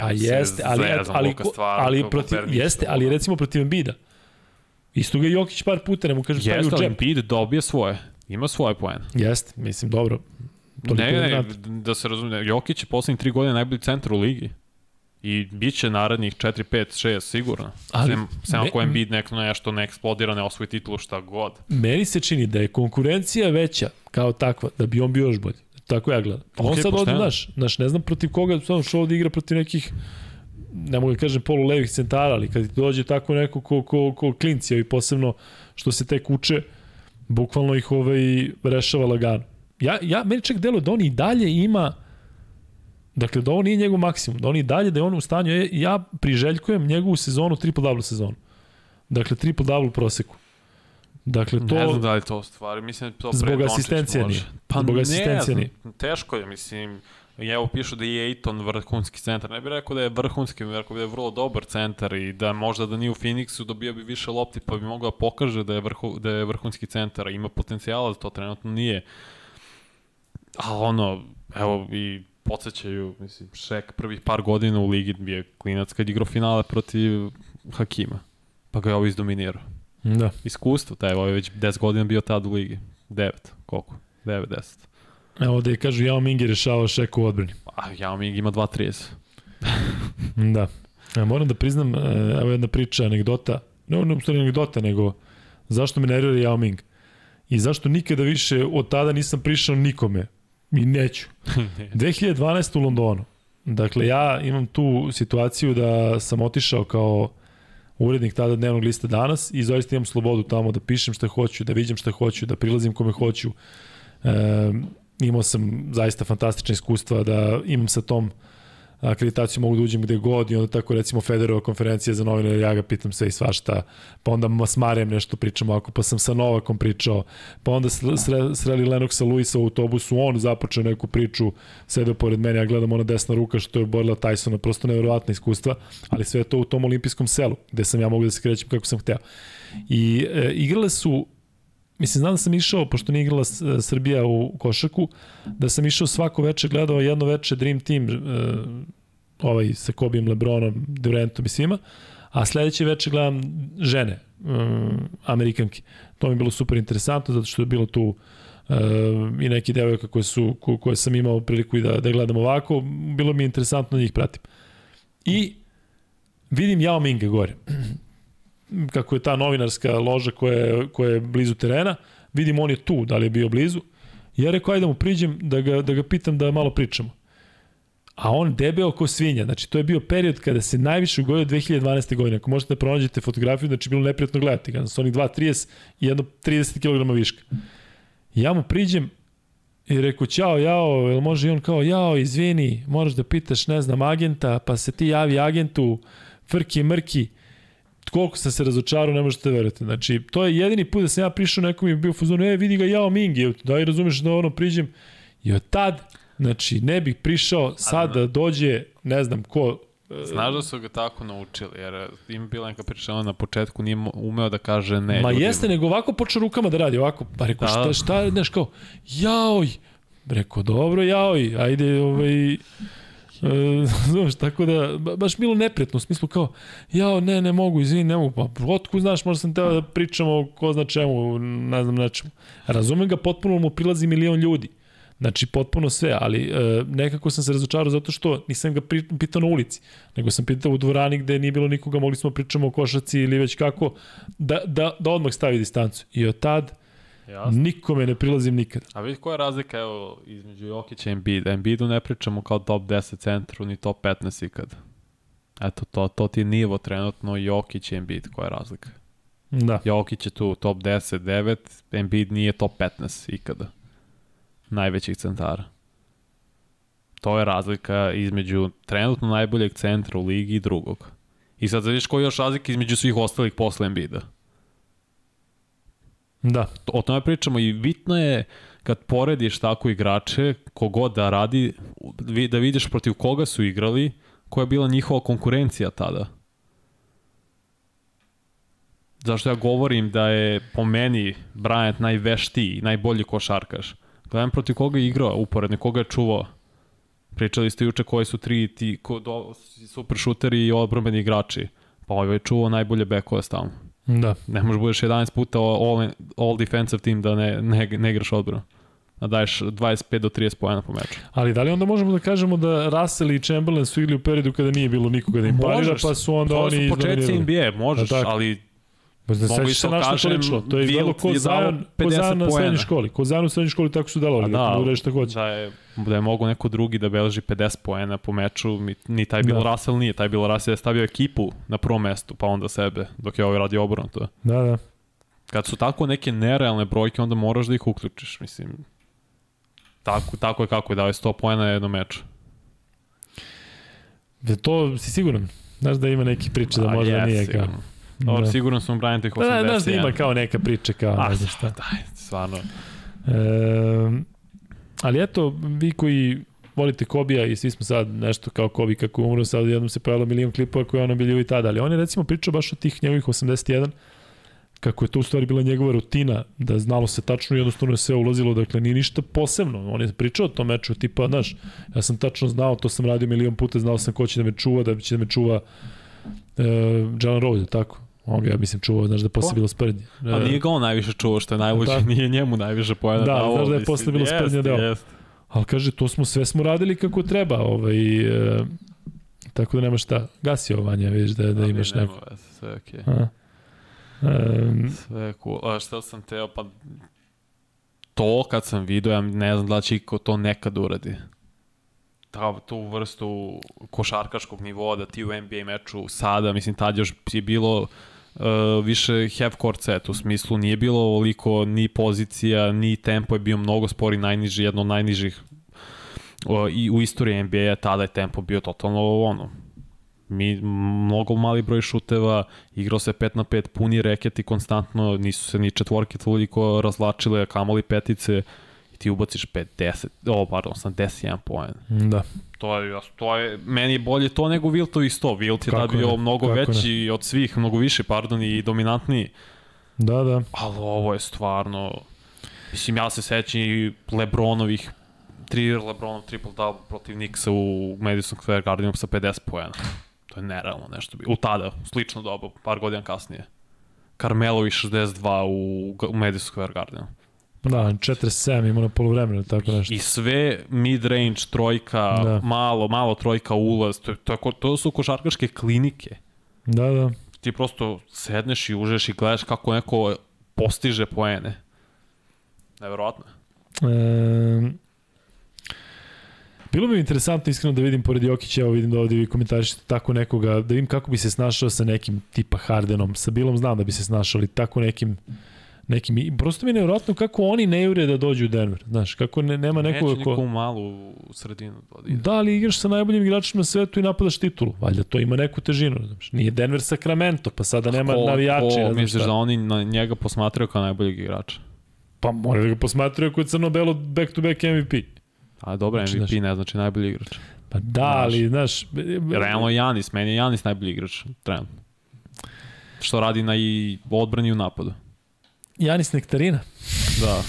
Pa se jeste, ali, zezam, ali, ali, protiv, jeste, ali recimo protiv Embida. Isto ga je Jokić par puta, ne mu kaže stavi u Jeste, ali džep. Embiid dobije svoje. Ima svoje poene. Jeste, mislim, dobro. Ne, ne, da se razume, Jokić je poslednjih tri godine najbolji centar u ligi. I bit će narednih 4, 5, 6 sigurno. Ali sem, sem ako Embiid nek, nešto ne eksplodira, ne osvoji titulu, šta god. Meni se čini da je konkurencija veća kao takva, da bi on bio još bolji. Tako ja gledam. On Okej, sad ovde, pošteno. znaš, znaš, ne znam protiv koga, samo što ovde igra protiv nekih ne mogu da kažem polu levih centara, ali kad dođe tako neko ko, ko, ko klinci, i posebno što se tek uče, bukvalno ih ovaj rešava lagano. Ja, ja, meni čak deluje da on i dalje ima Dakle, da ovo nije njegov maksimum, da on i dalje, da je on u stanju, ja- ja priželjkujem njegovu sezonu, triple-double sezonu. Dakle, triple-double u proseku. Dakle, to... Ne znam da li to stvari, mislim da to Zbog asistencije nije. Pa Zbog ne asistencije nije. teško je, mislim, I evo pišu da je Ejton vrhunski centar. Ne bih rekao da je vrhunski, bih rekao da je vrlo dobar centar i da možda da nije u Phoenixu dobio bi više lopti pa bi mogao da pokaže da je, vrhu, da je vrhunski centar. Ima potencijala, to trenutno nije. A ono, evo i podsjećaju, mislim, Šek prvih par godina u ligi je klinac kad igrao finale protiv Hakima. Pa ga je ovo izdominirao. Da. Iskustvo, taj ovo je već 10 godina bio tad u ligi. 9, koliko? 9, 10. Evo ovde kažu Jao Ming je rešavao Šeku u odbrani. A Yao Ming ima 2.30. (laughs) Da. Ja moram da priznam, e, evo jedna priča, anegdota, ne, ne stvari anegdota, nego zašto me nervira Yao Ming. I zašto nikada više od tada nisam prišao nikome. I neću. (laughs) 2012. u Londonu. Dakle, ja imam tu situaciju da sam otišao kao urednik tada dnevnog lista danas i zaista imam slobodu tamo da pišem šta hoću, da vidim šta hoću, da prilazim kome hoću. E, imao sam zaista fantastična iskustva da imam sa tom akreditaciju mogu da uđem gde god i onda tako recimo Federova konferencija za novinare, ja ga pitam sve i svašta, pa onda s Marijem nešto pričam ovako, pa sam sa Novakom pričao, pa onda sre, sreli Lenoksa Luisa u autobusu, on započeo neku priču, sedeo pored mene, ja gledam ona desna ruka što je borila Tysona, prosto neverovatna iskustva, ali sve to u tom olimpijskom selu, gde sam ja mogu da se krećem kako sam hteo. I e, igrale su Mislim, znam da sam išao, pošto nije igrala Srbija u košaku, da sam išao svako veče, gledao jedno veče Dream Team, uh, ovaj sa Kobijem, Lebronom, Durantom i svima, a sledeće veče gledam žene, um, Amerikanke. To mi je bilo super interesantno, zato što je bilo tu i neki devojka koje, su, ko, koje sam imao priliku i da, da gledam ovako, bilo mi je interesantno da njih pratim. I vidim Yao Minga gore kako je ta novinarska loža koja je, koja je blizu terena, vidim on je tu, da li je bio blizu, ja rekao ajde da mu priđem da ga, da ga pitam da malo pričamo. A on debeo ko svinja, znači to je bio period kada se najviše ugojio 2012. godine, ako možete da pronađete fotografiju, znači bilo neprijatno gledati ga, sa onih 2.30 i jedno 30 kg viška. Ja mu priđem i rekao, ćao, jao, jel može i on kao, jao, izvini, moraš da pitaš, ne znam, agenta, pa se ti javi agentu, frki, mrki, koliko sam se razočarao, ne možete verujete. Znači, to je jedini put da sam ja prišao nekom i bio u fuzonu, e, vidi ga Yao Ming, je, da i razumeš da ono priđem. I od tad, znači, ne bih prišao sad da dođe, ne znam ko, Znaš da su ga tako naučili, jer ima bila neka priča, na početku nije umeo da kaže ne. Ma ljudima. jeste, nego ovako počeo rukama da radi, ovako, pa rekao, Da. šta, šta, znaš, kao, jaoj, rekao, dobro, jaoj, ajde, ovaj, E, (laughs) znaš, tako da, ba, baš bilo nepretno, u smislu kao, jao, ne, ne mogu, izvini, ne mogu, pa otku, znaš, možda sam teo da pričamo o ko zna čemu, ne znam nečemu. Razumem ga, potpuno mu prilazi milion ljudi. Znači, potpuno sve, ali e, nekako sam se razočarao zato što nisam ga pitao na ulici, nego sam pitao u dvorani gde nije bilo nikoga, mogli smo pričamo o košaci ili već kako, da, da, da odmah stavi distancu. I od tad, Jasno. nikome ne prilazim nikada. A vidi koja je razlika evo, između Jokića i Embiida. Embiidu ne pričamo kao top 10 centru, ni top 15 ikad. Eto, to, to ti je nivo trenutno Jokić i Embiid, koja je razlika. Da. Jokić je tu top 10, 9, Embiid nije top 15 ikada. Najvećih centara. To je razlika između trenutno najboljeg centra u ligi i drugog. I sad vidiš koja je još razlika između svih ostalih posle Embiida. Da. O tome pričamo i bitno je kad porediš tako igrače, kogod da radi, da vidiš protiv koga su igrali, koja je bila njihova konkurencija tada. zašto ja govorim da je po meni Bryant najveštiji, najbolji košarkaš. Gledam protiv koga je igrao uporedno, koga je čuvao. Pričali ste juče koji su tri ti ko, do, super šuteri i odbrambeni igrači. Pa ovaj je čuvao najbolje bekove stalno. Da. Ne možeš budeš 11 puta all, all defensive team da ne, ne, ne igraš odbranu. Da daješ 25 do 30 pojena po meču. Ali da li onda možemo da kažemo da Russell i Chamberlain su igli u periodu kada nije bilo nikoga da im parira, pa su onda to oni su početci? NBA, možeš, Da, ali Pa da sećaš se na što to lično. To je izgledalo ko Zajan, ko 50 Zajan na srednjoj školi. Ko Zajan u srednjoj školi tako su delovali, Pa da, da, da, da šta hoće. da je, da je mogo neko drugi da beleži 50 poena po meču, ni taj Bill Da. Russell nije, taj Bill Russell je stavio ekipu na prvom mestu, pa onda sebe, dok je ovaj radio obrnuto. Da, da. Kad su tako neke nerealne brojke, onda moraš da ih uključiš, mislim. Tako, tako je kako je, dao je 100 poena na jednom meču. Da to si siguran? Znaš da ima neki priče da A, možda jes, nije kao... Dobro, Da. sigurno sam Brian tih 81. Da, da, znaš da ima kao neka priča, kao A, ne znam šta. daj, stvarno. E, ali eto, vi koji volite Kobija i svi smo sad nešto kao Kobi kako je umro, sad jednom se pojavilo milion klipova koje je ono bili i tada, ali on je recimo pričao baš o tih njegovih 81, kako je to u stvari bila njegova rutina, da znalo se tačno i jednostavno je sve ulazilo, dakle nije ništa posebno. On je pričao o tom meču, tipa, znaš, ja sam tačno znao, to sam radio milion puta, znao sam ko će da me čuva, da će da me čuva e, Jalen Rose, tako? On ga, ja mislim, čuvao, znaš da je posle bilo sprednje. A nije ga on najviše čuo, što je najbolje, Da. nije njemu najviše pojena. Da, dao, znaš da je posle bilo sprednje deo. jest. Ali kaže, to smo sve smo radili kako treba, ovaj, e, tako da nema šta. Gasi ovo, Vanja, vidiš da, da imaš nema neko. veze, Sve je okej. A. Um, Sve je cool. A šta sam teo, pa to kad sam vidio, ja ne znam da li će iko to nekad uradi. Ta, tu vrstu košarkaškog nivoa da ti u NBA meču sada, mislim, tad još je bilo uh, više half court set, u smislu nije bilo ovoliko ni pozicija, ni tempo je bio mnogo spori, najniži, jedno od najnižih uh, i u istoriji NBA tada je tempo bio totalno ono, mi, mnogo mali broj šuteva, igrao se 5 na 5, puni reketi konstantno, nisu se ni četvorke toliko razlačile, kamoli petice, i ti ubaciš 50, o, pardon, 81 poen. da. To je, to je, meni je bolje to nego Wiltovi 100. Wilt je tad bio ne, mnogo veći od svih, mnogo više, pardon, i dominantniji. Da, da. Ali ovo je stvarno... Mislim, ja se sećam i Lebronovih tri Lebronov triple double protiv Nixa u Madison Square Gardenu sa 50 poena. To je nerealno nešto. U tada, slično dobu, par godina kasnije. Carmelovi 62 u, u Madison Square Gardenu. Da, 47 ima na polovremenu, tako nešto. I sve mid-range, trojka, Da. malo, malo trojka, ulaz, to, to, to su košarkaške klinike. Da, da. Ti prosto sedneš i užeš i gledaš kako neko postiže poene. Neverovatno. E, bilo bi mi interesantno iskreno da vidim pored Jokića, evo vidim da ovdje vi komentarišete tako nekoga, da vidim kako bi se snašao sa nekim tipa Hardenom, sa Bilom znam da bi se snašao, ali tako nekim nekim, i prosto mi je nevjerojatno kako oni ne jure da dođu u Denver, znaš, kako ne, nema Neće nekoga ko... u malu sredinu da ode. Da, ali igraš sa najboljim igračima na svetu i napadaš titulu. Valjda to ima neku težinu. Znaš. Nije Denver Sacramento, pa sada nema Ko- navijači. ko ne misliš da oni na njega posmatraju kao najboljeg igrača? Pa mora da ga posmatraju je Crno-Belo back-to-back MVP. A dobro, Znači, MVP znaš- ne znači najbolji igrač. Pa da, ali, znaš... Realno Janis, meni je Janis najbolji igrač, trenutno. Što radi na i odbrani i u napadu. Janis Nektarina. Da.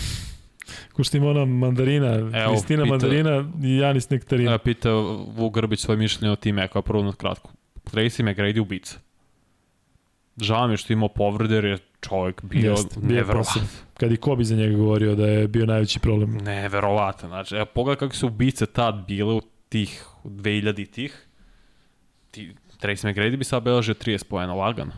Ko što ima ona mandarina, Evo, Kristina pita- mandarina i Janis Nektarina. Evo pita Vuk Grbić svoje mišljenje o time, ako je prvo na kratko. Tracy McGrady ubica. Žao mi je što imao povrede, jer je čovjek bio Jeste, bio je neverovatan. posebno. Kad i Kobi za njega govorio da je bio najveći problem. Neverovatan. Znači, evo, pogledaj kako su ubice tad bile u tih 2000 tih. Ti, Tracy McGrady bi sad beležio 30 pojena lagano.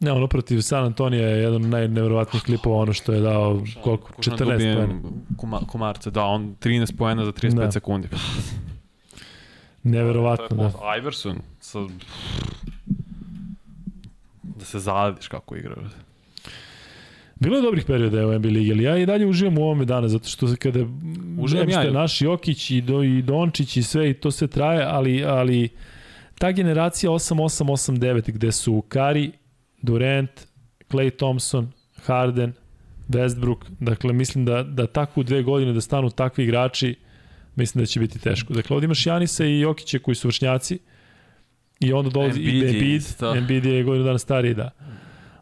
Ne, ono protiv San Antonija je jedan od najneverovatnijih klipova, ono što je dao koliko? Kušan 14 dobijem pojena. Kuma, kumarce, da, on 13 pojena za 35 Da. sekundi. Neverovatno, da. Iverson sa... Da se zalediš kako igra. Bilo je dobrih perioda u NBA ligi, ali ja i dalje uživam u ovome dana, zato što kada Uživam ja. naš Jokić i, do, i Dončić i sve i to sve traje, ali, ali ta generacija 8-8-8-9 gde su Kari, Durant, Clay Thompson, Harden, Westbrook, dakle mislim da, da tako u dve godine da stanu takvi igrači, mislim da će biti teško. Dakle, ovdje imaš Janisa i Jokića koji su vršnjaci i onda dolazi Embiid i Embiid. Embiid je godinu dana stariji, da.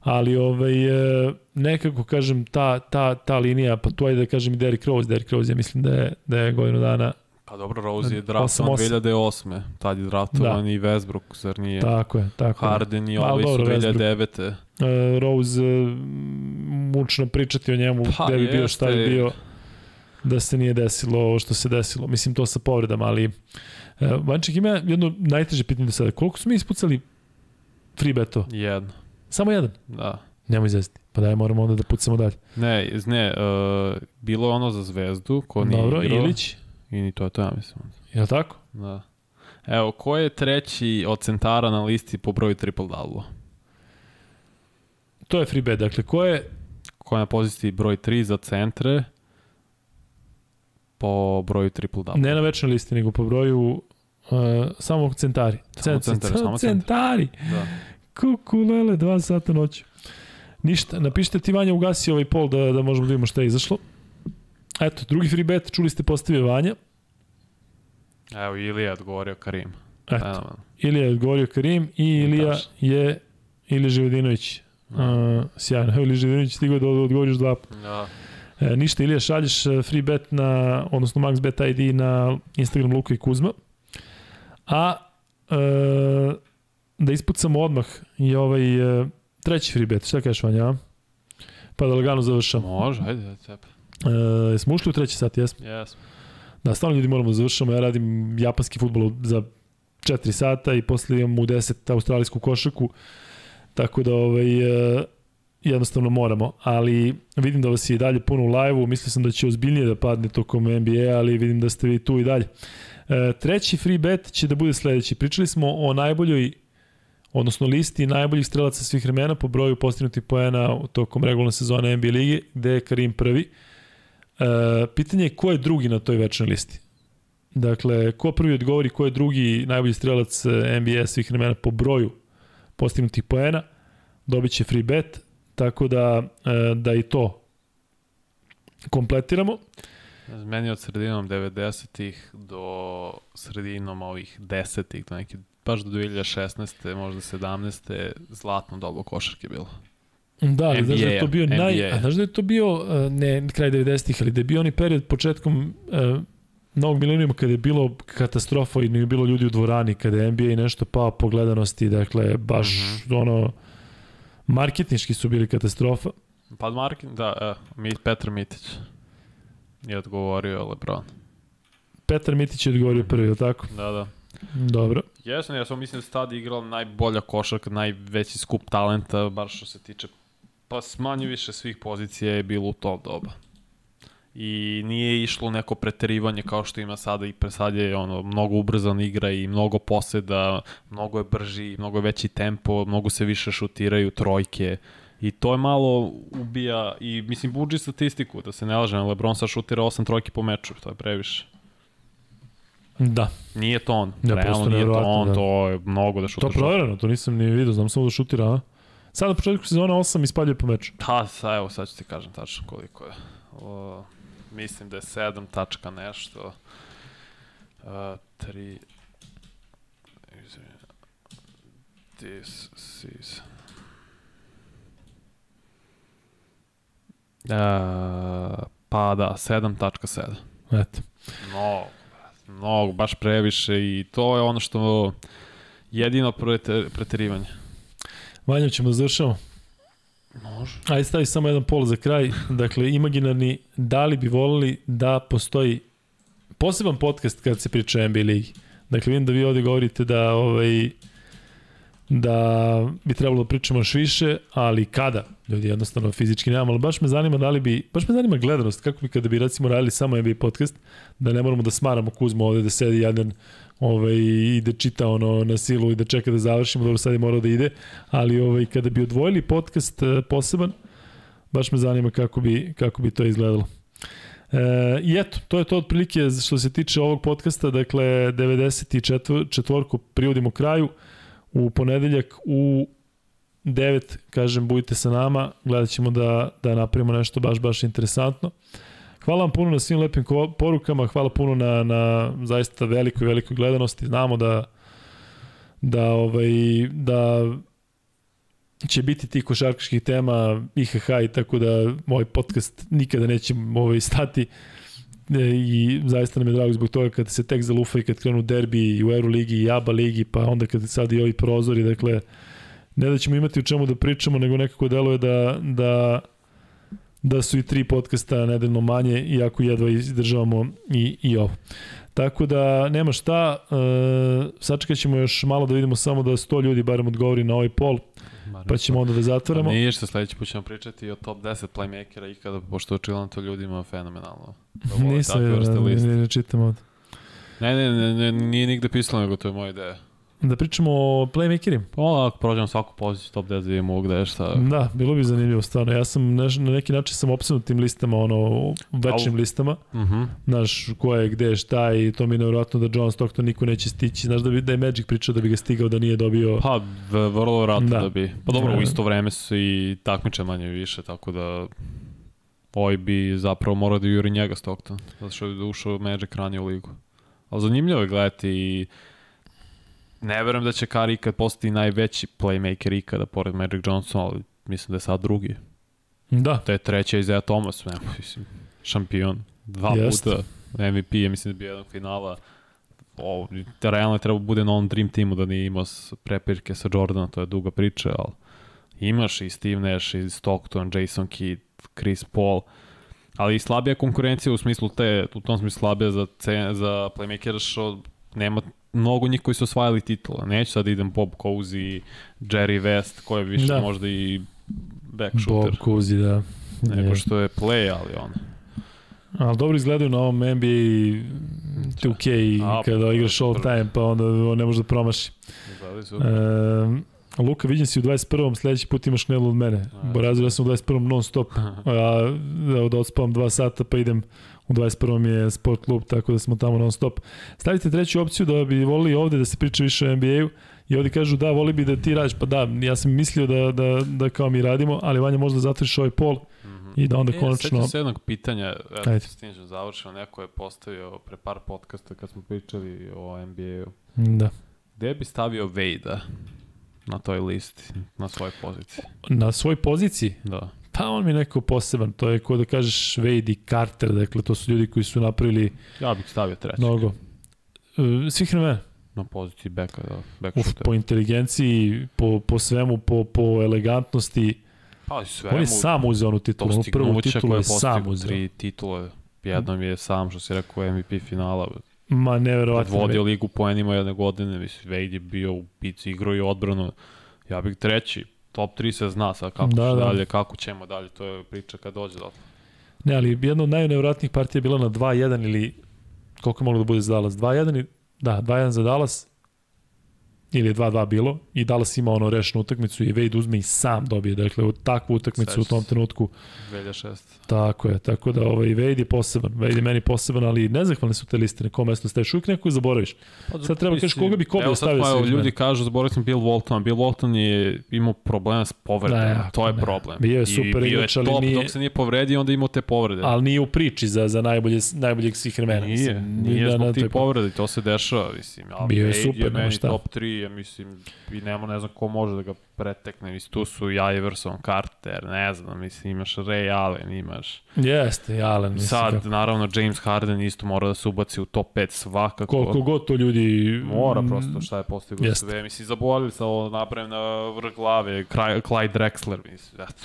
ali ovaj, e, nekako kažem ta, ta, ta linija, pa tu ajde da kažem i Derrick Rose, Derrick Rose ja mislim da je, da je godinu dana Pa dobro, Rose je draftovan osam. 2008. Tad je draftovan i Westbrook, zar nije? Tako je, tako je. Harden i ovaj su dobro, Westbrook. 2009. Uh, Rose, uh, mučno pričati o njemu, Pa, gde bi bio, šta bi bio, da se nije desilo ovo što se desilo. Mislim, to sa povredama, ali... Uh, Vanček ima jedno najteže pitanje do sada. Koliko smo mi ispucali free beto? Jedno, Samo jedan? da. Nemoj izvesti. Pa daj, moramo onda da pucamo dalje. Ne, ne, uh, bilo je ono za zvezdu, ko nije Dobro, igrao. Ilić, I ni to je to, ja mislim. je li tako? Da. Evo, ko je treći od centara na listi po broju triple double To je free bet. Dakle, ko je Ko je na poziciji broj 3 za centre po broju triple double ne na večnoj listi, nego po broju uh, samo centari. Samo centari, samo centari. Da. Kukulele, dva sata noću. Ništa, napišite ti Vanja ugasi ovaj pol da, da možemo da vidimo šta je izašlo. Eto, drugi free bet, čuli ste postavio Vanja. Evo, Ilija je odgovorio Karim. Eto, Fenomenalno. Ilija je odgovorio Karim i Ilija je Ilija Živodinović. Uh, sjajno, Evo, Ilija Živodinović stigao da odgovoriš dva puta. Da. E, ništa, Ilija, šalješ e, free bet na, odnosno max bet ID na Instagram Luka i Kuzma. A e, da ispucamo odmah i ovaj e, treći free bet. Šta kažeš, Vanja? Pa da lagano završamo. Može, ajde, ajde, tepe. E, jesmo ušli u treći sat, jesmo? Jesmo. Da, stvarno ljudi moramo da završamo. Ja radim japanski futbol za 4 sata i posle imam u 10 australijsku košarku. Tako da ovaj, e, jednostavno moramo. Ali vidim da vas je i dalje puno u live-u. Mislio sam da će ozbiljnije da padne tokom NBA, ali vidim da ste vi tu i dalje. E, treći free bet će da bude sledeći. Pričali smo o najboljoj odnosno listi najboljih strelaca svih vremena po broju postignutih poena tokom regularne sezone NBA lige, gde je Karim prvi. E, pitanje je ko je drugi na toj večnoj listi. Dakle, ko prvi odgovori ko je drugi najbolji strelac e, NBA svih vremena po broju postignutih poena, dobit će free bet, tako da, e, da i to kompletiramo. Meni od sredinom 90-ih do sredinom ovih 10-ih, do neki, baš do 2016. možda 17. zlatno dobo košarke bilo. Da, ali znaš da je to bio NBA. naj... A znaš da je to bio, e, ne kraj 90-ih, ali da je bio onaj period početkom e, novog milenijuma kada je bilo katastrofa i nije bilo ljudi u dvorani, kada je NBA i nešto pao po gledanosti, dakle, baš mm -hmm. ono, marketnički su bili katastrofa. Pa Markin, da, e, Mi, Petar Mitić je odgovorio Lebron. Petar Mitić je odgovorio prvi, je li tako? Da, da. Dobro. Jesam, ja sam mislim da se tada igrala najbolja košarka, najveći skup talenta, bar što se tiče, pa smanje više svih pozicija je bilo u to doba. I nije išlo neko preterivanje kao što ima sada i presad je ono, mnogo ubrzan igra i mnogo poseda, mnogo je brži, mnogo je veći tempo, mnogo se više šutiraju trojke. I to je malo ubija i mislim buđi statistiku, da se ne lažem, Lebron sad šutira 8 trojki po meču, to je previše. Da. Nije to on. Ja, Realno prosto nije to on, da. to je mnogo da To šutaš. je provereno, to nisam ni vidio, znam samo da šutira, a? Sad na početku sezona 8 ispaljuje po meču. Pa, sa, evo, sad ću ti kažem tačno koliko je. O, mislim da je 7 tačka nešto. Uh, 3... This is... Uh, pa da, 7.7. Eto. Mnogo, mnogo, baš previše i to je ono što jedino preter, preterivanje. Vanja, ćemo da završamo. Može. Ajde stavi samo jedan pol za kraj. Dakle, imaginarni, da li bi volili da postoji poseban podcast kad se priča o NBA ligi. Dakle, vidim da vi ovde govorite da ovaj, da bi trebalo da pričamo još više, ali kada? Ljudi, jednostavno fizički nemamo, ali baš me zanima da li bi, baš me zanima gledanost, kako bi kada bi recimo radili samo NBA podcast, da ne moramo da smaramo Kuzmo ovde, da sedi jedan ovaj, i da čita ono na silu i da čeka da završimo, dobro sad je morao da ide, ali ovaj, kada bi odvojili podcast eh, poseban, baš me zanima kako bi, kako bi to izgledalo. E, I eto, to je to otprilike što se tiče ovog podcasta, dakle 94. privodimo kraju, u ponedeljak u 9, kažem, budite sa nama, gledat ćemo da, da napravimo nešto baš, baš interesantno. Hvala vam puno na svim lepim porukama, hvala puno na, na zaista velikoj, velikoj gledanosti. Znamo da, da, ovaj, da će biti tih košarkaških tema IHH i tako da moj podcast nikada neće ovaj stati E, i zaista nam je drago zbog toga kad se tek zalufa i kad krenu derbi i u Euroligi i ABA ligi, pa onda kad sad i ovi prozori, dakle, ne da ćemo imati o čemu da pričamo, nego nekako deluje da, da, da su i tri podcasta nedeljno manje, iako jedva izdržavamo i, i ovo. Tako da nema šta, e, sačekat ćemo još malo da vidimo samo da 100 ljudi barem odgovori na ovaj pol, pa ćemo onda da zatvoramo. Pa nije što sledeći put ćemo pričati o top 10 playmakera ikada, pošto očigledno to ljudima fenomenalno. Da Nisam, ne, ne, ne čitam ovde. Ne, ne, ne, ne, nije nigde pisalo, nego to je moja ideja. Da pričamo o playmakerima? Pa, ako prođemo svaku poziciju top 10 da vidimo gde je šta. Da, bilo bi zanimljivo stvarno. Ja sam na, na neki način sam opsednut tim listama, ono, večnim listama. Uh mhm. -huh. Znaš, ko je, gde je, šta i to mi je nevjerojatno da John Stockton niko neće stići. Znaš da, bi, da je Magic pričao da bi ga stigao da nije dobio... Pa, vrlo vratno da. da bi. Pa dobro, u da. isto vreme su i takmiče manje više, tako da ovaj bi zapravo morao da juri njega Stockton, zato što je ušao Magic ranije u ligu. Ali zanimljivo je gledati i ne verujem da će Kari ikad postati najveći playmaker ikada pored Magic Johnson, ali mislim da je sad drugi. Da. To je treća Isaiah Thomas, ne, mislim, šampion. Dva Jest. puta MVP je, mislim da bi jedan finala. O, realno je treba da bude na ovom Dream Teamu da nije imao prepirke sa Jordanom, to je duga priča, ali imaš i Steve Nash, i Stockton, Jason Kidd, Chris Paul, ali i slabija konkurencija u smislu te, u tom smislu slabija za, za playmakera što nema mnogo njih koji su osvajali titula. Neću sad da idem Bob Cousy, Jerry West, ko je više da. možda i back shooter. Bob Cousy, da. Neko što je play, ali on. Ali dobro izgledaju na ovom NBA 2K A, kada pa, igraš all time, pa onda ne može da promaši. E, Luka, vidim si u 21. sledeći put imaš knelu od mene. Borazio ja sam u 21. non stop. (laughs) A, da odspavam dva sata pa idem u 21. je sport klub, tako da smo tamo non stop. Stavite treću opciju da bi volili ovde da se priča više o NBA-u i ovde kažu da, voli bi da ti radiš, pa da, ja sam mislio da, da, da kao mi radimo, ali Vanja možda zatvoriš ovaj pol mm -hmm. i da onda e, konačno... Sjećam se jednog pitanja, eto, s tim ću završeno, neko je postavio pre par podcasta kad smo pričali o NBA-u. Da. Gde bi stavio Vejda na toj listi, na svojoj poziciji? Na svojoj poziciji? Da. Pa on mi neko poseban, to je ko da kažeš Wade i Carter, dakle to su ljudi koji su napravili Ja bih stavio trećeg. Mnogo. Uh, svih vremena. Na poziciji beka, da. Back Uf, po inteligenciji, po, po svemu, po, po elegantnosti. Pa svemu. On je sam uzeo onu titulu, onu prvu titulu je sam uzeo. Tri titule, jednom je sam, što si rekao, MVP finala. Ma neverovatno. Vodio ligu poenima jedne godine, mislim, Wade je bio u pici, igro i odbranu. Ja bih treći, top 3 se zna sad kako da, da. dalje, kako ćemo dalje, to je priča kad dođe do Ne, ali jedna od najnevratnijih partija je bila na 2-1 ili koliko je moglo da bude za Dallas? 2-1 da, 2-1 za Dallas ili je 2-2 bilo i Dallas ima ono rešenu utakmicu i Wade uzme i sam dobije, dakle takvu utakmicu Sveći. u tom trenutku. 2006. Tako je, tako da ovaj Wade je poseban, Wade je meni poseban, ali nezahvalne su te liste, na kom mesto staviš, uvijek neko zaboraviš. Pa, Sad treba kažeš koga bi Kobe stavio sve. Ljudi kažu, zaboravio sam Bill Walton, Bill Walton je imao problema s povredama, da, to je problem. Bio je super igrač, ali nije... Dok se nije povredio, onda imao te povrede. Ali nije u priči za, za najbolje, najboljeg svih vremena. Nije, nije, nije zbog tih povrede, to se dešava, mislim. Ali bio je super, je meni top 3, ja mislim, i nema ne znam ko može da ga pretekne. Mislim, tu su Iverson, Carter, ne znam, mislim, imaš Ray Allen, imaš... Jeste, Allen. Mislim, Sad, kako... naravno, James Harden isto mora da se ubaci u top 5 svakako. Koliko god to ljudi... Mora prosto šta je postigao sve. Mislim, zaboravili se ovo napravim na vrh glave, Clyde Drexler, mislim, eto.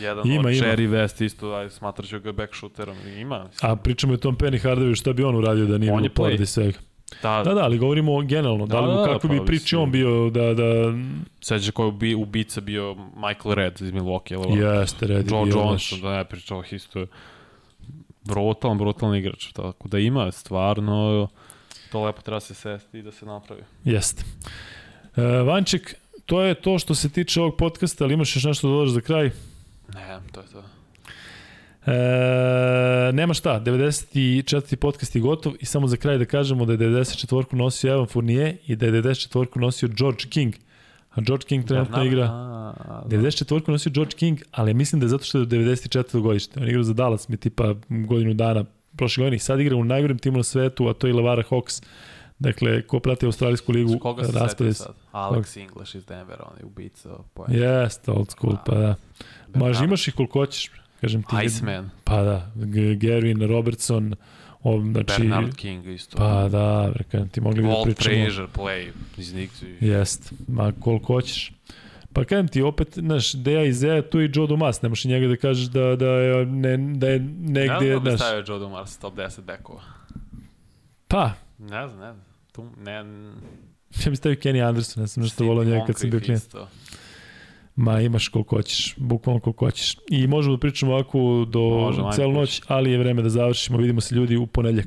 Jedan ima, od ima. Jerry West isto, aj, smatraću ga back shooterom. Ima. Mislim. A pričamo o tom Penny Hardaway, šta bi on uradio da nije on je play. svega? Da, da, da, ali govorimo generalno, da, da li, da, kako da, bi pa, priči on bio da... da... Seđa koji bi ubica bio Michael Red iz Milwaukee. Jeste, Red Joe Johnson, da ne pričao isto. Brutalan, brutalan igrač. Tako da ima stvarno, to lepo treba se sesti i da se napravi. Jeste. E, Vanček, to je to što se tiče ovog podcasta, ali imaš još nešto da dodaš za kraj? Ne, to je to. E, nema šta, 94. podcast je gotov i samo za kraj da kažemo da je 94. nosio Evan Fournier i da je 94. nosio George King. A George King trenutno da, igra... Da, da. 94. nosio George King, ali mislim da je zato što je 94. godište. On igra za Dallas, mi tipa godinu dana prošle godine. Sad igra u najgorim timu na svetu, a to je Lavara Hawks. Dakle, ko prati Australijsku ligu, koga se setio raspade se. Alex English iz Denvera, on je ubica. Jeste, old school, pa da. Maš, imaš ih koliko hoćeš, kažem ti. Iceman, Pa da, Gerwin, Robertson, ov, znači... Bernard King isto. Pa da, kažem ti, mogli bi da Walt pričamo. Frazier, play, iz Nixu. Jest, ma koliko hoćeš. Pa kažem ti, opet, znaš, Deja i Zeja, tu i Joe Dumas, nemaš i njega da kažeš da, da, je, ne, da je Ne negde, znam da bi stavio Joe Dumars top 10 bekova. pa, Ne znam, ne znam. Tu, ne, ja bih stavio Kenny Anderson, ja sam nešto volao njega kad sam bio klijent. Isto. Ma imaš koliko hoćeš, bukvalno koliko hoćeš. I možemo da pričamo ovako do Možemo, celu noć, ali je vreme da završimo. Vidimo se ljudi u ponedljak.